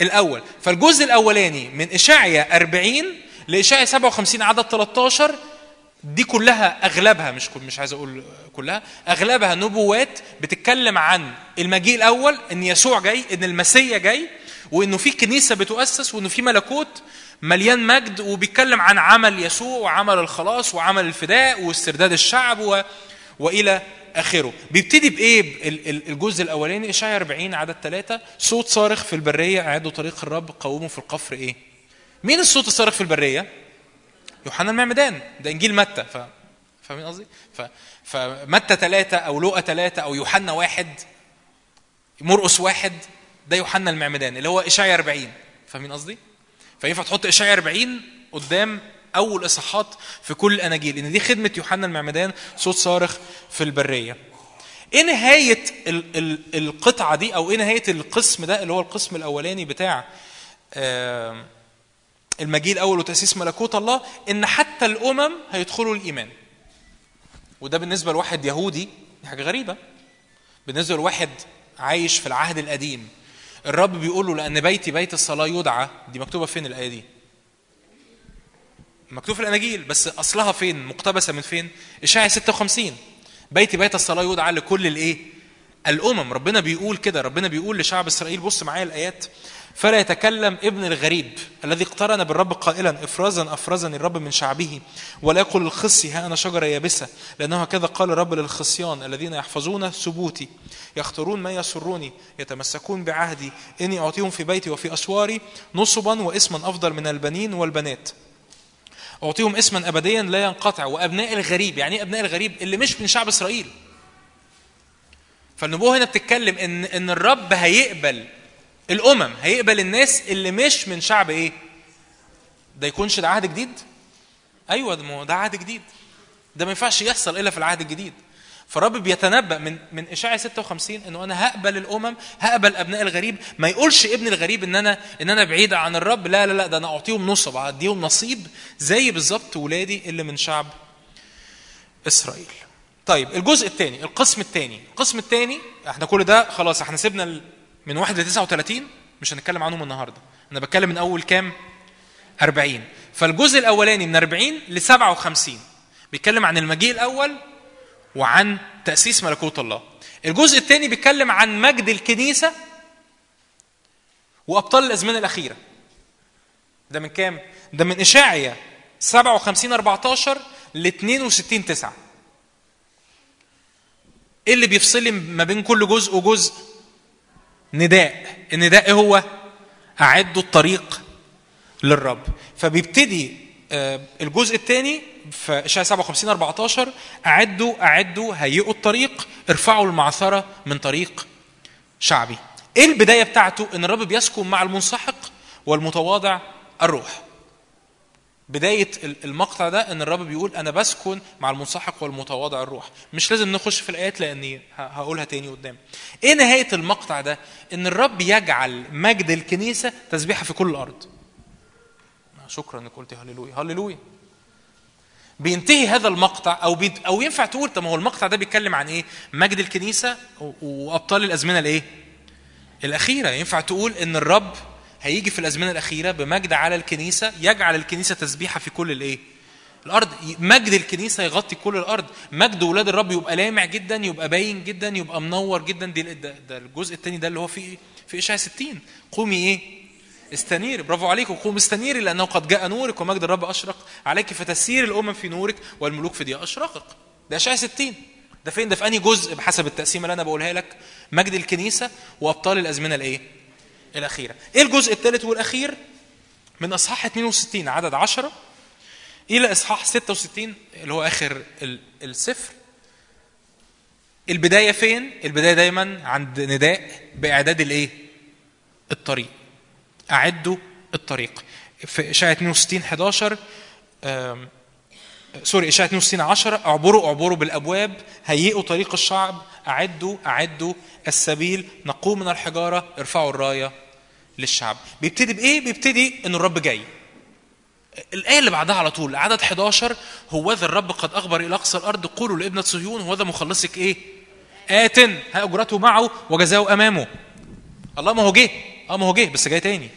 الأول. فالجزء الأولاني من اشعيا 40 لاشعيا 57 عدد 13 دي كلها أغلبها مش مش عايز أقول كلها أغلبها نبوات بتتكلم عن المجيء الأول إن يسوع جاي إن المسيا جاي وإنه في كنيسة بتؤسس وإنه في ملكوت مليان مجد وبيتكلم عن عمل يسوع وعمل الخلاص وعمل الفداء واسترداد الشعب و... وإلى آخره. بيبتدي بإيه؟ الجزء الأولاني اشعيا 40 عدد ثلاثة صوت صارخ في البرية أعدوا طريق الرب قوموا في القفر إيه؟ مين الصوت الصارخ في البرية؟ يوحنا المعمدان ده إنجيل متى ف فاهمين قصدي؟ ف... فمتى ثلاثة أو لوقا ثلاثة أو يوحنا واحد مرقس واحد ده يوحنا المعمدان اللي هو إشعيا 40 فاهمين قصدي؟ فينفع تحط إشعيا 40 قدام أول إصحاحات في كل الأناجيل إن دي خدمة يوحنا المعمدان صوت صارخ في البرية. إيه نهاية ال... ال... القطعة دي أو إيه نهاية القسم ده اللي هو القسم الأولاني بتاع آه المجيء الأول وتأسيس ملكوت الله إن حتى الأمم هيدخلوا الإيمان. وده بالنسبة لواحد يهودي دي حاجة غريبة. بالنسبة لواحد عايش في العهد القديم الرب بيقول له لأن بيتي بيت الصلاة يدعى. دي مكتوبة فين الآية دي؟ مكتوب في الاناجيل بس أصلها فين؟ مقتبسة من فين؟ اشعيا 56 بيتي بيت الصلاة يدعى لكل الإيه؟ الأمم. ربنا بيقول كده ربنا بيقول لشعب إسرائيل بص معايا الآيات. فلا يتكلم ابن الغريب الذي اقترن بالرب قائلا افرازا افرزني الرب من شعبه ولا يقول الخصي ها أنا شجرة يابسة لأنه هكذا قال الرب للخصيان الذين يحفظون ثبوتي يختارون ما يسروني يتمسكون بعهدي إني أعطيهم في بيتي وفي أسواري نصبا واسما أفضل من البنين والبنات. أعطيهم اسما ابديا لا ينقطع وأبناء الغريب يعني إيه أبناء الغريب؟ اللي مش من شعب إسرائيل. فالنبوة هنا بتتكلم ان إن الرب هيقبل الأمم هيقبل الناس اللي مش من شعب إيه؟ ده يكونش ده عهد جديد؟ أيوه ده ده عهد جديد. ده ما ينفعش يحصل إلا في العهد الجديد. فالرب بيتنبأ من من اشعياء 56 إنه أنا هقبل الأمم هقبل أبناء الغريب. ما يقولش ابن الغريب إن أنا إن أنا بعيد عن الرب. لا لا لا ده أنا أعطيهم نصب اديهم نصيب. زي بالظبط ولادي اللي من شعب إسرائيل. طيب الجزء الثاني القسم الثاني. القسم الثاني إحنا كل ده خلاص إحنا سيبنا من 1 ل 39 مش هنتكلم عنهم النهارده. أنا بتكلم من أول كام؟ 40 فالجزء الأولاني من 40 ل 57 بيتكلم عن المجيء الأول وعن تأسيس ملكوت الله. الجزء الثاني بيتكلم عن مجد الكنيسة وأبطال الأزمنة الأخيرة. ده من كام؟ ده من اشاعيا 57 14 ل 62 9 إيه اللي بيفصل ما بين كل جزء وجزء؟ نداء. النداء إيه هو أعدوا الطريق للرب. فبيبتدي آه، الجزء الثاني في اشعياء 57 14 أعدوا أعدوا هيئوا الطريق ارفعوا المعثرة من طريق شعبي. إيه البداية بتاعته؟ إن الرب بيسكن مع المنسحق والمتواضع الروح. بداية ال- المقطع ده إن الرب بيقول أنا بسكن مع المنسحق والمتواضع الروح. مش لازم نخش في الآيات لأني هقولها تاني قدام. إيه نهاية المقطع ده؟ إن الرب يجعل مجد الكنيسة تسبيحة في كل الأرض. شكرا إنك قلت هللويا. هللويا. بينتهي هذا المقطع أو بيد أو ينفع تقول طب ما هو المقطع ده بيتكلم عن إيه؟ مجد الكنيسة وأبطال الأزمنة الإيه؟ الأخيرة. ينفع تقول إن الرب هيجي في الأزمنة الأخيرة بمجد على الكنيسة يجعل الكنيسة تسبيحة في كل الإيه؟ الأرض. مجد الكنيسة يغطي كل الأرض. مجد ولاد الرب يبقى لامع جدا يبقى باين جدا يبقى منور جدا. دي ده, ده الجزء الثاني ده اللي هو في في إشعياء 60 قومي إيه؟ استنيري. برافو عليكم. قوم استنيري لأنه قد جاء نورك ومجد الرب أشرق عليك فتسير الأمم في نورك والملوك في ضياء أشرقك. ده إشعياء 60 ده فين؟ ده في أنهي جزء؟ بحسب التقسيمة اللي أنا بقولها لك. مجد الكنيسة وأبطال الأزمنة الإيه؟ الأخيرة. إيه الجزء الثالث والأخير؟ من أصحاح 62 عدد 10 إلى إصحاح 66 اللي هو آخر ال- السفر. البداية فين؟ البداية دايما عند نداء بإعداد الإيه؟ الطريق. أعدوا الطريق. في إشاعة 62 11 آم، سوري إشاعة 62 10 اعبروا اعبروا بالأبواب هيئوا طريق الشعب أعدوا أعدوا السبيل نقوم من الحجارة ارفعوا الراية. للشعب. بيبتدي بإيه؟ بيبتدي إن الرب جاي. الآية اللي بعدها على طول عدد 11 هوذا الرب قد أخبر إلى أقصى الأرض قولوا لابنة صهيون هوذا مخلصك إيه؟ آت أجرته معه وجزاؤه أمامه. الله ما هو جه. آه ما هو جه بس جاي تاني.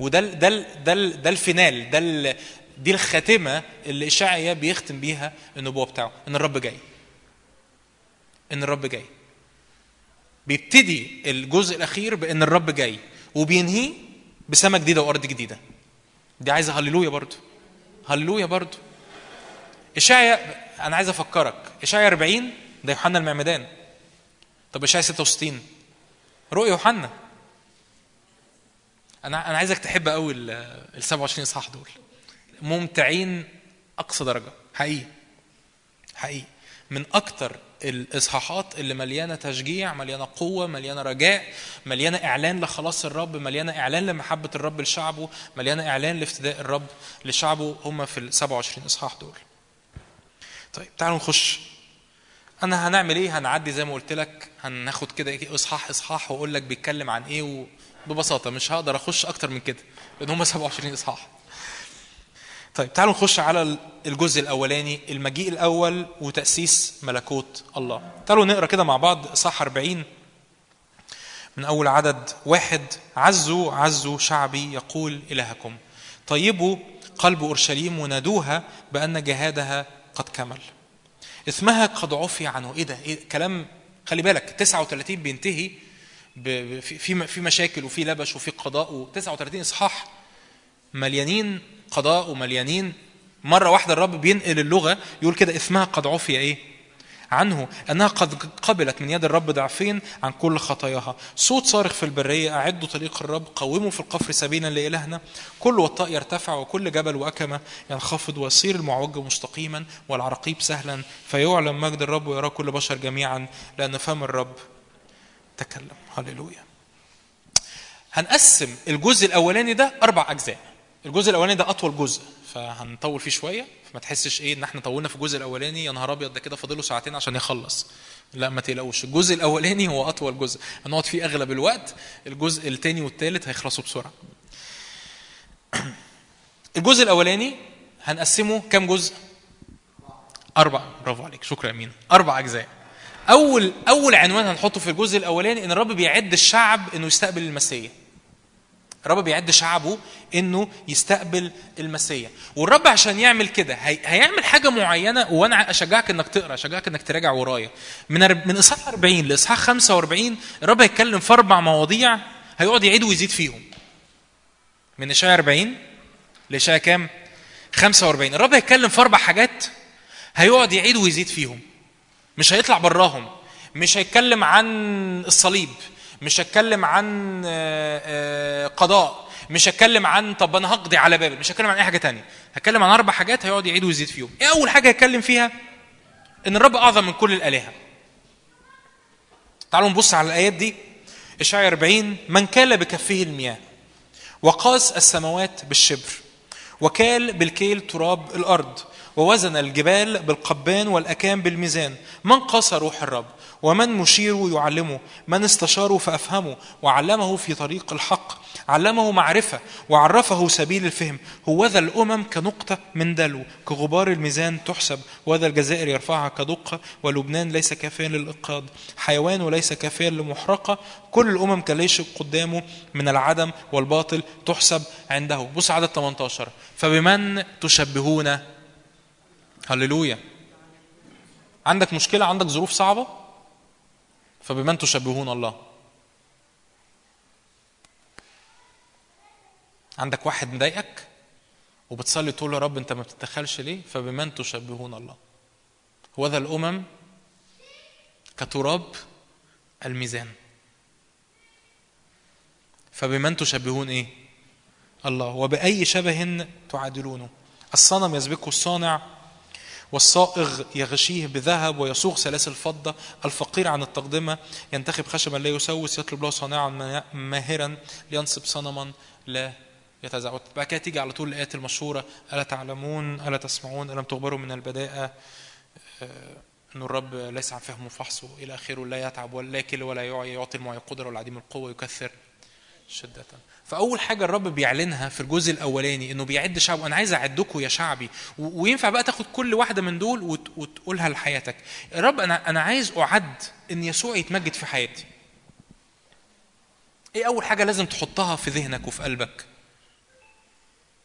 وده ده ده ده الفينال ده دي الخاتمة اللي اشعيا بيختم بيها النبوة بتاعه إن الرب جاي. إن الرب جاي. بيبتدي الجزء الأخير بإن الرب جاي وبينهيه بسماء جديدة وأرض جديدة. دي عايزة هللويا برضو. هللويا برضو. إشعيا أنا عايز أفكرك. إشعيا 40 ده يوحنا المعمدان. طب إشعيا 66 رؤيا يوحنا. أنا أنا عايزك تحب قوي ال 27 إصحاح دول. ممتعين أقصى درجة. حقيقي. حقيقي. من أكتر الإصحاحات اللي مليانة تشجيع مليانة قوة مليانة رجاء مليانة إعلان لخلاص الرب مليانة إعلان لمحبة الرب لشعبه مليانة إعلان لافتداء الرب لشعبه هم في ال 27 إصحاح دول. طيب تعالوا نخش. أنا هنعمل إيه؟ هنعدي زي ما قلت لك هناخد كده إيه؟ إصحاح إصحاح وأقول لك بيتكلم عن إيه وببساطة مش هقدر أخش أكتر من كده لأن هم 27 إصحاح. طيب تعالوا نخش على الجزء الأولاني المجيء الأول وتأسيس ملكوت الله. تعالوا نقرأ كده مع بعض اصحاح 40 من أول عدد واحد عزوا عزوا شعبي يقول إلهكم. طيبوا قلب أورشليم ونادوها بأن جهادها قد كمل. اسمها قد عفي عنه. إيه ده؟ إيه كلام؟ خلي بالك 39 بينتهي في في مشاكل وفي لبش وفي قضاء و39 إصحاح مليانين. قضاء ومليانين. مرة واحدة الرب بينقل اللغة يقول كده اسمها قد عفي إيه؟ عنه أنها قد قبلت من يد الرب ضعفين عن كل خطاياها. صوت صارخ في البرية أعدوا طريق الرب قوموا في القفر سبيلا لإلهنا. كل وطاء يرتفع وكل جبل وأكمة ينخفض ويصير المعوج مستقيما والعراقيب سهلا. فيعلم مجد الرب ويرى كل بشر جميعا لأن فم الرب تكلم. هللويا. هنقسم الجزء الأولاني ده أربع أجزاء. الجزء الأولاني ده أطول جزء فهنطول فيه شوية. فما تحسش إيه إن إحنا طولنا في الجزء الأولاني يا نهار أبيض ده كده فاضله ساعتين عشان يخلص. لا ما تقلقوش. الجزء الأولاني هو أطول جزء. هنقعد فيه أغلب الوقت. الجزء الثاني والثالث هيخلصوا بسرعة. [clears throat] الجزء الأولاني هنقسمه كام جزء؟ أربع برافو عليك. شكرا أمين. أربع أجزاء. أول أول عنوان هنحطه في الجزء الأولاني إن الرب بيعد الشعب إنه يستقبل المسيح. الرب بيعد شعبه إنه يستقبل المسيح. والرب عشان يعمل كده هي... هيعمل حاجة معينة وأنا أشجعك إنك تقرأ أشجعك إنك تراجع ورايا. من. من إصحاح 40 لإصحاح 45 الرب هيتكلم في أربع مواضيع هيقعد يعيد ويزيد فيهم. من إشعياء 40 لإشعياء كام؟ 45 الرب هيتكلم في أربع حاجات هيقعد يعيد ويزيد فيهم. مش هيطلع براهم. مش هيتكلم عن الصليب. مش هتكلم عن آه، آه، قضاء مش هتكلم عن طب أنا هقضي على بابل مش هتكلم عن أي حاجة تانية. هتكلم عن أربع حاجات هيقعد يعيد ويزيد فيهم. إيه أول حاجة هيتكلم فيها؟ إن الرب أعظم من كل الآلهة. تعالوا نبص على الآيات دي. إشعياء 40 من كال بكفه المياه وقاس السماوات بالشبر وكال بالكيل تراب الأرض ووزن الجبال بالقبان والأكام بالميزان. من قاس روح الرب؟ ومن مشير يعلمه من استشاره فافهمه وعلمه في طريق الحق علمه معرفة وعرفه سبيل الفهم. هوذا الأمم كنقطة من دلو كغبار الميزان تحسب وذا الجزائر يرفعها كدقه ولبنان ليس كافيا للاقاض حيوان وليس كافيا لمحرقة. كل الأمم كليش قدامه من العدم والباطل تحسب عنده. بص عدد 18 فبمن تشبهون؟ هللويا. عندك مشكلة؟ عندك ظروف صعبة؟ فبمن تشبهون الله؟ عندك واحد مضايقك وبتصلي تقول يا رب انت ما بتتدخلش ليه؟ فبمن تشبهون الله؟ وذا الأمم كتراب الميزان. فبمن تشبهون إيه؟ الله. وبأي شبه تعادلونه. الصنم يسبقه الصانع والصائغ يغشيه بذهب ويصوغ سلاسل فضة الفقير عن التقدمة ينتخب خشبا لا يسوس يطلب له صانعا ماهرا لينصب صنما لا يتزعزع بعد كده تيجي على طول الآيات المشهورة ألا تعلمون ألا تسمعون ألم تخبروا من البداءة؟ آه، أن الرب ليس عن فهمه فحصه إلى آخره لا يتعب ولا يكل ولا يعي يعطي المعي القدرة والعديم القوة يكثر شدة. فأول حاجة الرب بيعلنها في الجزء الأولاني إنه بيعد شعبه أنا عايز أعدكم يا شعبي. وينفع بقى تاخد كل واحدة من دول وت- وتقولها لحياتك. الرب أنا أنا عايز أعد إن يسوع يتمجد في حياتي. إيه أول حاجة لازم تحطها في ذهنك وفي قلبك؟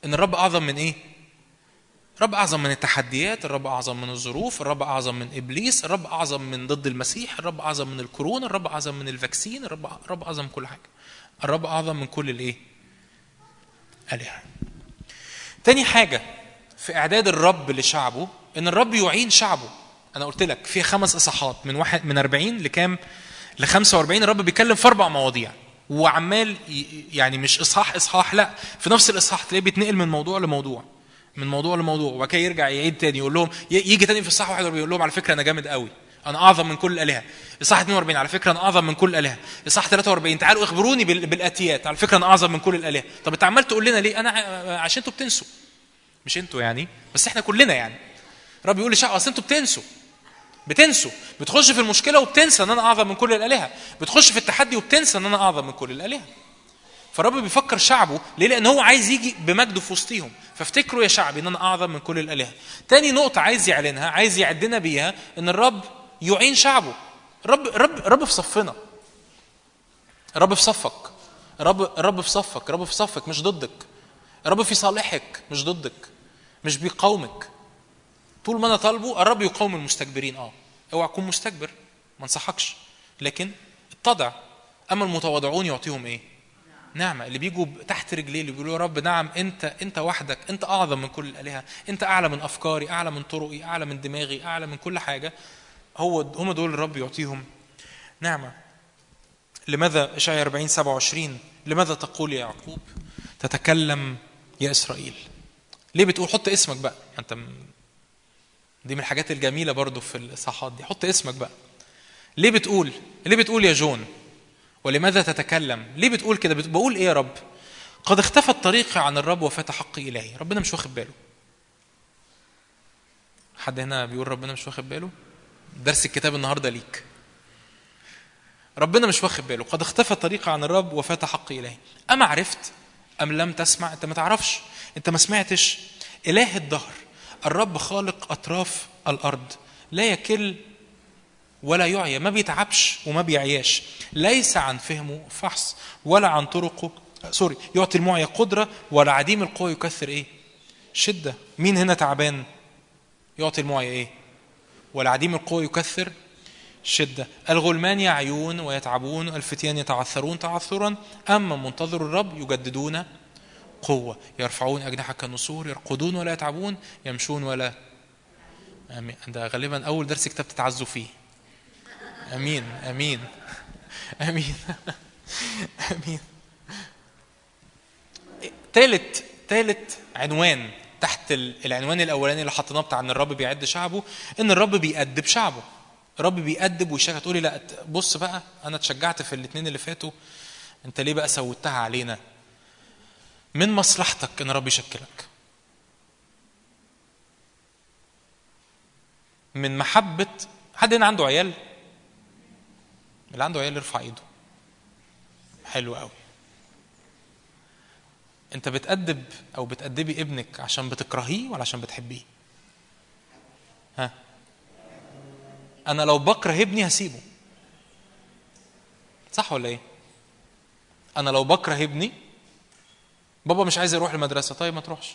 إن الرب أعظم من إيه؟ الرب أعظم من التحديات الرب أعظم من الظروف الرب أعظم من إبليس الرب أعظم من ضد المسيح الرب أعظم من الكورونا الرب أعظم من الفاكسين الرب الرب أعظم من كل حاجة. الرب أعظم من كل الإيه؟ آلهة. تاني حاجة في إعداد الرب لشعبه إن الرب يعين شعبه. أنا قلت لك في خمس إصحاحات من واحد من 40 لكام؟ ل 45 الرب بيتكلم في أربع مواضيع. وعمال يعني مش إصحاح إصحاح لأ في نفس الإصحاح تلاقيه بيتنقل من موضوع لموضوع من موضوع لموضوع وبعد كده يرجع يعيد تاني يقول لهم يجي تاني في الصح 41 يقول لهم على فكرة أنا جامد قوي أنا أعظم من كل الالهه إصحاح 42 على فكرة أنا أعظم من كل الالهه إصحاح 43 تعالوا اخبروني بال- بالآتيات. على فكرة أنا أعظم من كل الآلهة. طب أنت عمال تقول لنا ليه؟ أنا عشان أنتوا بتنسوا. مش أنتوا يعني بس إحنا كلنا يعني. رب يقول لشعب أصل أنتوا بتنسوا. بتنسوا. بتخش في المشكلة وبتنسى إن أنا أعظم من كل الآلهة. بتخش في التحدي وبتنسى إن أنا أعظم من كل الآلهة. فالرب بيفكر شعبه ليه؟ لأن هو عايز يجي بمجده في وسطهم فافتكروا يا شعبي إن أنا أعظم من كل الآلهة. تاني نقطة عايز يعلنها عايز يعدنا بيها إن الرب يعين شعبه. الرب الرب الرب في صفنا. الرب في صفك. الرب الرب في صفك، الرب في صفك مش ضدك. الرب في صالحك مش ضدك. مش بيقاومك. طول ما أنا طالبه الرب يقاوم المستكبرين آه. أوعى تكون مستكبر ما انصحكش. لكن اتضع أما المتواضعون يعطيهم إيه؟ نعمة اللي بيجوا تحت رجليه اللي بيقولوا يا رب نعم أنت أنت وحدك أنت أعظم من كل الآلهة أنت أعلى من أفكاري أعلى من طرقي أعلى من دماغي أعلى من كل حاجة هو هم دول الرب يعطيهم. نعمة. لماذا؟ إشعياء 40 27 لماذا تقول يا يعقوب؟ تتكلم يا إسرائيل. ليه بتقول؟ حط اسمك بقى. أنت م- دي من الحاجات الجميلة برضو في الاصحاحات دي. حط اسمك بقى. ليه بتقول؟ ليه بتقول يا جون؟ ولماذا تتكلم؟ ليه بتقول كده؟ بقول إيه يا رب؟ قد اختفت طريقي عن الرب وفات حقي إلهي، ربنا مش واخد باله. حد هنا بيقول ربنا مش واخد باله؟ درس الكتاب النهارده ليك. ربنا مش واخد باله. قد اختفى طريقة عن الرب وفات حق إلهي. أما عرفت؟ أم لم تسمع؟ أنت ما تعرفش. أنت ما سمعتش. إله الدهر. الرب خالق أطراف الأرض. لا يكل ولا يعيا. ما بيتعبش وما بيعياش. ليس عن فهمه فحص ولا عن طرقه. سوري يعطي المعيا قدرة ولا عديم القوة يكثر إيه؟ شدة. مين هنا تعبان؟ يعطي المعيا إيه؟ ولا عديم القوة يكثر. شدة. الغلمان يعيون ويتعبون الفتيان يتعثرون تعثرا أما منتظر الرب يجددون قوة. يرفعون أجنحة كالنسور يرقدون ولا يتعبون يمشون ولا. آمين. ده غالبا أول درس كتاب تتعزوا فيه. آمين. آمين. [laughs] آمين. [laughs] آمين. تالت تالت عنوان. تحت ال- العنوان الأولاني اللي حطيناه بتاع إن الرب بيعد شعبه إن الرب بيأدب شعبه. الرب بيأدب ويشجع تقولي لا بص بقى أنا اتشجعت في الاثنين اللي فاتوا أنت ليه بقى سوتها علينا؟ من مصلحتك إن الرب يشكلك؟ من محبة حد هنا عنده عيال؟ اللي عنده عيال يرفع إيده. حلو قوي انت بتأدب أو بتأدبي ابنك عشان بتكرهيه ولا عشان بتحبيه؟ ها؟ أنا لو بكره ابني هسيبه. صح ولا إيه؟ أنا لو بكره ابني بابا مش عايز يروح المدرسة طيب ما تروحش.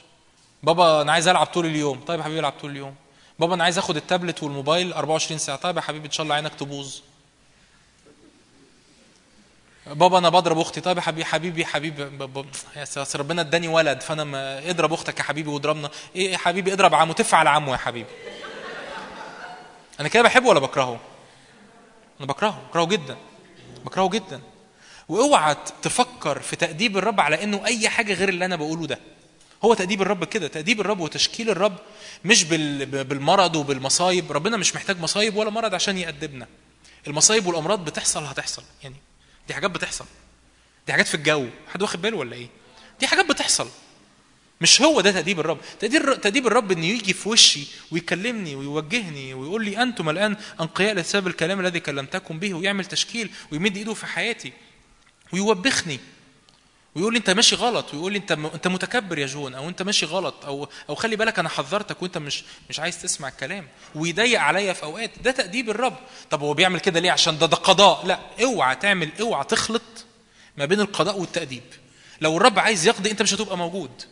بابا أنا عايز العب طول اليوم طيب يا حبيبي العب طول اليوم. بابا أنا عايز اخد التابلت والموبايل 24 ساعة طيب يا حبيبي ان شاء الله عينك تبوظ. بابا أنا بضرب أختي. طيب يا حبيبي حبيبي حبيبي ربنا اداني ولد فأنا ما اضرب أختك يا حبيبي واضربنا. إيه يا حبيبي اضرب عمه تف على عمه يا حبيبي. أنا كده بحبه ولا بكرهه؟ أنا بكرهه بكرهه جدا بكرهه جدا. وأوعى تفكر في تأديب الرب على إنه أي حاجة غير اللي أنا بقوله ده. هو تأديب الرب كده تأديب الرب وتشكيل الرب مش بال- بالمرض وبالمصايب. ربنا مش محتاج مصايب ولا مرض عشان يأدبنا. المصايب والأمراض بتحصل هتحصل. يعني دي حاجات بتحصل. دي حاجات في الجو. حد واخد باله ولا إيه؟ دي حاجات بتحصل. مش هو ده تأديب الرب. تأديب تأديب الرب انه يجي في وشي ويكلمني ويوجهني ويقول لي أنتم الآن أنقياء لسبب الكلام الذي كلمتكم به ويعمل تشكيل ويمد إيده في حياتي ويوبخني. ويقول لي انت ماشي غلط ويقول لي انت انت متكبر يا جون أو انت ماشي غلط أو أو خلي بالك أنا حذرتك وانت مش مش عايز تسمع الكلام ويضيق عليا في اوقات ده تأديب الرب. طب هو بيعمل كده ليه؟ عشان ده ده قضاء. لا اوعى تعمل اوعى تخلط ما بين القضاء والتأديب. لو الرب عايز يقضي انت مش هتبقى موجود.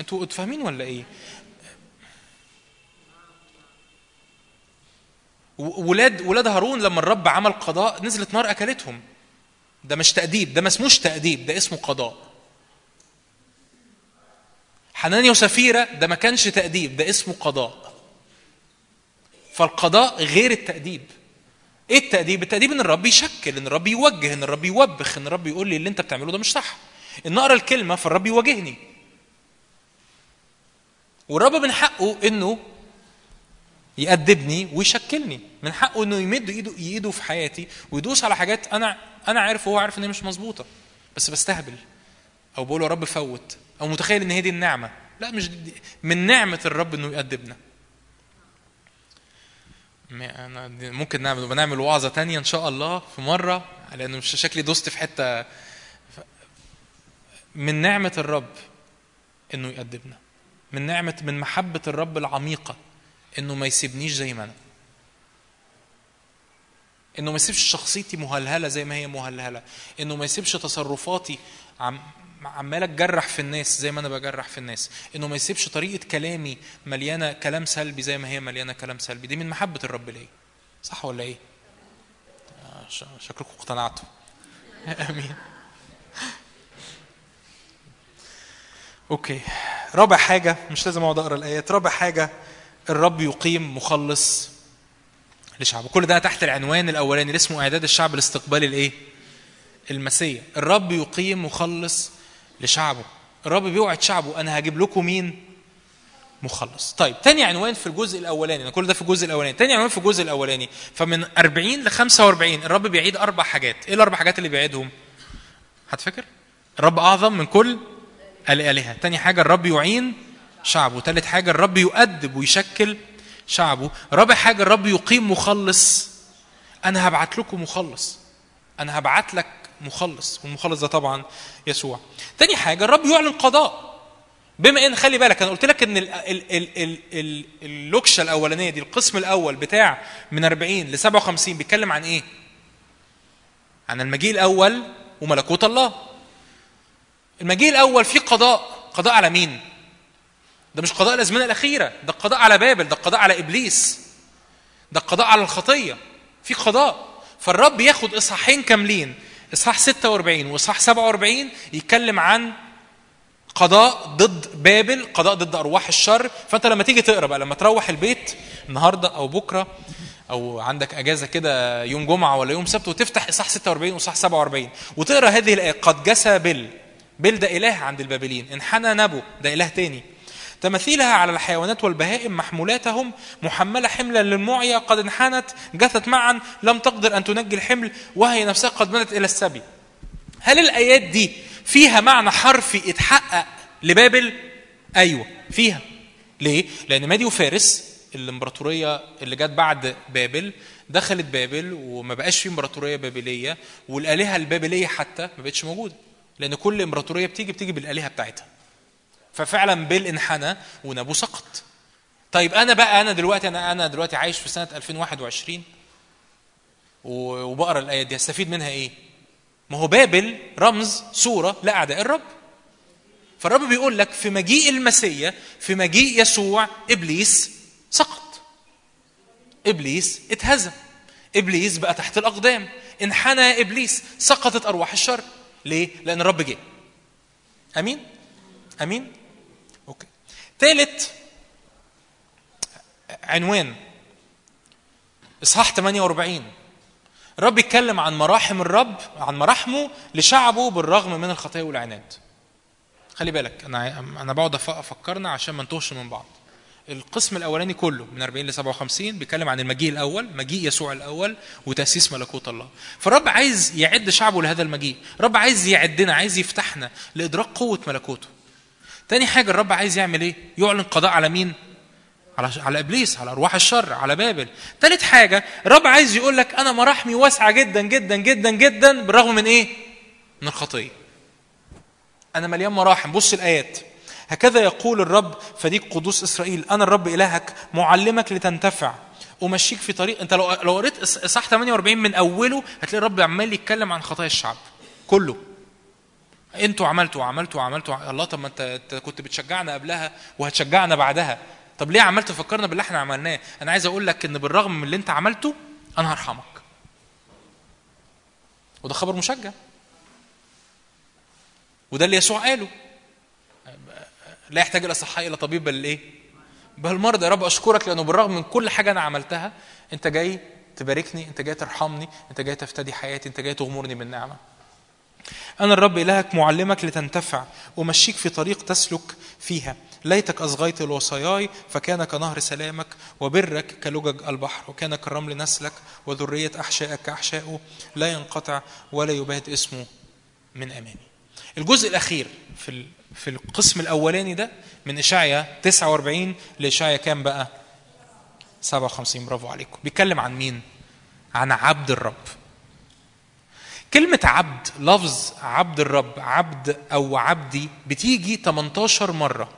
أنتوا فاهمين ولا إيه؟ ولاد ولاد هارون لما الرب عمل قضاء نزلت نار أكلتهم. ده مش تأديب ده ما اسموش تأديب ده اسمه قضاء. حنانيا وسفيرة ده ما كانش تأديب ده اسمه قضاء. فالقضاء غير التأديب. إيه التأديب؟ التأديب إن الرب يشكل إن الرب يوجه إن الرب يوبخ إن الرب يقول لي اللي أنت بتعمله ده مش صح. إن أقرأ الكلمة فالرب يواجهني. والرب من حقه إنه يأدبني ويشكلني. من حقه إنه يمد ايده ايده في حياتي ويدوس على حاجات أنا أنا عارف وهو عارف إن هي مش مظبوطة. بس بستهبل. أو بقول يا رب فوت. أو متخيل إن هي دي النعمة. لا مش دي من نعمة الرب إنه يأدبنا. أنا ممكن نعمل بنعمل وعظة تانية إن شاء الله في مرة لأنه مش شكلي دوست في حتة. من نعمة الرب إنه يأدبنا. من نعمه من محبة الرب العميقة. إنه ما يسيبنيش زي ما أنا. إنه ما يسيبش شخصيتي مهلهلة زي ما هي مهلهلة. إنه ما يسيبش تصرفاتي عم عمال اتجرح في الناس زي ما أنا بجرح في الناس. إنه ما يسيبش طريقة كلامي مليانة كلام سلبي زي ما هي مليانة كلام سلبي. دي من محبة الرب ليا. صح ولا إيه؟ آه، شكلكم اقتنعتوا. [laughs] آمين. أوكي. رابع حاجة مش لازم أقعد أقرأ الآيات. رابع حاجة الرب يقيم مخلص لشعبه. كل ده تحت العنوان الأولاني اللي اسمه إعداد الشعب لاستقبال الإيه؟ المسيح. الرب يقيم مخلص لشعبه. الرب بيوعد شعبه أنا هجيب لكم مين؟ مخلص. طيب تاني عنوان في الجزء الأولاني. أنا كل ده في الجزء الأولاني. تاني عنوان في الجزء الأولاني. فمن 40 ل 45 الرب بيعيد أربع حاجات. إيه الأربع حاجات اللي بيعيدهم؟ هتفكر؟ الرب أعظم من كل الآلهة. تاني حاجة الرب يعين شعبه. ثالث حاجة الرب يؤدب ويشكل شعبه. رابع حاجة الرب يقيم مخلص. أنا هبعت لكم مخلص. أنا هبعت لك مخلص. والمخلص ده طبعا يسوع. تاني حاجة الرب يعلن قضاء بما إن خلي بالك أنا قلت لك إن ال- ال- ال- ال- ال- اللوكشة الأولانية دي القسم الأول بتاع من 40 ل 57 بيتكلم عن إيه؟ عن المجيء الأول وملكوت الله. المجيء الأول فيه قضاء، قضاء على مين؟ ده مش قضاء الازمنه الأخيرة، ده القضاء على بابل، ده القضاء على إبليس. ده القضاء على الخطية. في قضاء. فالرب ياخد إصحاحين كاملين، إصحاح 46 وإصحاح 47 يتكلم عن قضاء ضد بابل قضاء ضد أرواح الشر فأنت لما تيجي تقرأ بقى لما تروح البيت النهارده أو بكرة أو عندك أجازة كده يوم جمعة ولا يوم سبت وتفتح إصحاح 46 وإصحاح 47 وتقرأ هذه الآية قد جسى بل بل ده إله عند البابليين انحنى نبو ده إله تاني تماثيلها على الحيوانات والبهائم محمولاتهم محملة حملا للمعية قد انحنت جثت معا لم تقدر أن تنجي الحمل وهي نفسها قد مدت إلى السبي هل الآيات دي فيها معنى حرفي اتحقق لبابل؟ أيوة فيها ليه؟ لأن مادي وفارس الإمبراطورية اللي جت بعد بابل دخلت بابل وما بقاش في إمبراطورية بابلية والآلهة البابلية حتى ما بقتش موجودة لأن كل إمبراطورية بتيجي بتيجي بالآلهة بتاعتها ففعلا بيل انحنى ونابو سقط طيب أنا بقى أنا دلوقتي أنا أنا دلوقتي عايش في سنة 2021 و- وبقرأ الآية دي هستفيد منها إيه؟ ما هو بابل رمز صورة لأعداء الرب فالرب بيقول لك في مجيء المسيا في مجيء يسوع إبليس سقط إبليس اتهزم إبليس بقى تحت الأقدام انحنى إبليس سقطت أرواح الشر ليه؟ لأن الرب جه أمين؟ أمين؟ ثالث عنوان. إصحاح 48 الرب يتكلم عن مراحم الرب عن مراحمه لشعبه بالرغم من الخطايا والعناد. خلي بالك أنا أنا بقعد أفكرنا عشان ما نتوهش من بعض. القسم الأولاني كله من 40 ل 57 بيتكلم عن المجيء الأول مجيء يسوع الأول وتأسيس ملكوت الله. فالرب عايز يعد شعبه لهذا المجيء. الرب عايز يعدنا عايز يفتحنا لإدراك قوة ملكوته. تاني حاجة الرب عايز يعمل إيه؟ يعلن قضاء على مين؟ على على إبليس على أرواح الشر على بابل. تالت حاجة الرب عايز يقول لك أنا مراحمي واسعة جدا جدا جدا جدا بالرغم من إيه؟ من الخطية. أنا مليان مراحم. بص الآيات. هكذا يقول الرب فديك قدوس إسرائيل أنا الرب إلهك معلمك لتنتفع. أمشيك في طريق أنت لو لو قريت إصحاح 48 من أوله هتلاقي الرب عمال يتكلم عن خطايا الشعب كله. أنتوا عملتوا وعملتوا وعملتوا الله طب ما انت كنت بتشجعنا قبلها وهتشجعنا بعدها. طب ليه عمال تفكرنا باللي إحنا عملناه؟ أنا عايز أقول لك ان بالرغم من اللي انت عملته أنا هرحمك. وده خبر مشجع. وده اللي يسوع قاله. لا يحتاج الاصحاء إلى طبيب بل إيه؟ بل المرضى يا رب أشكرك لأنه بالرغم من كل حاجة أنا عملتها أنت جاي تباركني أنت جاي ترحمني أنت جاي تفتدي حياتي أنت جاي تغمرني بالنعمة. أنا الرب إلهك معلمك لتنتفع أمشيك في طريق تسلك فيها. ليتك أصغيت الوصاياي فكان كنهر سلامك وبرك كلجج البحر وكان كالرمل نسلك وذرية أحشائك كأحشائه لا ينقطع ولا يباد اسمه من أمامي. الجزء الأخير في في القسم الأولاني ده من إشعيا 49 لإشعيا كام بقى؟ 57 برافو عليكم. بيتكلم عن مين؟ عن عبد الرب. كلمة عبد لفظ عبد الرب عبد أو عبدي بتيجي 18 مرة.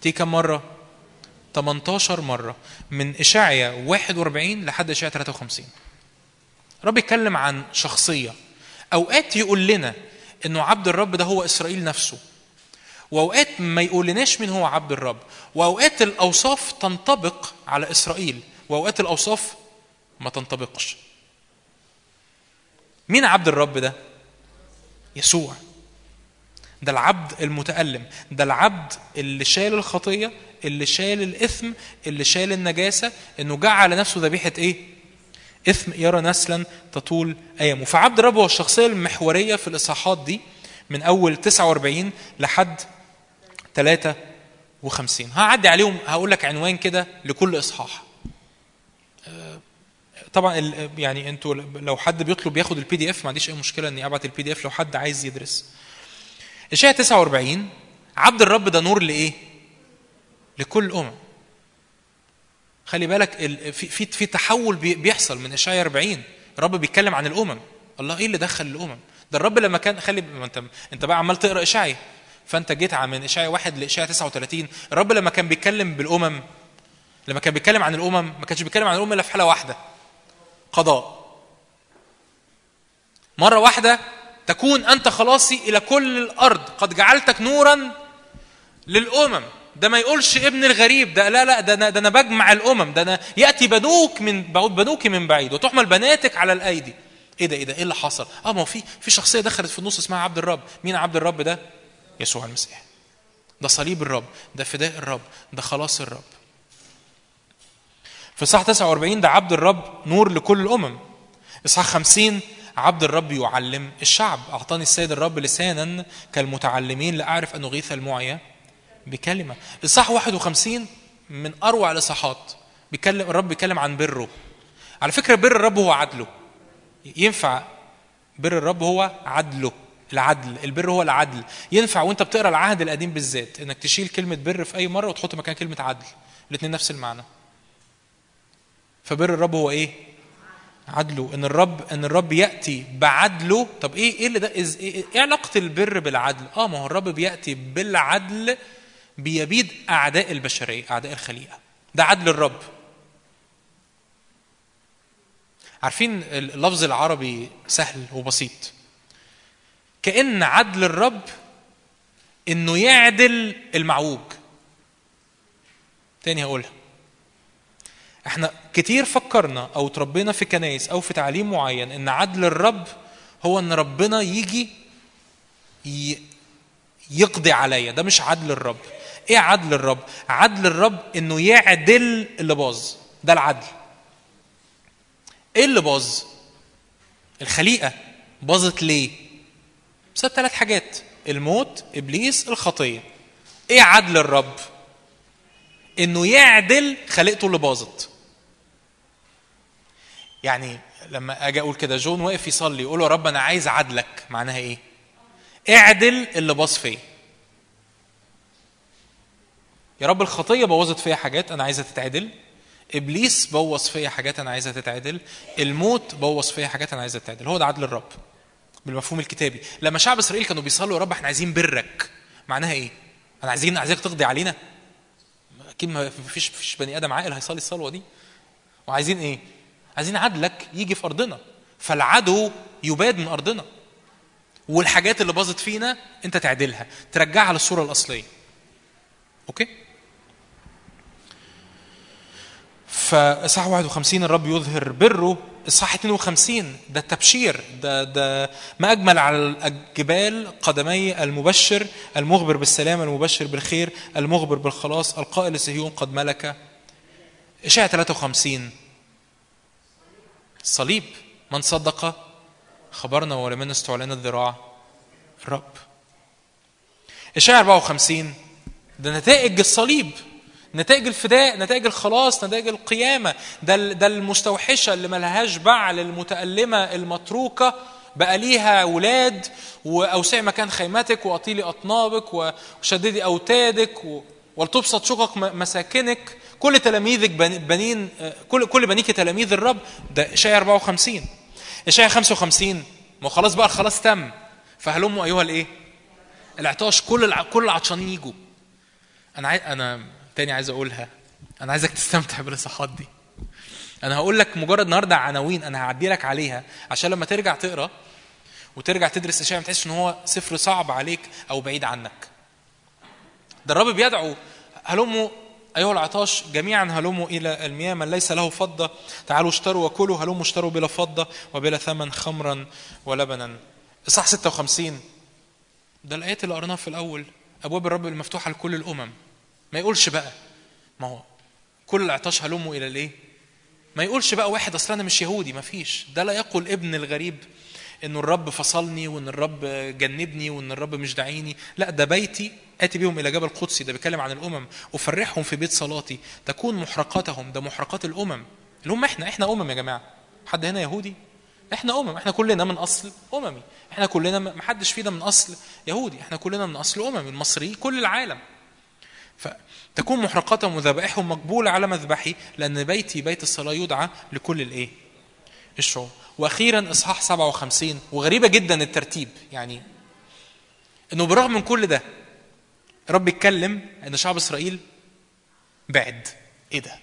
تيجي كم مرة؟ 18 مرة. من إشعيا 41 لحد إشعيا 53 الرب يتكلم عن شخصية. أوقات يقول لنا إنه عبد الرب ده هو إسرائيل نفسه. وأوقات ما يقولناش مين هو عبد الرب. وأوقات الأوصاف تنطبق على إسرائيل. وأوقات الأوصاف ما تنطبقش. مين عبد الرب ده؟ يسوع. ده العبد المتألم. ده العبد اللي شال الخطية اللي شال الإثم اللي شال النجاسة إنه جعل نفسه ذبيحة إيه؟ إثم يرى نسلا تطول أيامه. فعبد الرب هو الشخصية المحورية في الإصحاحات دي من أول 49 لحد 53 هعدي عليهم هقول لك عنوان كده لكل إصحاح. طبعا يعني أنتوا لو حد بيطلب ياخد ال PDF ما عنديش أي مشكلة إني أبعت ال PDF لو حد عايز يدرس. اشعياء 49 عبد الرب ده نور لإيه؟ لكل الامم خلي بالك ال- في في في تحول بي- بيحصل من اشعياء 40 الرب بيتكلم عن الأمم. الله إيه اللي دخل الأمم؟ ده الرب لما كان خلي ما أنت أنت بقى عمال تقرأ اشعياء فأنت جيت من اشعياء واحد لاشعياء 39 الرب لما كان بيتكلم بالأمم لما كان بيتكلم عن الأمم ما كانش بيتكلم عن الأمم إلا في حالة واحدة. قضاء مرة واحدة تكون أنت خلاصي إلى كل الأرض. قد جعلتك نورا للأمم. ده ما يقولش ابن الغريب. ده لا لا ده أنا ده أنا بجمع الأمم. ده أنا يأتي بنوك من بنوك من بعيد وتحمل بناتك على الأيدي. إيه ده إيه ده إيه اللي حصل؟ آه ما هو في في شخصية دخلت في النص اسمها عبد الرب. مين عبد الرب ده؟ يسوع المسيح. ده صليب الرب. ده فداء الرب. ده خلاص الرب. في اصحاح 49 ده عبد الرب نور لكل الأمم. إصحاح 50 عبد الرب يعلم الشعب. أعطاني السيد الرب لسانا كالمتعلمين لأعرف أن أغيث المعيا بكلمة. إصحاح 51 من أروع الإصحاحات. بيتكلم الرب بيتكلم عن بره. على فكرة بر الرب هو عدله. ينفع بر الرب هو عدله العدل. البر هو العدل. ينفع وأنت بتقرأ العهد القديم بالذات إنك تشيل كلمة بر في أي مرة وتحط مكان كلمة عدل. الاثنين نفس المعنى. فبر الرب هو إيه؟ عدله. إن الرب إن الرب يأتي بعدله. طب إيه إيه اللي ده؟ إز- إيه إيه علاقة البر بالعدل؟ آه ما هو الرب بيأتي بالعدل بيبيد أعداء البشرية أعداء الخليقة. ده عدل الرب. عارفين اللفظ العربي سهل وبسيط. كأن عدل الرب إنه يعدل المعوج. تاني هقولها. إحنا كتير فكرنا أو تربينا في كنايس أو في تعليم معين ان عدل الرب هو ان ربنا يجي يقضي عليا. ده مش عدل الرب. إيه عدل الرب؟ عدل الرب انه يعدل اللي باظ. ده العدل. إيه اللي باظ؟ الخليقة. باظت ليه؟ بسبب ثلاث حاجات. الموت إبليس الخطية. إيه عدل الرب؟ انه يعدل خليقته اللي باظت. يعني لما أجي أقول كده جون واقف يصلي يقول له يا رب أنا عايز عدلك معناها إيه؟ اعدل اللي باظ فيا يا رب الخطية بوظت فيا حاجات أنا عايزها تتعدل إبليس بوظ فيا حاجات أنا عايزها تتعدل الموت بوظ فيا حاجات أنا عايزها تتعدل. هو ده عدل الرب بالمفهوم الكتابي. لما شعب إسرائيل كانوا بيصلوا يا رب إحنا عايزين برك معناها إيه؟ أنا عايزين عايزك تقضي علينا. أكيد ما فيش فيش بني آدم عاقل هيصلي الصلوة دي. وعايزين إيه؟ عايزين عدلك يجي في أرضنا. فالعدو يباد من أرضنا. والحاجات اللي باظت فينا أنت تعدلها ترجعها للصورة الأصلية. أوكي؟ فإصحاح 51 الرب يظهر بره. إصحاح 52 ده التبشير ده ده ما أجمل على الجبال قدمي المبشر المخبر بالسلام المبشر بالخير المخبر بالخلاص القائل لصهيون قد ملك. اشعياء 53 الصليب من صدق خبرنا ولمن استعلن الذراع. الرب اشعياء 54 ده نتائج الصليب. نتائج الفداء. نتائج الخلاص. نتائج القيامة. ده ده المستوحشة اللي ملهاش بعل المتألمة المتروكة. بقى ليها ولاد وأوسعي مكان خيمتك وأطيلي أطنابك وشددي أوتادك و- ولتبسط شقق مساكنك. كل تلاميذك بن- بنين كل كل بنيك تلاميذ الرب ده إشعياء 54 إشعياء 55 ما خلاص بقى الخلاص تم. فهلموا أيها الإيه؟ العطاش كل الع... كل العطشانين يجوا. أنا عايز أنا تاني عايز أقولها. أنا عايزك تستمتع بالإصحاحات دي. أنا هقول لك مجرد النهارده عناوين أنا هعدي لك عليها. عشان لما ترجع تقرأ وترجع تدرس اشياء ما تحسش إن هو سفر صعب عليك أو بعيد عنك. ده الرب بيدعو هلموا أيها العطاش جميعا هلموا إلى المياه من ليس له فضة. تعالوا اشتروا وكلوا هلموا اشتروا بلا فضة وبلا ثمن خمرا ولبنا. إصحاح 56 ده الآيات اللي قريناها في الأول. أبواب الرب المفتوحة لكل الأمم. ما يقولش بقى. ما هو كل العطاش هلموا إلى الإيه؟ ما يقولش بقى واحد أصل أنا مش يهودي ما فيش. ده لا يقول ابن الغريب. انه الرب فصلني وإن الرب جنبني وإن الرب مش داعيني. لا ده بيتي آتي بهم إلى جبل قدسي ده بيتكلم عن الأمم. أفرحهم في بيت صلاتي. تكون محرقاتهم ده محرقات الأمم. اللي هم إحنا إحنا أمم يا جماعة. حد هنا يهودي؟ إحنا أمم. إحنا كلنا من أصل أممي. إحنا كلنا ما حدش فينا من أصل يهودي. إحنا كلنا من أصل أممي المصريين كل العالم. فتكون محرقاتهم وذبائحهم مقبولة على مذبحي لأن بيتي بيت الصلاة يدعى لكل الإيه؟ الشعوب. وأخيرا إصحاح 57 وغريبة جدا الترتيب يعني إنه بالرغم من كل ده رب يتكلم إن شعب إسرائيل بعد إيه ده؟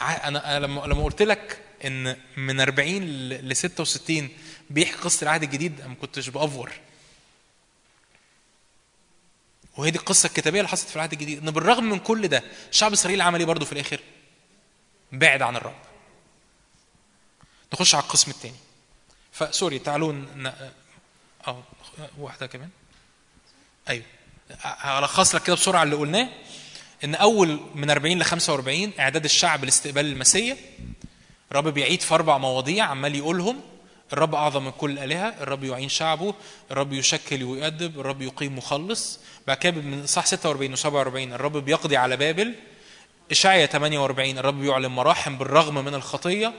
أنا لما لما قلت لك إن من 40 ل ل 66 بيحكي قصة العهد الجديد أنا ما كنتش بأفور وهي دي القصة الكتابية اللي حصلت في العهد الجديد إن بالرغم من كل ده شعب إسرائيل عمل إيه برضه في الآخر؟ بعد عن الرب. نخش على القسم الثاني. فسوري تعالوا ن... آه واحدة كمان. أيوه. هلخص لك كده بسرعة اللي قلناه إن أول من 40 ل 45 إعداد الشعب لاستقبال المسيا الرب بيعيد في أربع مواضيع عمال يقولهم. الرب أعظم من كل الالهه الرب يعين شعبه الرب يشكل ويؤدب الرب يقيم مخلص. بعد كده من اصحاح 46 و47 الرب بيقضي على بابل. إشعيا 48 الرب يعلن مراحم بالرغم من الخطية.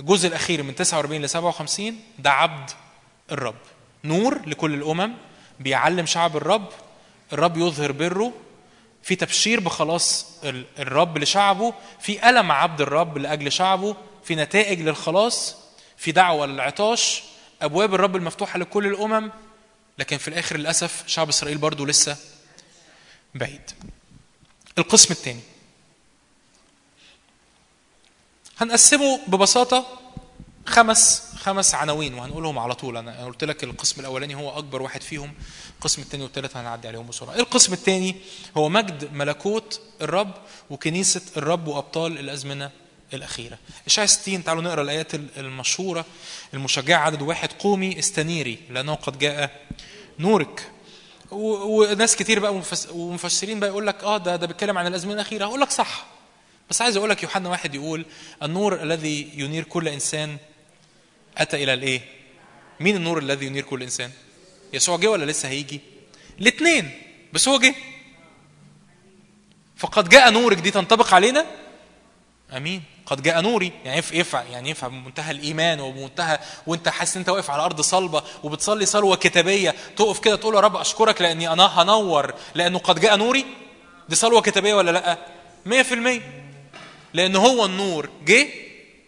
الجزء الأخير من 49 ل 57 ده عبد الرب. نور لكل الأمم بيعلم شعب الرب الرب يظهر بره. في تبشير بخلاص ال- الرب لشعبه في ألم عبد الرب لأجل شعبه في نتائج للخلاص في دعوة للعطاش. أبواب الرب المفتوحة لكل الأمم لكن في الآخر للأسف شعب إسرائيل برضو لسه بعيد. القسم الثاني. هنقسمه ببساطة خمس خمس عناوين وهنقولهم على طول. أنا قلت لك القسم الأولاني هو أكبر واحد فيهم القسم الثاني والثالث هنعدي عليهم بسرعة. القسم الثاني هو مجد ملكوت الرب وكنيسة الرب وأبطال الأزمنة الأخيرة. اشعياء 60 تعالوا نقرأ الآيات المشهورة المشجعة عدد واحد. قومي استنيري لأنه قد جاء نورك. وناس كتير بقى ومفس- ومفسرين بقى يقول لك آه ده ده بيتكلم عن الأزمنة الأخيرة. أقول لك صح. بس عايز أقول لك يوحنا واحد يقول النور الذي ينير كل إنسان أتى إلى الإيه؟ مين النور الذي ينير كل إنسان؟ يسوع جه ولا لسه هيجي؟ الاثنين. بس هو جه. فقد جاء نورك دي تنطبق علينا؟ آمين. قد جاء نوري. يعني ينفع يعني ينفع بمنتهى الإيمان وبمنتهى وأنت حاسس إن أنت واقف على أرض صلبة وبتصلي صلوة كتابية تقف كده تقول يا رب أشكرك لأني أنا هنور. لأنه قد جاء نوري؟ دي صلوة كتابية ولا لأ؟ 100% لأن هو النور جه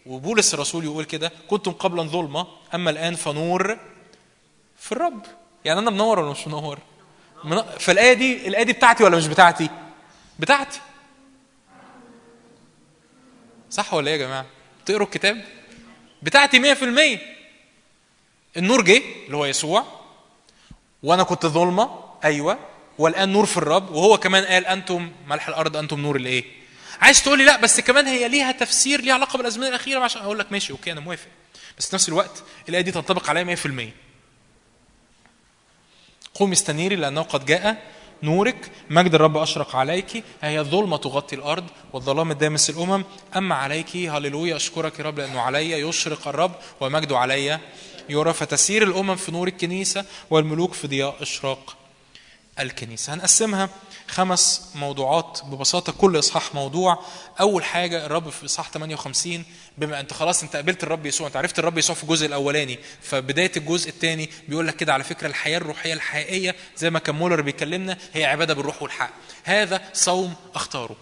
وبولس الرسول يقول كده كنتم قبلا ظلمة أما الآن فنور في الرب. يعني أنا منور ولا مش منور؟ من... فالايه دي الآية دي بتاعتي ولا مش بتاعتي؟ بتاعتي. صح ولا إيه يا جماعة؟ تقروا الكتاب؟ بتاعتي 100% النور جه اللي هو يسوع وأنا كنت ظلمة أيوه والآن نور في الرب وهو كمان قال أنتم ملح الأرض أنتم نور الإيه؟ عايز تقول لي لا بس كمان هي ليها تفسير ليها علاقة بالأزمنة الأخيرة عشان أقول لك ماشي أوكي أنا موافق. بس في نفس الوقت الآية دي تنطبق عليا 100% قومي استنيري لأنه قد جاء نورك مجد الرب أشرق عليك هي الظلمه تغطي الأرض والظلام الدامس الأمم. أما عليك هللويا أشكرك يا رب لأنه علي يشرق الرب ومجده علي. يرى فتسير الأمم في نور الكنيسة والملوك في ضياء إشراق. الكنيسة. هنقسمها خمس موضوعات ببساطة كل إصحاح موضوع. أول حاجة الرب في إصحاح 58 بما أنت خلاص أنت قابلت الرب يسوع أنت عرفت الرب يسوع في الجزء الأولاني. فبداية الجزء الثاني بيقول لك كده على فكرة الحياة الروحية الحقيقية زي ما كان مولر بيكلمنا هي عبادة بالروح والحق. هذا صوم أختاره.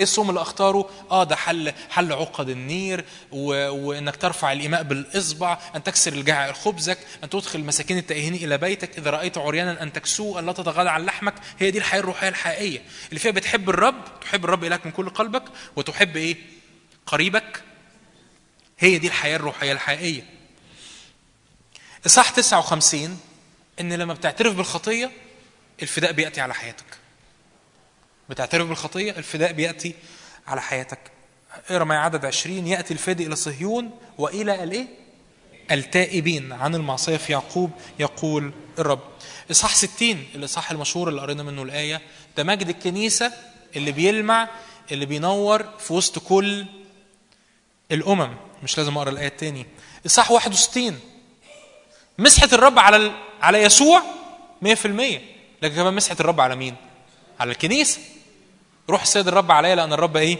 إيه الصوم اللي اختاره؟ آه ده حل حل عقد النير و... وإنك ترفع الإيماء بالإصبع، أن تكسر الجائع خبزك، أن تدخل مساكين التائهين إلى بيتك، إذا رأيت عريانا أن تكسوه، أن لا تتغاضى عن لحمك، هي دي الحياة الروحية الحقيقية، اللي فيها بتحب الرب، تحب الرب إلهك من كل قلبك، وتحب إيه؟ قريبك. هي دي الحياة الروحية الحقيقية. إصحاح 59 إن لما بتعترف بالخطية الفداء بيأتي على حياتك. بتعترف بالخطية الفداء بيأتي على حياتك. اقرأ معي عدد عشرين. يأتي الفادي إلى صهيون وإلى الإيه؟ التائبين عن المعصية في يعقوب. يقول الرب إصحاح ستين الإصحاح المشهور اللي قرينا منه الآية ده مجد الكنيسة اللي بيلمع اللي بينور في وسط كل الأمم. مش لازم أقرأ الآية التاني. إصحاح 61 مسحة الرب على ال... على يسوع 100% لكن كمان مسحة الرب على مين؟ على الكنيسة. روح السيد الرب عليا لأن الرب إيه؟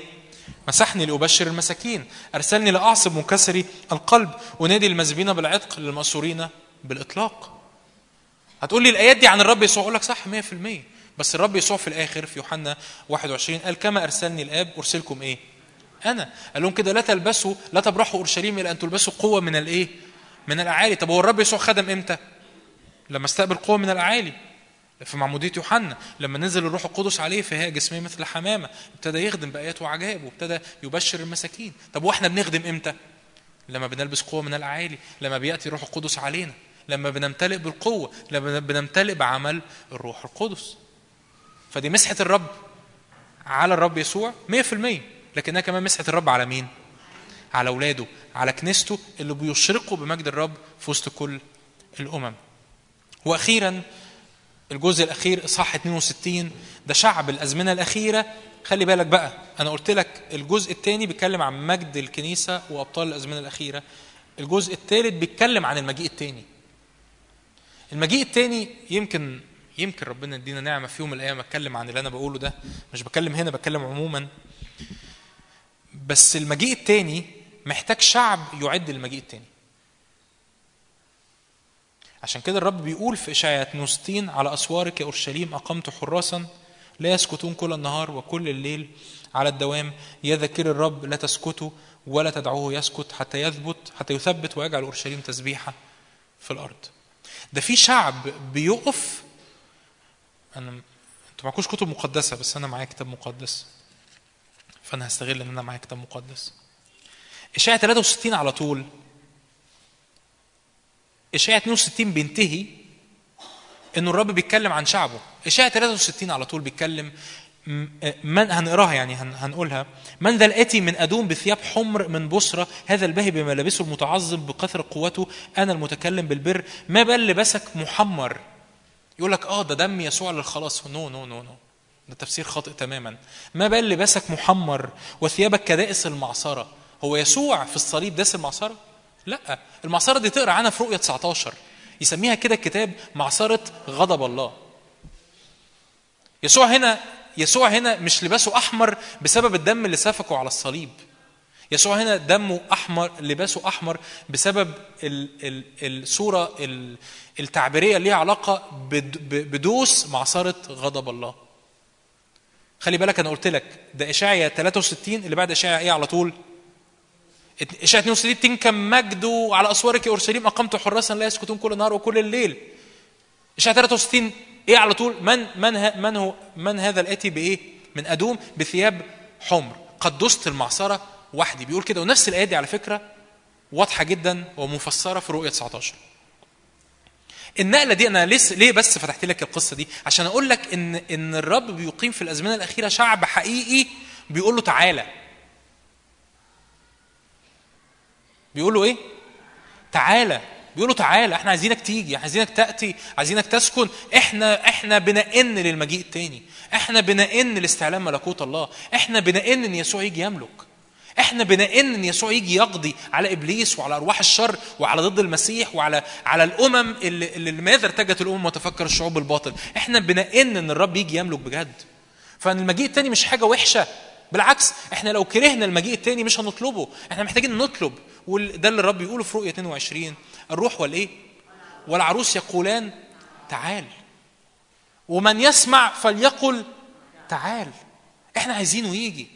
مسحني لأبشر المساكين. أرسلني لأعصب منكسري القلب ونادي المذبين بالعتق للمأسورين بالإطلاق. هتقول لي الآيات دي عن الرب يسوع؟ أقول لك صح 100% بس الرب يسوع في الآخر في يوحنا 21 قال كما أرسلني الآب أرسلكم إيه؟ أنا. قال لهم كده لا تلبسوا لا تبرحوا أورشليم إلى أن تلبسوا قوة من الإيه؟ من الأعالي. طب هو الرب يسوع خدم إمتى؟ لما استقبل قوة من الأعالي. في معمودية يوحنا لما نزل الروح القدس عليه فهي جسمية مثل حمامة ابتدى يخدم بآيات وعجائب وابتدى يبشر المساكين. طب وإحنا بنخدم إمتى؟ لما بنلبس قوة من الأعالي لما بيأتي الروح القدس علينا لما بنمتلئ بالقوة لما بنمتلئ بعمل الروح القدس. فدي مسحة الرب على الرب يسوع 100% لكنها كمان مسحة الرب على مين؟ على أولاده على كنيسته اللي بيشرقوا بمجد الرب في وسط كل الأمم. وأخيرا الجزء الأخير إصحاح 62 ده شعب الأزمنة الأخيرة. خلي بالك بقى أنا قلت لك الجزء الثاني بيتكلم عن مجد الكنيسة وأبطال الأزمنة الأخيرة. الجزء الثالث بيتكلم عن المجيء الثاني المجيء الثاني يمكن يمكن ربنا يدينا نعمة في يوم من الأيام أتكلم عن اللي أنا بقوله ده. مش بتكلم هنا بتكلم عموما. بس المجيء الثاني محتاج شعب يعد للمجيء الثاني عشان كده الرب بيقول في إشعياء 62 على أسوارك يا أورشليم أقمت حراسا لا يسكتون كل النهار وكل الليل على الدوام. يا ذاكر الرب لا تسكتوا ولا تدعوه يسكت حتى يثبت حتى يثبت ويجعل أورشليم تسبيحة في الأرض. ده في شعب بيقف أنا أنتوا معكوش كتب مقدسة بس أنا معايا كتاب مقدس. فأنا هستغل إن أنا معايا كتاب مقدس. إشعياء 63 على طول. اشعياء 62 بينتهي إنه الرب بيتكلم عن شعبه. اشعياء 63 على طول بيتكلم من هنقراها يعني هن- هنقولها. من ذا الآتي من أدوم بثياب حمر من بصرة هذا الباهي بملابسه المتعظم بكثر قوته أنا المتكلم بالبر ما بال لبسك محمر. يقول لك آه ده دم يسوع للخلاص. no no no no ده تفسير خاطئ تماما. ما بال لبسك محمر وثيابك كدائس المعصرة. هو يسوع في الصليب داس المعصرة؟ لا المعصرة دي تقرأ عنها في رؤية 19 يسميها كده الكتاب معصرة غضب الله. يسوع هنا يسوع هنا مش لباسه أحمر بسبب الدم اللي سفكه على الصليب. يسوع هنا دمه أحمر لباسه أحمر بسبب ال ال الصورة ال التعبيرية اللي ليها ب- بدوس معصرة غضب الله. خلي بالك أنا قلت لك ده اشعياء 63 اللي بعد اشعياء إيه على طول؟ اشعياء 62 تنكم مجده على أسوارك يا أورشليم. أقمت حراسا لا يسكتون كل نهار وكل الليل. اشعياء 63 إيه على طول؟ من من من هو من هذا الآتي بإيه؟ من أدوم بثياب حمر. قد دست المعصرة وحدي. بيقول كده. ونفس الايه دي على فكرة واضحة جدا ومفسرة في رؤية 19 النقلة دي أنا لسه ليه بس فتحت لك القصة دي؟ عشان أقول لك ان إن الرب بيقيم في الأزمنة الأخيرة شعب حقيقي بيقول له تعالى. بيقول له إيه؟ تعالى. بيقولوا تعالى. إحنا عايزينك تيجي. عايزينك تأتي. عايزينك تسكن. إحنا إحنا بنئن للمجيء التاني. إحنا بنئن لاستعلام ملكوت الله. إحنا بنئن إن يسوع يجي يملك. إحنا بنئن إن يسوع يجي يقضي على إبليس وعلى أرواح الشر وعلى ضد المسيح وعلى على الأمم اللي, اللي لماذا ارتجت الأمم وتفكر الشعوب الباطل إحنا بنئن إن الرب يجي يملك بجد. فإن المجيء التاني مش حاجة وحشة. بالعكس إحنا لو كرهنا المجيء التاني مش هنطلبه. إحنا محتاجين نطلب. وده اللي الرب يقوله في رؤية 22 الروح والايه والعروس يقولان تعال. ومن يسمع فليقل تعال. إحنا عايزينه يجي.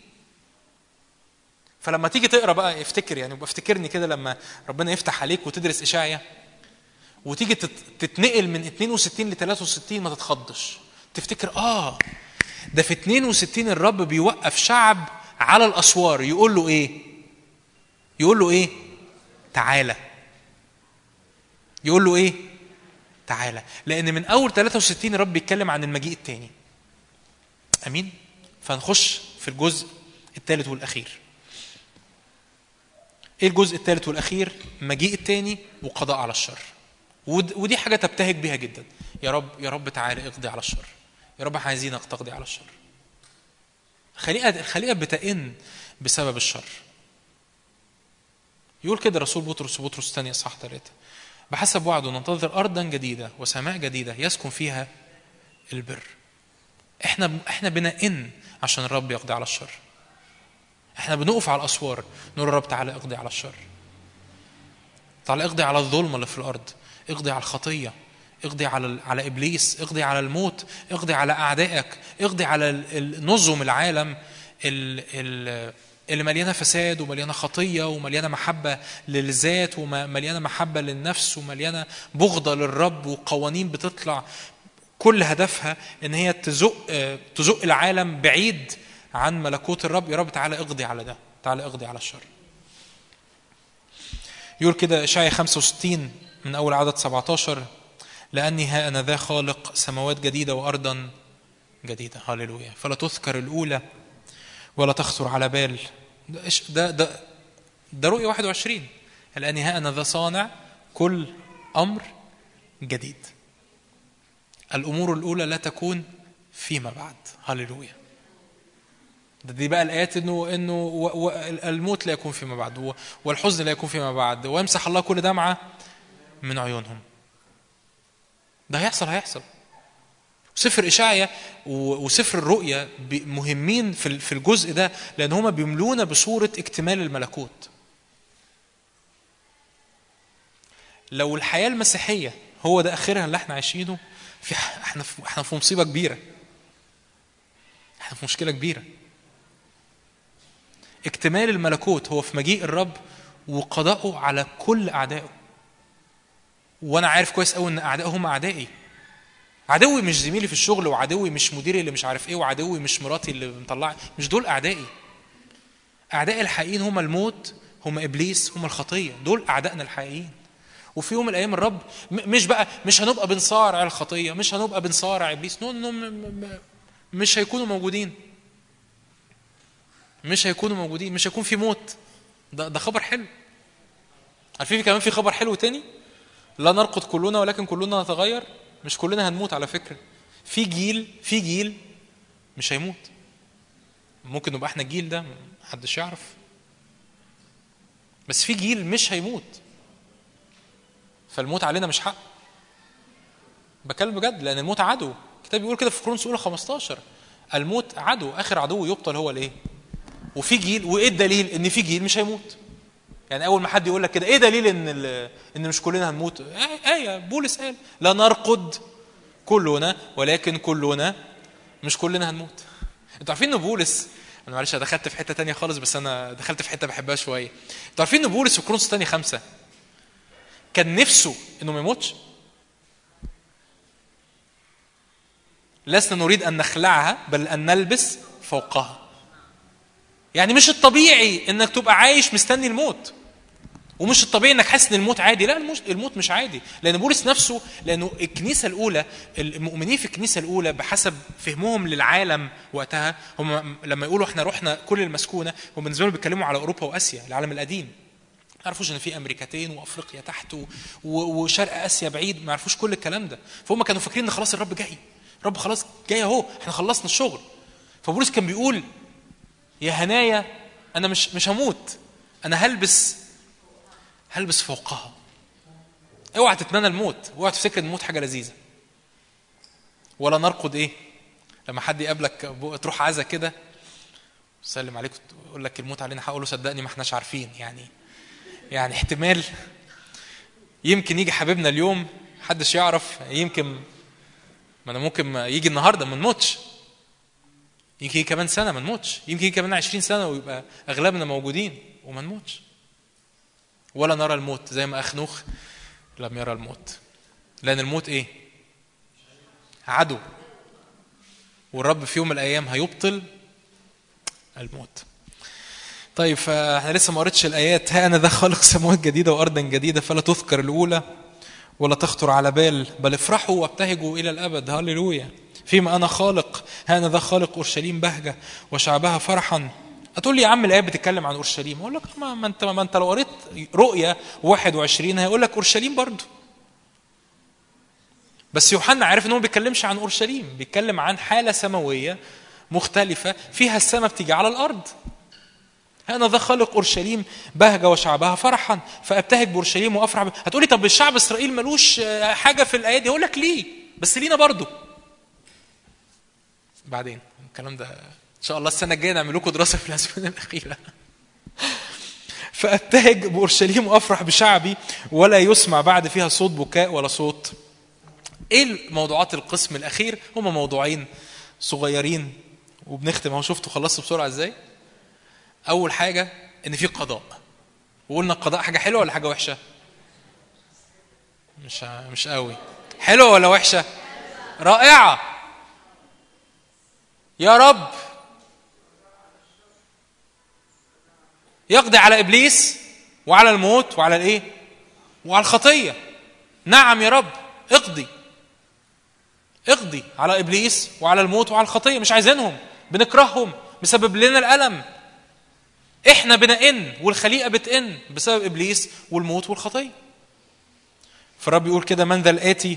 فلما تيجي تقرأ بقى افتكر يعني افتكرني كده لما ربنا يفتح عليك وتدرس إشعيا. وتيجي تت- تتنقل من 62 ل 63 ما تتخضش. تفتكر آه ده في 62 الرب بيوقف شعب على الأسوار. يقول له إيه؟ يقول له إيه؟ تعالى. يقول له إيه؟ تعالى. لأن من أول 63 الرب بيتكلم عن المجيء الثاني أمين؟ فنخش في الجزء الثالث والأخير. إيه الجزء الثالث والأخير؟ مجيء الثاني وقضاء على الشر. ود- ودي حاجة تبتهج بيها جدا. يا رب يا رب تعالى اقضي على الشر. يا رب عايزينك تقضي على الشر. الخليقه الخليقه بتئن بسبب الشر. يقول كده رسول بطرس بطرس الثاني أصحاح ثلاثة بحسب وعده ننتظر ارضا جديدة وسماء جديدة يسكن فيها البر. إحنا إحنا بنئن عشان الرب يقضي على الشر. إحنا بنقف على الأسوار نقول الرب تعالى اقضي على الشر. تعالى اقضي على الظلم اللي في الأرض اقضي على الخطية اقضي على على إبليس اقضي على الموت اقضي على أعدائك اقضي على نظم العالم ال- ال- اللي مليانة فساد ومليانة خطية ومليانة محبة للذات ومليانة محبة للنفس ومليانة بغضة للرب وقوانين بتطلع كل هدفها إن هي تزق تزق العالم بعيد عن ملكوت الرب. يا رب تعالى اقضي على ده تعالى اقضي على الشر. يقول كده إشعياء 65 من أول عدد 17 لأني ها أنا ذا خالق سماوات جديدة وارضا جديدة. هللويا. فلا تذكر الأولى ولا تخطر على بال. ده ده ده, رؤيا 21 لاني ها أنا ذا صانع كل أمر جديد. الأمور الأولى لا تكون فيما بعد. هللويا. دي بقى الآيات إنه إنه الموت لا يكون فيما بعد والحزن لا يكون فيما بعد ويمسح الله كل دمعة من عيونهم. ده هيحصل هيحصل. سفر إشعيا وسفر الرؤيا مهمين في ال- في الجزء ده لأن هما بيملونا بصورة اكتمال الملكوت. لو الحياة المسيحية هو ده آخرها اللي إحنا عايشينه في إحنا في إحنا في مصيبة كبيرة. إحنا في مشكلة كبيرة. اكتمال الملكوت هو في مجيء الرب وقضاءه على كل أعدائه. وأنا عارف كويس قوي إن اعدائه هم أعدائي. عدوي مش زميلي في الشغل وعدوي مش مديري اللي مش عارف إيه وعدوي مش مراتي اللي مطلعي مش دول أعدائي. أعدائي الحقيقيين هم الموت هم إبليس هم الخطية. دول أعدائنا الحقيقيين. وفي يوم من الأيام الرب مش بقى مش هنبقى بنصارع الخطية مش هنبقى بنصارع إبليس. نو نو مش هيكونوا موجودين. مش هيكونوا موجودين. مش هيكون في موت. ده ده خبر حلو. عارفين في كمان في خبر حلو تاني؟ لا نرقد كلنا ولكن كلنا نتغير. مش كلنا هنموت على فكرة. في جيل في جيل مش هيموت. ممكن نبقى إحنا الجيل ده محدش يعرف. بس في جيل مش هيموت. فالموت علينا مش حق. بكلم بجد لأن الموت عدو. الكتاب بيقول كده في كورنثوس اولى 15 الموت عدو آخر عدو يبطل هو الإيه؟ وفي جيل وايه الدليل إن في جيل مش هيموت. يعني أول ما حد يقول لك كده إيه دليل إن إن مش كلنا هنموت؟ إيه بولس قال لا نرقد كلنا ولكن كلنا مش كلنا هنموت. أنتوا عارفين إن بولس أنا معلش أنا دخلت في حتة تانية خالص بس أنا دخلت في حتة بحبها شوية. أنتوا عارفين إن بولس في كورنثوس تاني خمسة كان نفسه إنه ما يموتش؟ لسنا نريد أن نخلعها بل أن نلبس فوقها. يعني مش الطبيعي إنك تبقى عايش مستني الموت. ومش الطبيعي إنك حاسس إن الموت عادي. لا الموت مش عادي. لأن بولس نفسه لأنه الكنيسة الأولى المؤمنين في الكنيسة الأولى بحسب فهمهم للعالم وقتها هم لما يقولوا إحنا رحنا كل المسكونة هم بالنسبة لهم بيتكلموا على أوروبا وآسيا العالم القديم. ما يعرفوش إن في أمريكتين وأفريقيا تحت وشرق آسيا بعيد. ما يعرفوش كل الكلام ده. فهم كانوا فاكرين إن خلاص الرب جاي. الرب خلاص جاي أهو. إحنا خلصنا الشغل. فبولس كان بيقول يا هنايا أنا مش مش هموت. أنا هلبس هلبس فوقها. اوعى تتمنى الموت اوعى تفتكر الموت حاجة لذيذة. ولا نرقد إيه؟ لما حد يقابلك تروح عزا كده سلم عليك يقول لك الموت علينا هقول له صدقني ما احناش عارفين. يعني يعني احتمال يمكن يجي حبيبنا اليوم محدش يعرف يمكن ما أنا ممكن يجي النهارده ما نموتش. يمكن يجي كمان سنة ما نموتش. يمكن يجي كمان 20 سنة ويبقى أغلبنا موجودين وما نموتش. ولا نرى الموت زي ما اخنوخ لم يرى الموت. لأن الموت إيه؟ عدو. والرب في يوم من الأيام هيبطل الموت. طيب فإحنا لسه ما قريتش الآيات. ها أنا ذا خالق سماوات جديدة وأرضا جديدة فلا تذكر الأولى ولا تخطر على بال بل افرحوا وابتهجوا إلى الأبد. هللويا. فيما أنا خالق ها أنا ذا خالق أورشليم بهجة وشعبها فرحا. هتقول لي يا عم الآية بتتكلم عن أورشليم؟ أقول لك ما, انت ما أنت لو قريت رؤيا 21 هيقول لك أورشليم برضه بس يوحنا عارف إن هو ما بيتكلمش عن أورشليم بيتكلم عن حالة سماوية مختلفة فيها السماء بتيجي على الأرض. أنا ذا خالق أورشليم بهجة وشعبها فرحا فأبتهج بأورشليم وأفرح ب... هتقولي طب الشعب إسرائيل ملوش حاجة في الآية دي؟ أقول لك ليه؟ بس لينا برضو. بعدين الكلام ده شاء الله السنة الجاية نعمل لكم دراسة في الأسفل الأخيرة. فأبتهج بأورشليم وأفرح بشعبي ولا يسمع بعد فيها صوت بكاء ولا صوت. إيه الموضوعات القسم الأخير؟ هما موضوعين صغيرين وبنختم. أهو شفتوا خلصت بسرعة إزاي؟ أول حاجة إن في قضاء. وقلنا القضاء حاجة حلوة ولا حاجة وحشة؟ مش مش قوي. حلوة ولا وحشة؟ رائعة. يا رب. يقضي على إبليس وعلى الموت وعلى الإيه؟ وعلى الخطية. نعم يا رب اقضي. اقضي على إبليس وعلى الموت وعلى الخطية. مش عايزينهم بنكرههم مسبب لنا الألم. إحنا بنئن والخليقة بتئن بسبب إبليس والموت والخطية. فالرب يقول كده من ذا الآتي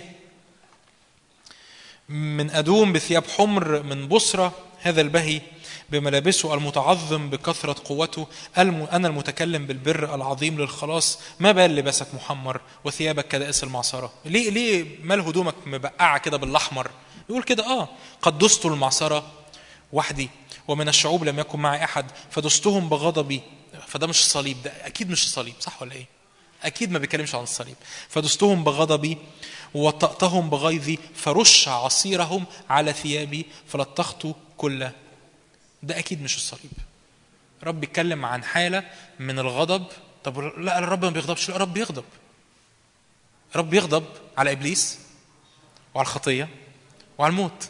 من أدوم بثياب حمر من بصرة هذا البهي بملابسه المتعظم بكثرة قوته. أنا المتكلم بالبر العظيم للخلاص. ما بال لباسك محمر وثيابك كدائس المعصرة؟ ليه ليه مال هدومك مبقعة كده بالأحمر؟ يقول كده آه قد دست المعصرة وحدي ومن الشعوب لم يكن معي أحد فدستهم بغضبي. فده مش الصليب ده أكيد مش الصليب صح ولا إيه؟ أكيد ما بيتكلمش عن الصليب. فدستهم بغضبي ووطأتهم بغيظي فرش عصيرهم على ثيابي فلطخت كل ده أكيد مش الصليب. رب بيتكلم عن حالة من الغضب. طب لا الرب ما بيغضبش. لا الرب بيغضب. رب بيغضب على إبليس وعلى الخطية وعلى الموت.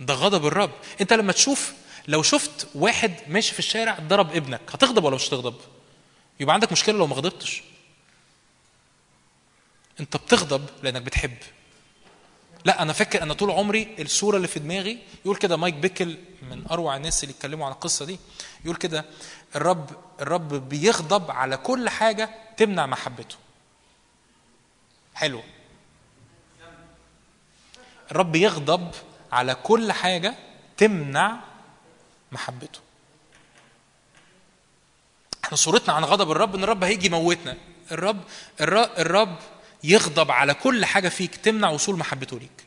ده غضب الرب. أنت لما تشوف لو شفت واحد ماشي في الشارع ضرب ابنك هتغضب ولا مش هتغضب؟ يبقى عندك مشكلة لو ما غضبتش. أنت بتغضب لأنك بتحب. لا أنا فاكر أنا طول عمري الصورة اللي في دماغي يقول كده مايك بيكل من أروع الناس اللي اتكلموا عن القصة دي يقول كده الرب الرب بيغضب على كل حاجة تمنع محبته. حلو. الرب يغضب على كل حاجة تمنع محبته. إحنا صورتنا عن غضب الرب إن الرب هيجي يموتنا. الرب الرب, الرب يغضب على كل حاجة فيك تمنع وصول محبته ليك.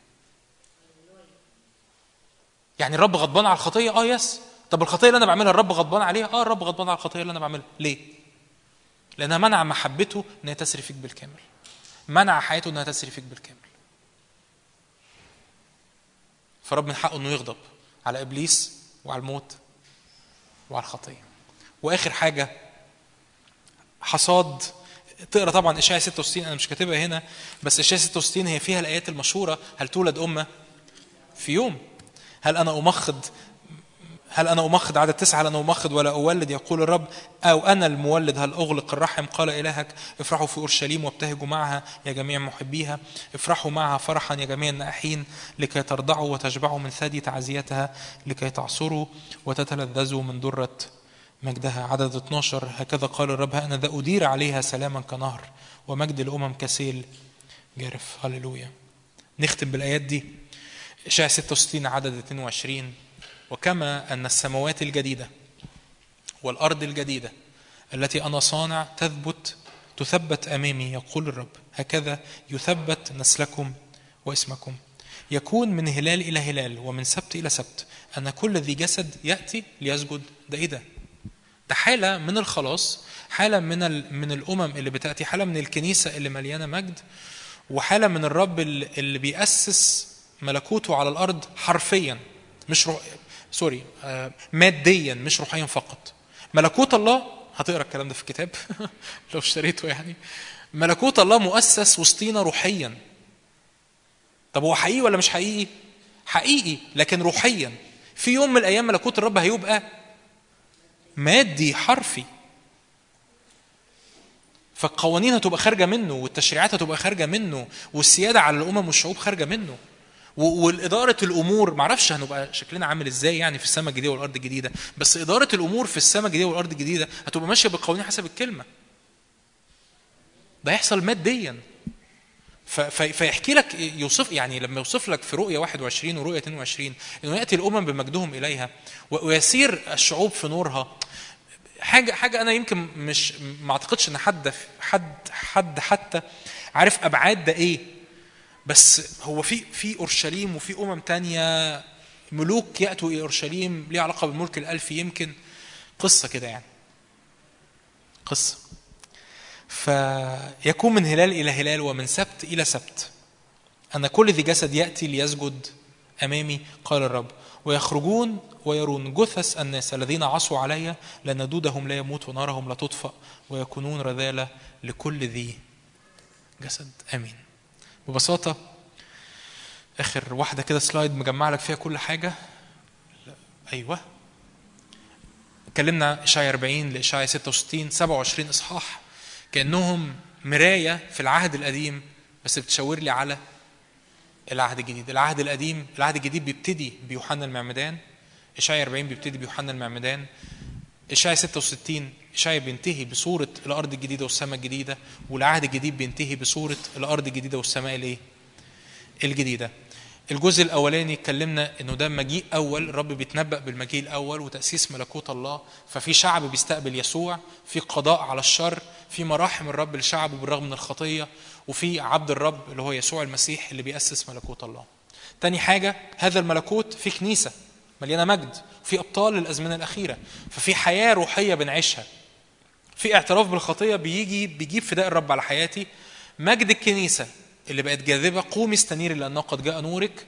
يعني الرب غضبان على الخطية؟ آه يس. طب الخطية اللي أنا بعملها الرب غضبان عليها؟ آه الرب غضبان على الخطية اللي أنا بعملها. ليه؟ لأنها منع محبته إنها تسري فيك بالكامل. منع حياته إنها تسري فيك بالكامل. فرب من حقه إنه يغضب على إبليس وعلى الموت وعلى الخطية. وآخر حاجة حصاد تقرأ طبعا اشعياء 66 أنا مش كاتبها هنا بس اشعياء 66 هي فيها الآيات المشهورة هل تولد أمة؟ في يوم. هل أنا أمخض؟ هل أنا أمخض عدد تسعة؟ هل أنا أمخض ولا أولد؟ يقول الرب أو أنا المولد هل أغلق الرحم؟ قال إلهك افرحوا في أورشليم وابتهجوا معها يا جميع محبيها افرحوا معها فرحا يا جميع النائحين لكي ترضعوا وتشبعوا من ثدي تعزيتها لكي تعصروا وتتلذذوا من درة مجدها عدد 12 هكذا قال الرب أنا ذا أدير عليها سلاما كنهر ومجد الأمم كسيل جارف. هللويا. نختم بالآيات دي. إشاعة 66 عدد 22 وكما أن السماوات الجديدة والأرض الجديدة التي أنا صانع تثبت تثبت أمامي يقول الرب. هكذا يثبت نسلكم واسمكم. يكون من هلال إلى هلال ومن سبت إلى سبت أن كل ذي جسد يأتي ليسجد ده إيه ده؟ ده حالة من الخلاص حالة من. من الأمم اللي بتأتي حالة من الكنيسة اللي مليانة مجد وحالة من الرب اللي بيأسس ملكوته على الأرض حرفيا مش رو... sorry آه، ماديا مش روحيا فقط. ملكوت الله هتقرأ الكلام ده في الكتاب؟ [laughs] لو اشتريته يعني. ملكوت الله مؤسس وسطينا روحيا. طب هو حقيقي ولا مش حقيقي؟ حقيقي لكن روحيا. في يوم من الأيام ملكوت الرب هيبقى مادي حرفي. فالقوانين هتبقى خارجة منه والتشريعات هتبقى خارجة منه والسيادة على الأمم والشعوب خارجة منه. والإدارة الأمور معرفش هنبقى شكلنا عامل إزاي يعني في السماء الجديدة والأرض الجديدة بس إدارة الأمور في السماء الجديدة والأرض الجديدة هتبقى ماشية بالقوانين حسب الكلمة. ده هيحصل ماديا. فيحكي لك يوصف يعني لما يوصف لك في رؤية 21 ورؤية 22 إنه يأتي الأمم بمجدهم إليها ويسير الشعوب في نورها. حاجة حاجة أنا يمكن مش ما أعتقدش إن حد حد حد حتى عارف أبعاد ده إيه. بس هو في في أورشليم وفي أمم تانية ملوك يأتوا إلى أورشليم ليها علاقة بالملك الألفي يمكن. قصة كده يعني. قصة. فيكون من هلال إلى هلال ومن سبت إلى سبت. أن كل ذي جسد يأتي ليسجد أمامي قال الرب. ويخرجون ويرون جثث الناس الذين عصوا علي لأن دودهم لا يموت ونارهم لا تطفأ ويكونون رذالة لكل ذي جسد. آمين. ببساطة آخر واحدة كده سلايد مجمع لك فيها كل حاجة. لا. أيوه اتكلمنا إشعيا 40 لإشعيا 66 27 إصحاح. كأنهم مراية في العهد القديم بس بتشاور لي على العهد الجديد العهد القديم العهد الجديد بيبتدي بيوحنا المعمدان إشعيا 40 بيبتدي بيوحنا المعمدان إشعيا 66 إشعيا بينتهي بصورة الأرض الجديدة والسماء الجديدة والعهد الجديد بينتهي بصورة الأرض الجديدة والسماء الإيه؟ الجديدة الجزء الأولاني اتكلمنا إنه ده مجيء أول الرب بيتنبأ بالمجيء الأول وتأسيس ملكوت الله. ففي شعب بيستقبل يسوع في قضاء على الشر في مراحم الرب لشعبه بالرغم من الخطية وفي عبد الرب اللي هو يسوع المسيح اللي بيأسس ملكوت الله. تاني حاجة هذا الملكوت في كنيسة مليانة مجد في أبطال للأزمنة الأخيرة ففي حياة روحية بنعيشها. في اعتراف بالخطية بيجي بيجيب فداء الرب على حياتي. مجد الكنيسة اللي بقت جاذبة قومي استنيري لأنه قد جاء نورك.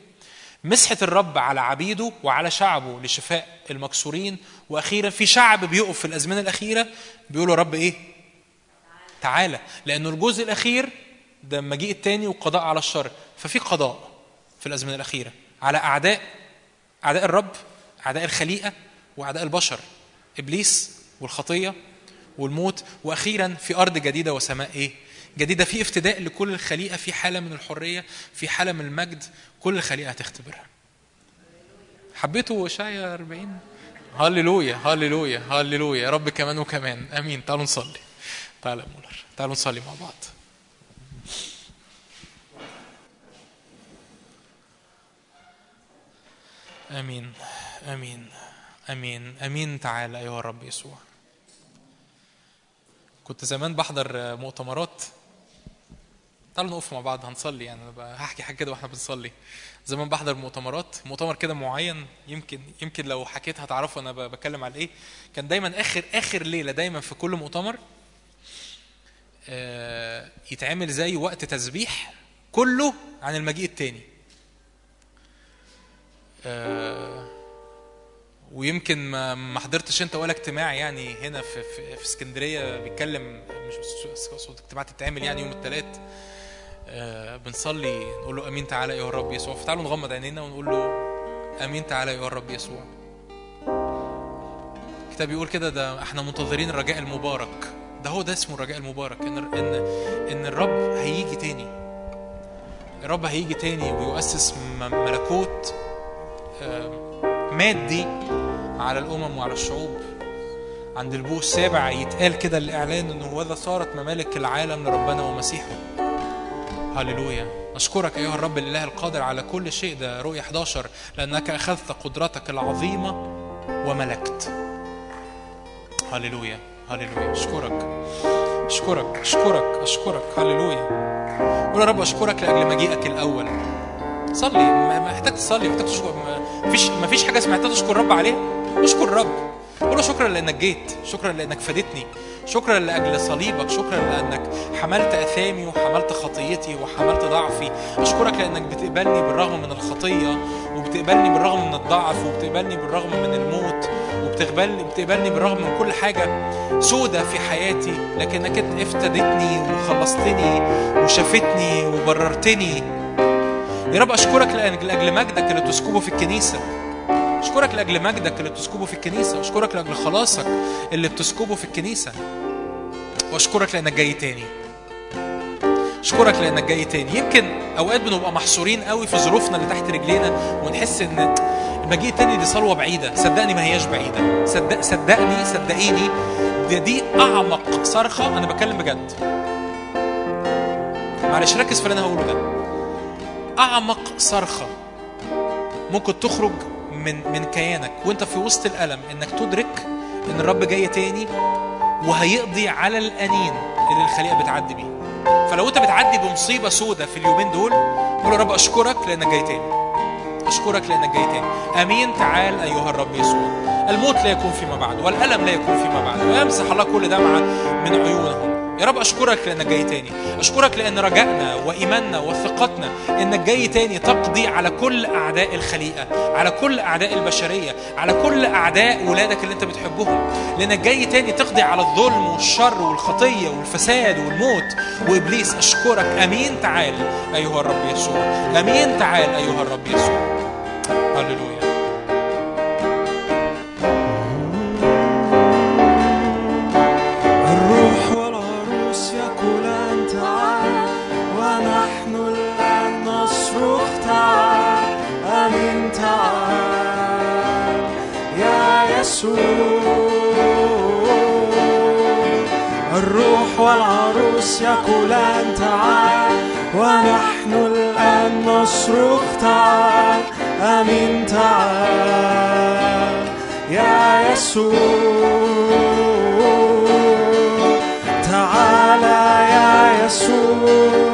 مسحة الرب على عبيده وعلى شعبه لشفاء المكسورين. وأخيرا في شعب بيقف في الأزمنة الأخيرة بيقولوا رب إيه؟ تعالى. لأنه الجزء الأخير ده المجيء التاني والقضاء على الشر. ففي قضاء في الأزمنة الأخيرة. على أعداء أعداء الرب أعداء الخليقة وأعداء البشر. إبليس والخطية والموت. وأخيرا في أرض جديدة وسماء إيه؟ جديدة في افتداء لكل الخليقة في حالة من الحرية في حالة من المجد كل الخليقة هتختبرها. حبيتوا إشعيا 40 هللويا هللويا هللويا. يا رب كمان وكمان. آمين. تعالوا نصلي. تعالوا يا مولر. تعالوا نصلي مع بعض. آمين. آمين. آمين. آمين تعالى ايها الرب يسوع. كنت زمان بحضر مؤتمرات تعالوا نقف مع بعض هنصلي يعني. بقى هحكي حاجة كده وإحنا بنصلي. زمان بحضر مؤتمرات مؤتمر كده معين يمكن يمكن لو حكيت هتعرفوا أنا بتكلم على إيه. كان دايما آخر آخر ليلة دايما في كل مؤتمر آه، يتعمل زي وقت تسبيح كله عن المجيء التاني. آه، ويمكن ما ما حضرتش أنت ولا اجتماع يعني هنا في في, في اسكندرية بيتكلم مش صوت اجتماع تتعمل يعني يوم الثلاث بنصلي نقول له آمين تعالى يا رب يسوع. فتعالوا نغمض عينينا ونقول له آمين تعالى يا رب يسوع. الكتاب بيقول كده ده إحنا منتظرين الرجاء المبارك. ده هو ده اسمه الرجاء المبارك إن إن إن الرب هيجي تاني. الرب هيجي تاني ويؤسس ملكوت آه، مادي على الأمم وعلى الشعوب. عند البوق السابع يتقال كده الإعلان إنه وذا صارت ممالك العالم لربنا ومسيحه. هللويا. أشكرك أيها الرب الإله القادر على كل شيء. ده رؤية 11 لأنك أخذت قدرتك العظيمة وملكت. هللويا. هللويا. أشكرك. أشكرك. أشكرك. أشكرك. هللويا. قول يا رب أشكرك لأجل مجيئك الأول. صلي. محتاج تصلي محتاج تشكر. ما فيش ما فيش حاجة اسمها تشكر الرب عليها. اشكر الرب. قول شكرا لأنك جيت. شكرا لأنك فادتني. شكرا لأجل صليبك شكرا لأنك حملت أثامي وحملت خطيتي وحملت ضعفي. أشكرك لأنك بتقبلني بالرغم من الخطية وبتقبلني بالرغم من الضعف وبتقبلني بالرغم من الموت وبتقبلني بتقبلني بالرغم من كل حاجة سودة في حياتي. لكنك افتدتني وخلصتني وشافتني وبررتني. يا رب أشكرك لأجل مجدك اللي تسكبه في الكنيسة. أشكرك لأجل مجدك اللي بتسكبه في الكنيسة أشكرك لأجل خلاصك اللي بتسكبه في الكنيسة. وأشكرك لأنك جاي تاني. أشكرك لأنك جاي تاني. يمكن أوقات بنبقى محصورين قوي في ظروفنا اللي تحت رجلينا ونحس إن المجيء التاني دي صلوة بعيدة. صدقني ما هياش بعيدة. صدق صدقني صدقيني. دي, دي أعمق صرخة أنا بتكلم بجد. معلش ركز في اللي أنا هقوله ده. أعمق صرخة ممكن تخرج من من كيانك. وانت في وسط الألم إنك تدرك إن الرب جاي تاني وهيقضي على الأنين اللي الخليقة بتعدي بيه. فلو انت بتعدي بمصيبة سودة في اليومين دول قول يا رب أشكرك لأنك جاي تاني. أشكرك لأنك جاي تاني. آمين. تعال أيها الرب يسوع. الموت لا يكون فيما بعد والألم لا يكون فيما بعد. ويمسح الله كل دمعة من عيونهم يا رب أشكرك لانك جاي تاني. أشكرك لأن رجائنا وإيماننا وثقتنا انك جاي تاني تقضي على كل أعداء الخليقة على كل أعداء البشرية على كل أعداء ولادك اللي أنت بتحبهم. لانك جاي تاني تقضي على الظلم والشر والخطية والفساد والموت. وإبليس أشكرك. آمين. تعال أيها الرب يسوع. آمين. تعال أيها الرب يسوع. هللويا. والعروس يقولان تعال ونحن الآن نصرخ تعال أمين تعال يا يسوع تعالى يا يسوع.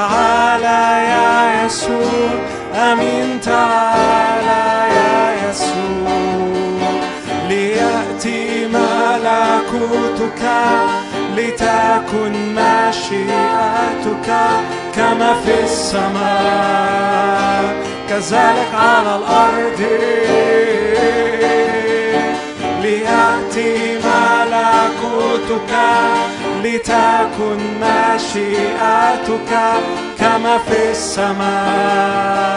تعالى يا يسوع. آمين تعالى يا يسوع. ليأتي ملكوتك لتكن مشيئتك كما في السماء. كذلك على الأرض. ليأتي ملكوتك لتكن مشيئتك كما في السماء.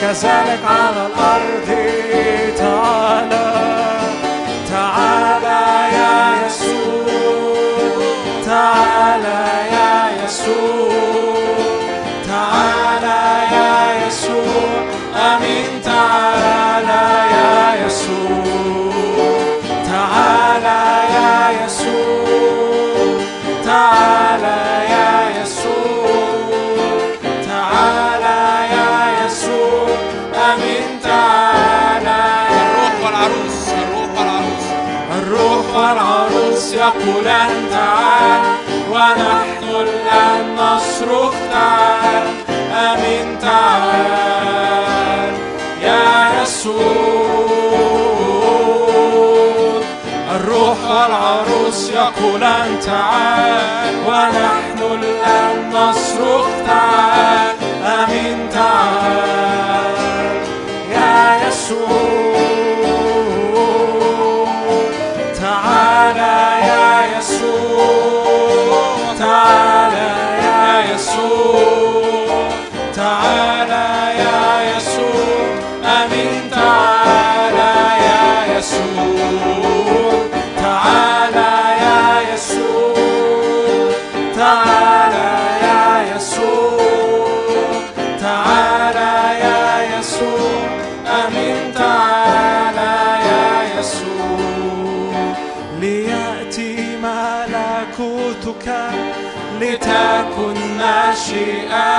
كذلك على تعالى تعالى. يقولان تعال ونحن الآن نصرخ تعال أمين تعال يا يسوع الروح والعروس يقولان تعال ونحن الآن نصرخ تعال أمين تعال يا يسوع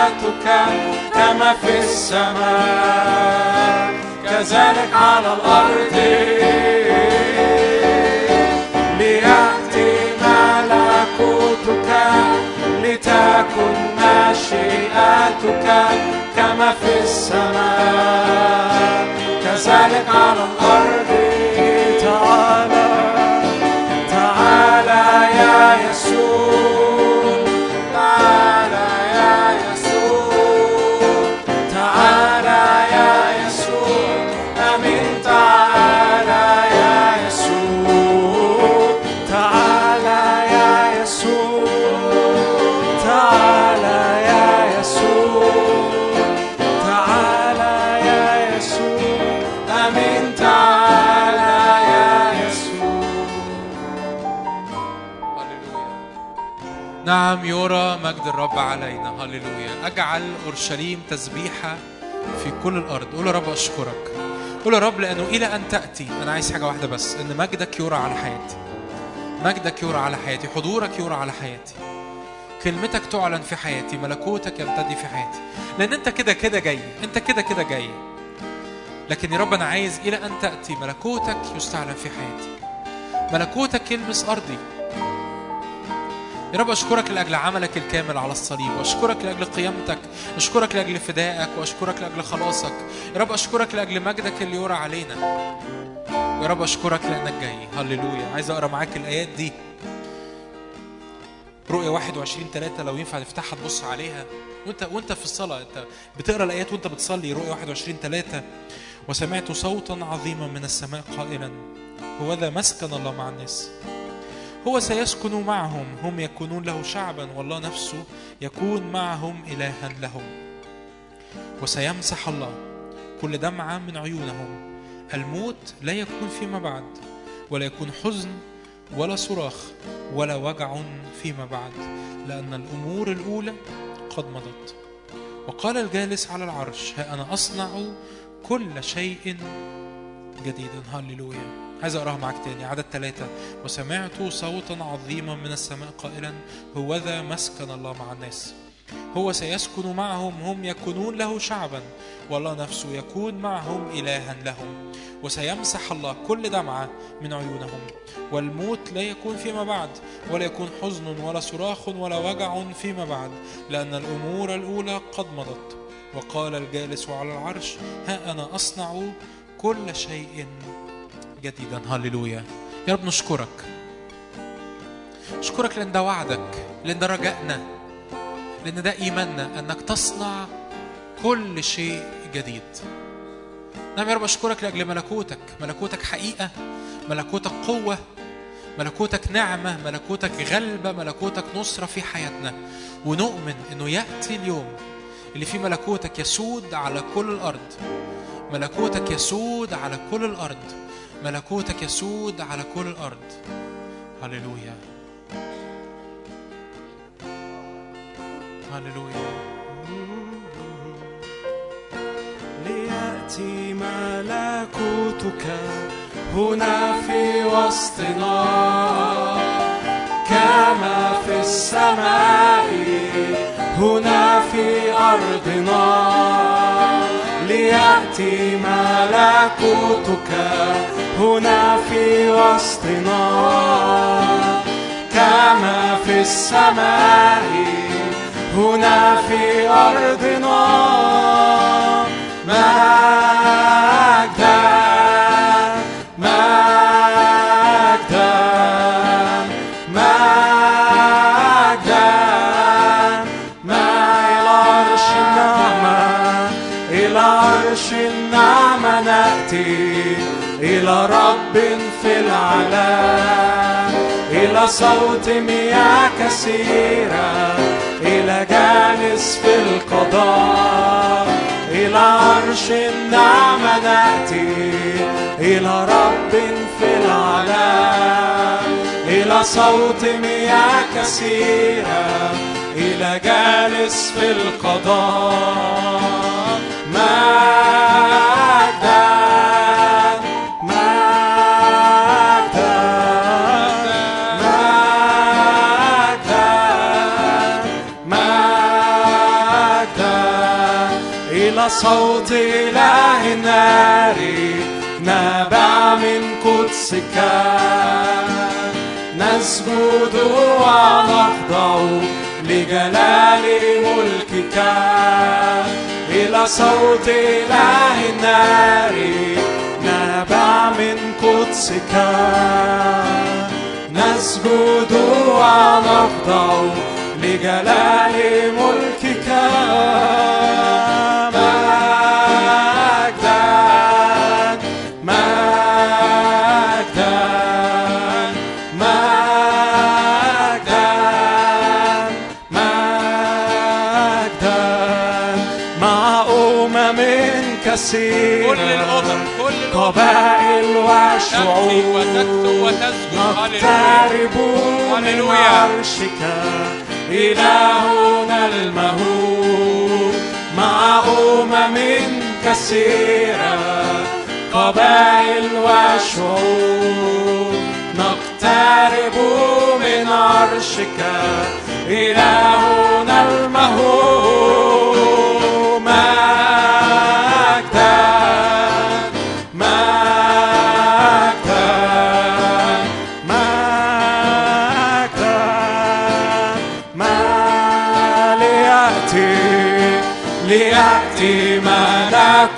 مشيئتك كما في السماء كذلك على الأرض. ليأتي ملكوتك لتكن مشيئتك كما في السماء كذلك على الأرض. يرى مجد الرب علينا. هللويا. أجعل أورشليم تسبيحة في كل الأرض. قول يا رب أشكرك. قول يا رب لأنه إلى أن تأتي. أنا عايز حاجة واحدة بس. إن مجدك يرى على حياتي. مجدك يرى على حياتي. حضورك يرى على حياتي. كلمتك تعلن في حياتي. ملكوتك يمتد في حياتي. لأن أنت كده كده جاي. أنت كده كده جاي. لكن يا رب أنا عايز إلى أن تأتي. ملكوتك يستعلن في حياتي. ملكوتك يلمس أرضي. يا رب أشكرك لأجل عملك الكامل على الصليب وأشكرك لأجل قيامتك أشكرك لأجل فدائك وأشكرك لأجل خلاصك. يا رب أشكرك لأجل مجدك اللي يرى علينا. يا رب أشكرك لأنك جاي. هللويا. عايز أقرأ معاك الآيات دي. رؤية 21 3 لو ينفع نفتحها تبص عليها. وأنت وأنت في الصلاة أنت بتقرأ الآيات وأنت بتصلي. رؤية 21 3 وسمعت صوتا عظيما من السماء قائلا هو ذا مسكن الله مع الناس. هو سيسكن معهم هم يكونون له شعبا والله نفسه يكون معهم إلها لهم. وسيمسح الله كل دمعة من عيونهم. الموت لا يكون فيما بعد ولا يكون حزن ولا صراخ ولا وجع فيما بعد لأن الأمور الأولى قد مضت. وقال الجالس على العرش ها أنا أصنع كل شيء جديدا هللويا. عايز أقراها معاك تاني. عدد ثلاثة وسمعت صوتا عظيما من السماء قائلا هوذا مسكن الله مع الناس. هو سيسكن معهم هم يكونون له شعبا والله نفسه يكون معهم إلها لهم. وسيمسح الله كل دمعة من عيونهم. والموت لا يكون فيما بعد ولا يكون حزن ولا صراخ ولا وجع فيما بعد لأن الأمور الأولى قد مضت. وقال الجالس على العرش ها أنا أصنع كل شيء جديدا هللويا. يا رب نشكرك. نشكرك لأن ده وعدك لأن ده رجائنا لأن ده إيماننا أنك تصنع كل شيء جديد. نعم يا رب أشكرك لأجل ملكوتك ملكوتك حقيقة ملكوتك قوة ملكوتك نعمة ملكوتك غلبة ملكوتك نصرة في حياتنا. ونؤمن أنه يأتي اليوم اللي فيه ملكوتك يسود على كل الأرض. ملكوتك يسود على كل الأرض. ملكوتك يسود على كل الأرض. هللويا. هللويا. ليأتي ملكوتك هنا في وسطنا كما في السماء هنا في أرضنا. ليأتي ملكوتك هنا في وسطنا. كما في السماء هنا في أرضنا. مجدا إلى رب في العلا إلى صوت مياه كثيرة إلى جالس في القضاء إلى عرش النعمة نأتي إلى رب في العلا إلى صوت مياه كثيرة إلى جالس في القضاء. مجدا صوت إله النار نبع من قدسك. نسجد ونخضع لجلال ملكك. إلى صوت إله النار نبع من قدسك. نسجد ونخضع لجلال ملكك. كثيرة كل الأمم كل الأمم. قبائل تأتي وشعوب وتكتب وتسجد نقترب من. عرشك. إلهنا المهوب مع أمم كثيرة قبائل وشعوب نقترب من عرشك. إلهنا المهوب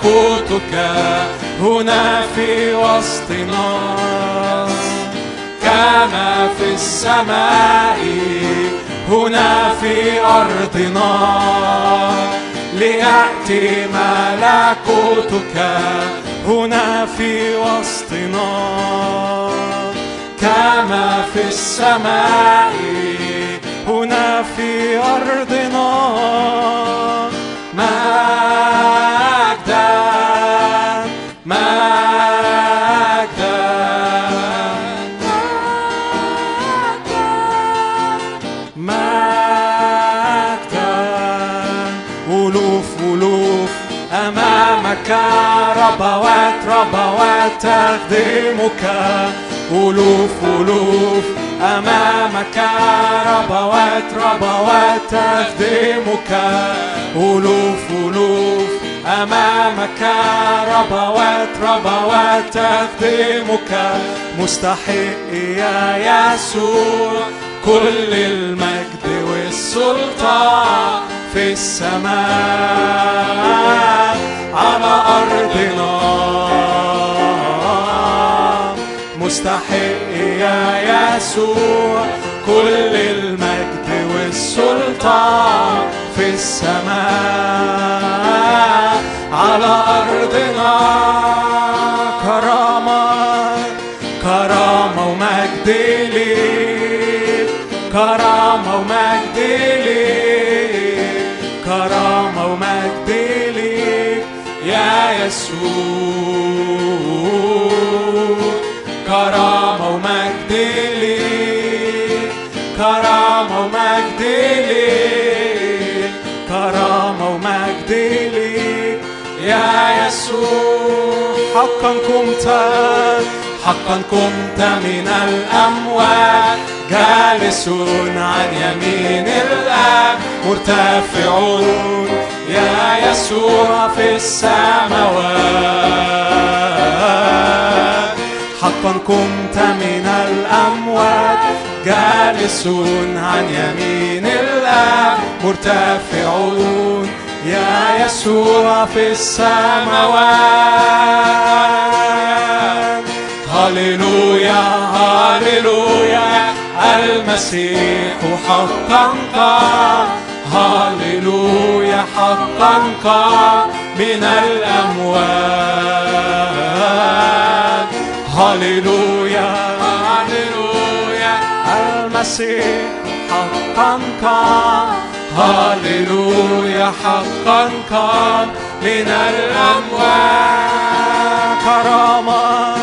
ملكوتك هنا في وسطنا كما في السماء هنا في أرضنا ليأتي ملكوتك هنا في وسطنا كما في السماء هنا في أرضنا مجدا ربوات ربوات تخدمك. ألوف ألوف أمامك. ربوات ربوات تخدمك. ألوف ألوف أمامك. ربوات ربوات تخدمك. مستحق يا يسوع كل المجد والسلطان في السماء. على أرضنا. مستحق يا يسوع كل المجد والسلطان في السماء. على أرضنا. كرامة كرامة ومجد ليك. كرامة ومجد كرامة ومجد كرامة ومجد كرامة ومجد يا يسوع حقا كنت حقا كنت من الأموات جالس عن يمين الآب مرتفع يا يسوع في السماوات. حقا كنت من الأموات جالس عن يمين الآب مرتفع يا يسوع في السماوات. هللويا هللويا المسيح حقا قام. هللويا حقا قام من الأموات. هللويا هللويا المسيح حقا قام هللويا حقا قام من الأموات. كرامة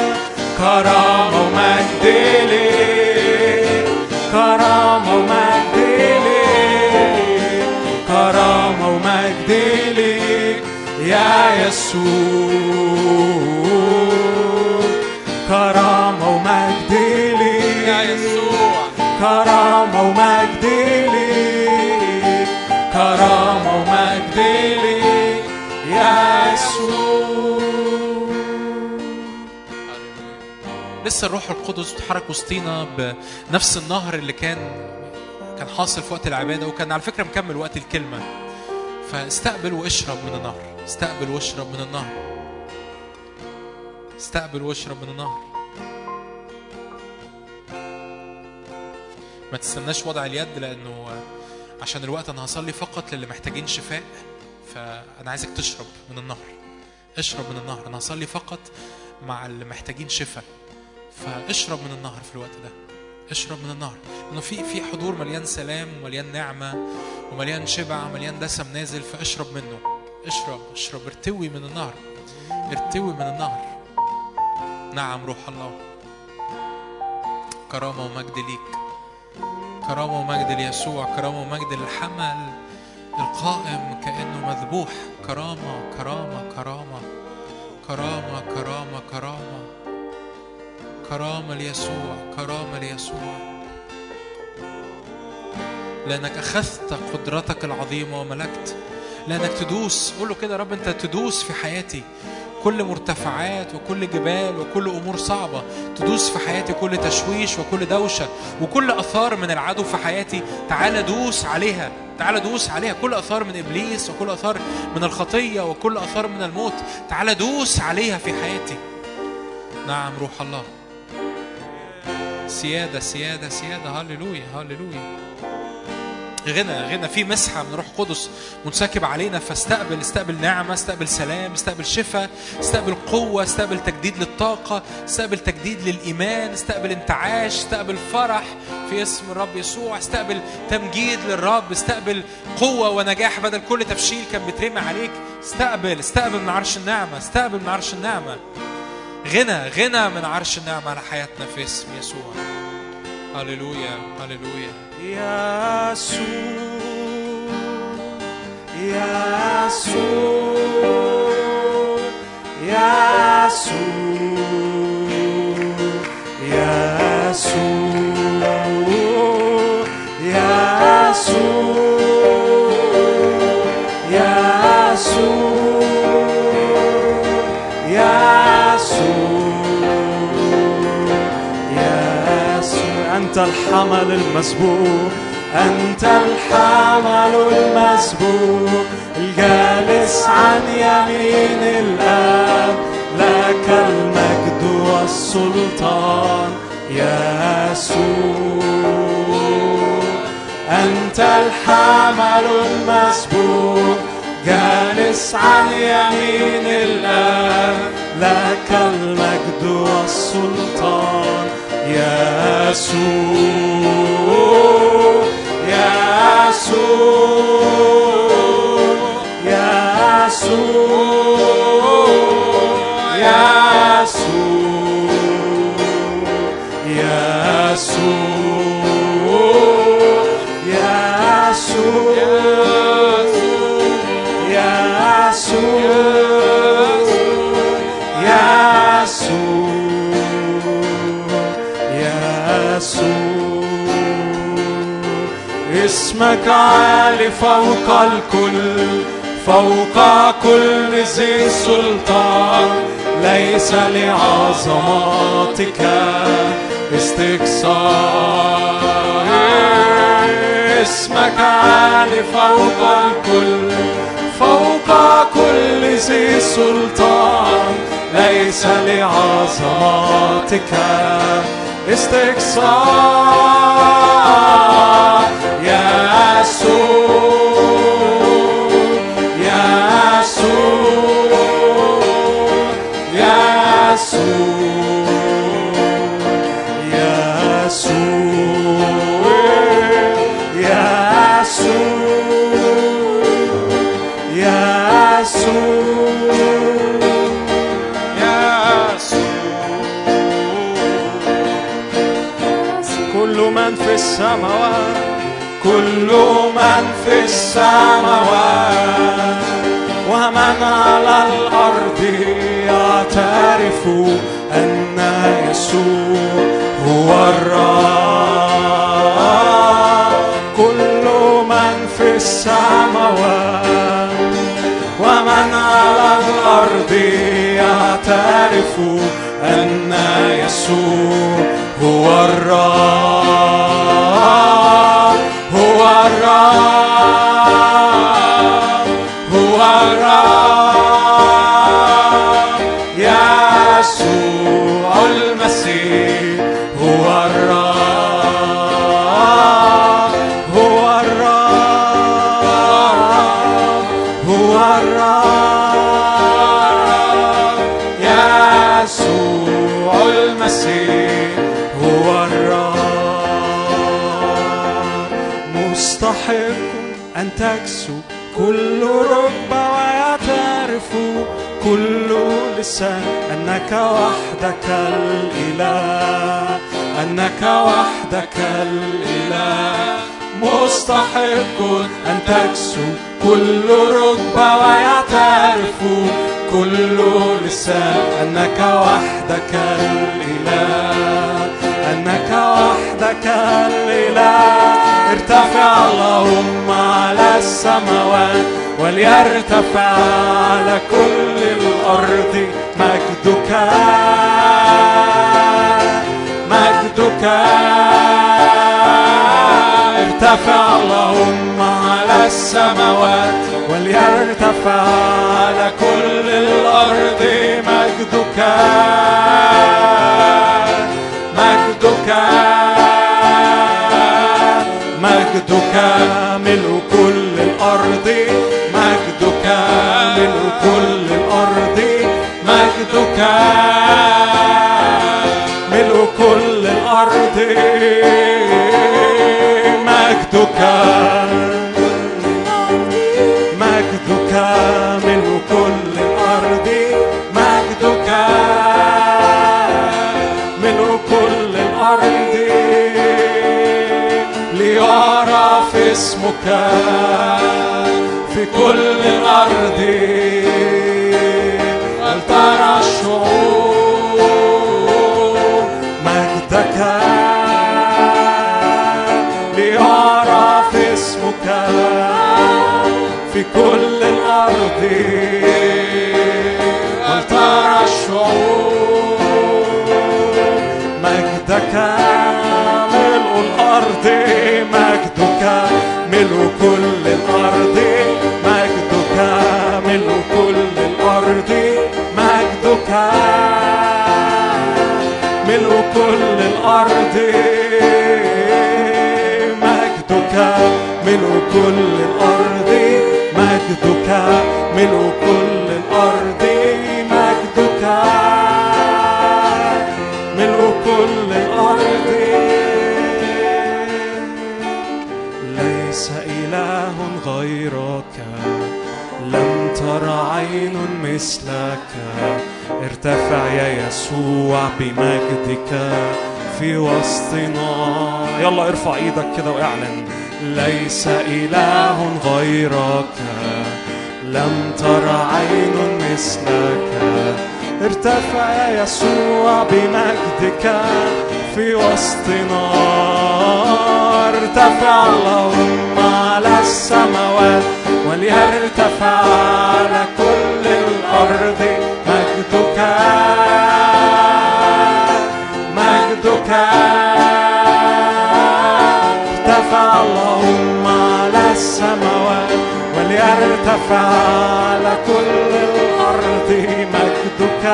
كرامة ومجد ليك كرامة ومجد يسوع كرامة ومجد ليك يا يسوع كرامة ومجد ليك كرامة ومجد ليك يا يسوع لسه الروح القدس بيتحرك وسطينا بنفس النهر اللي كان كان حاصل في وقت العبادة وكان على فكرة مكمل وقت الكلمة. فاستقبل واشرب من النهر. استقبل واشرب من النهر. استقبل واشرب من النهر. ما تستناش وضع اليد لأنه عشان الوقت أنا هصلي فقط للي محتاجين شفاء فأنا عايزك تشرب من النهر. اشرب من النهر. أنا هصلي فقط مع اللي محتاجين شفاء. فاشرب من النهر في الوقت ده. اشرب من النهر. لأنه في في حضور مليان سلام ومليان نعمة ومليان شبع ومليان دسم نازل فاشرب منه. اشرب اشرب ارتوي من النهر ارتوي من النهر نعم روح الله. كرامة ومجد ليك. كرامة ومجد ليسوع. كرامة ومجد للحمل القائم كأنه مذبوح. كرامة كرامة كرامة. كرامة كرامة كرامة. كرامة ليسوع كرامة ليسوع. لأنك أخذت قدرتك العظيمة وملكت لأنك تدوس. قول له كده يا رب أنت تدوس في حياتي. كل مرتفعات وكل جبال وكل أمور صعبة تدوس في حياتي كل تشويش وكل دوشة وكل آثار من العدو في حياتي تعال دوس عليها. تعالى دوس عليها. كل آثار من إبليس وكل آثار من الخطية وكل آثار من الموت تعالى دوس عليها في حياتي. نعم روح الله. سيادة سيادة سيادة. هللويا هللويا. غنى غنى. في مسحة من روح قدس منسكب علينا فاستقبل استقبل نعمة استقبل سلام استقبل شفاء استقبل قوة استقبل تجديد للطاقة استقبل تجديد للإيمان استقبل انتعاش استقبل فرح في اسم الرب يسوع استقبل تمجيد للرب استقبل قوة ونجاح بدل كل تفشيل كان بيترمي عليك. استقبل استقبل من عرش النعمة استقبل من عرش النعمة. غنى غنى من عرش النعمة على حياتنا في اسم يسوع. هللويا هللويا. يسوع يسوع يسوع يسوع يسوع الحمل المسبوق. أنت الحمل المسبوق. الجالس عن يمين الآب لك المجد والسلطان يسوع. أنت الحمل المسبوق. جالس عن يمين الآب لك المجد والسلطان يسوع اسمك عالي فوق الكل فوق كل ذي سلطان. ليس لعظماتك استكثار اسمك عالي فوق الكل فوق كل ذي سلطان. ليس لعظماتك استكثار يسوع السماوات كل من في السماوات. ومن على الأرض يعترف أن يسوع هو الرب. كل من في السماوات ومن على الأرض يعترف أن يسوع هو الرب. تكسو كل ركبة ويعترف كل لسان أنك وحدك الإله أنك وحدك الإله. مستحق أن تكسو كل ركبة ويعترف كل لسان أنك وحدك الإله. أنك وحدك الإله ارتفع اللهم على السماوات وليرتفع على كل الأرض. مجدك مجدك ارتفع اللهم على السماوات وليرتفع على كل الأرض. مجدك. مجدك مجدك ملء كل الأرض مجدك ملء كل الأرض مجدك ملء كل الأرض مجدك مجدك ملء كل اسمك في كل الأرض. ولترى الشعوب مجدك ليعرف اسمك في كل الأرض؟ ملء كل الأرض مجدك ملء كل الأرض مجدك ملء كل الأرض. ليس إله غيرك لم تر عين مثلك. ارتفع يا يسوع بمجدك. في وسطنا. يلا ارفع إيدك كده واعلن. ليس إله غيرك لم تر عين مثلك. ارتفع يا يسوع بمجدك في وسطنا. ارتفع اللهم على السماوات وليرتفع على كل الأرض مجدك مجدك. ارتفع اللهم على السماوات وليرتفع على كل الأرض مجدك.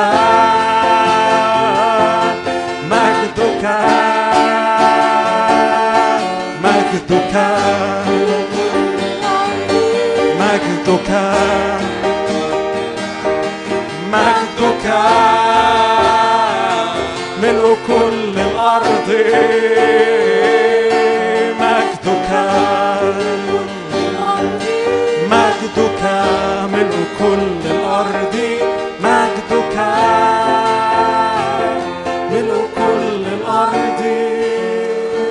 مجدك. مجدك. مجدك. مجدك. ملء كل الأرض مجدك. مجدك ملء كل الأرض. مجدك ملء كل الأرض.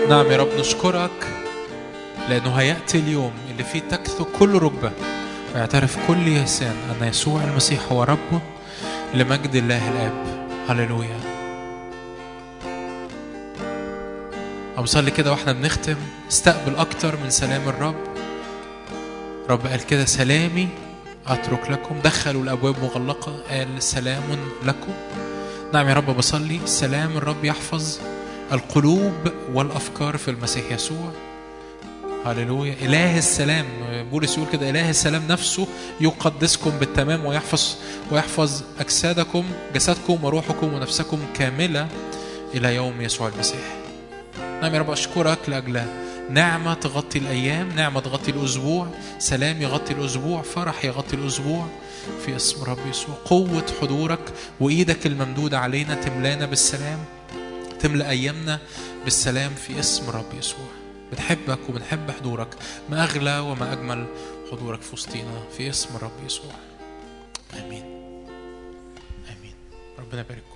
نعم يا رب نشكرك لأنه هيأتي اليوم اللي فيه تكثر كل ركبة. ويعترف كل لسان أن يسوع المسيح هو ربه لمجد الله الآب. هللويا. أبصلي كده وإحنا بنختم. استقبل أكتر من سلام الرب. رب قال كده سلامي أترك لكم. دخلوا الأبواب مغلقة. قال سلام لكم. نعم يا رب بصلي. سلام الرب يحفظ القلوب والأفكار في المسيح يسوع. هللويا. إله السلام. بولس يقول كده إله السلام نفسه يقدسكم بالتمام ويحفظ ويحفظ أجسادكم جسدكم وروحكم ونفسكم كاملة إلى يوم يسوع المسيح. نعم يا رب أشكرك لأجل نعمة تغطي الأيام نعمة تغطي الأسبوع. سلام يغطي الأسبوع فرح يغطي الأسبوع. في اسم رب يسوع قوة حضورك وإيدك الممدودة علينا تملانا بالسلام تملأ أيامنا بالسلام في اسم رب يسوع. بنحبك وبنحب حضورك ما أغلى وما أجمل حضورك في وسطينا في اسم رب يسوع. آمين. آمين. ربنا يبارككم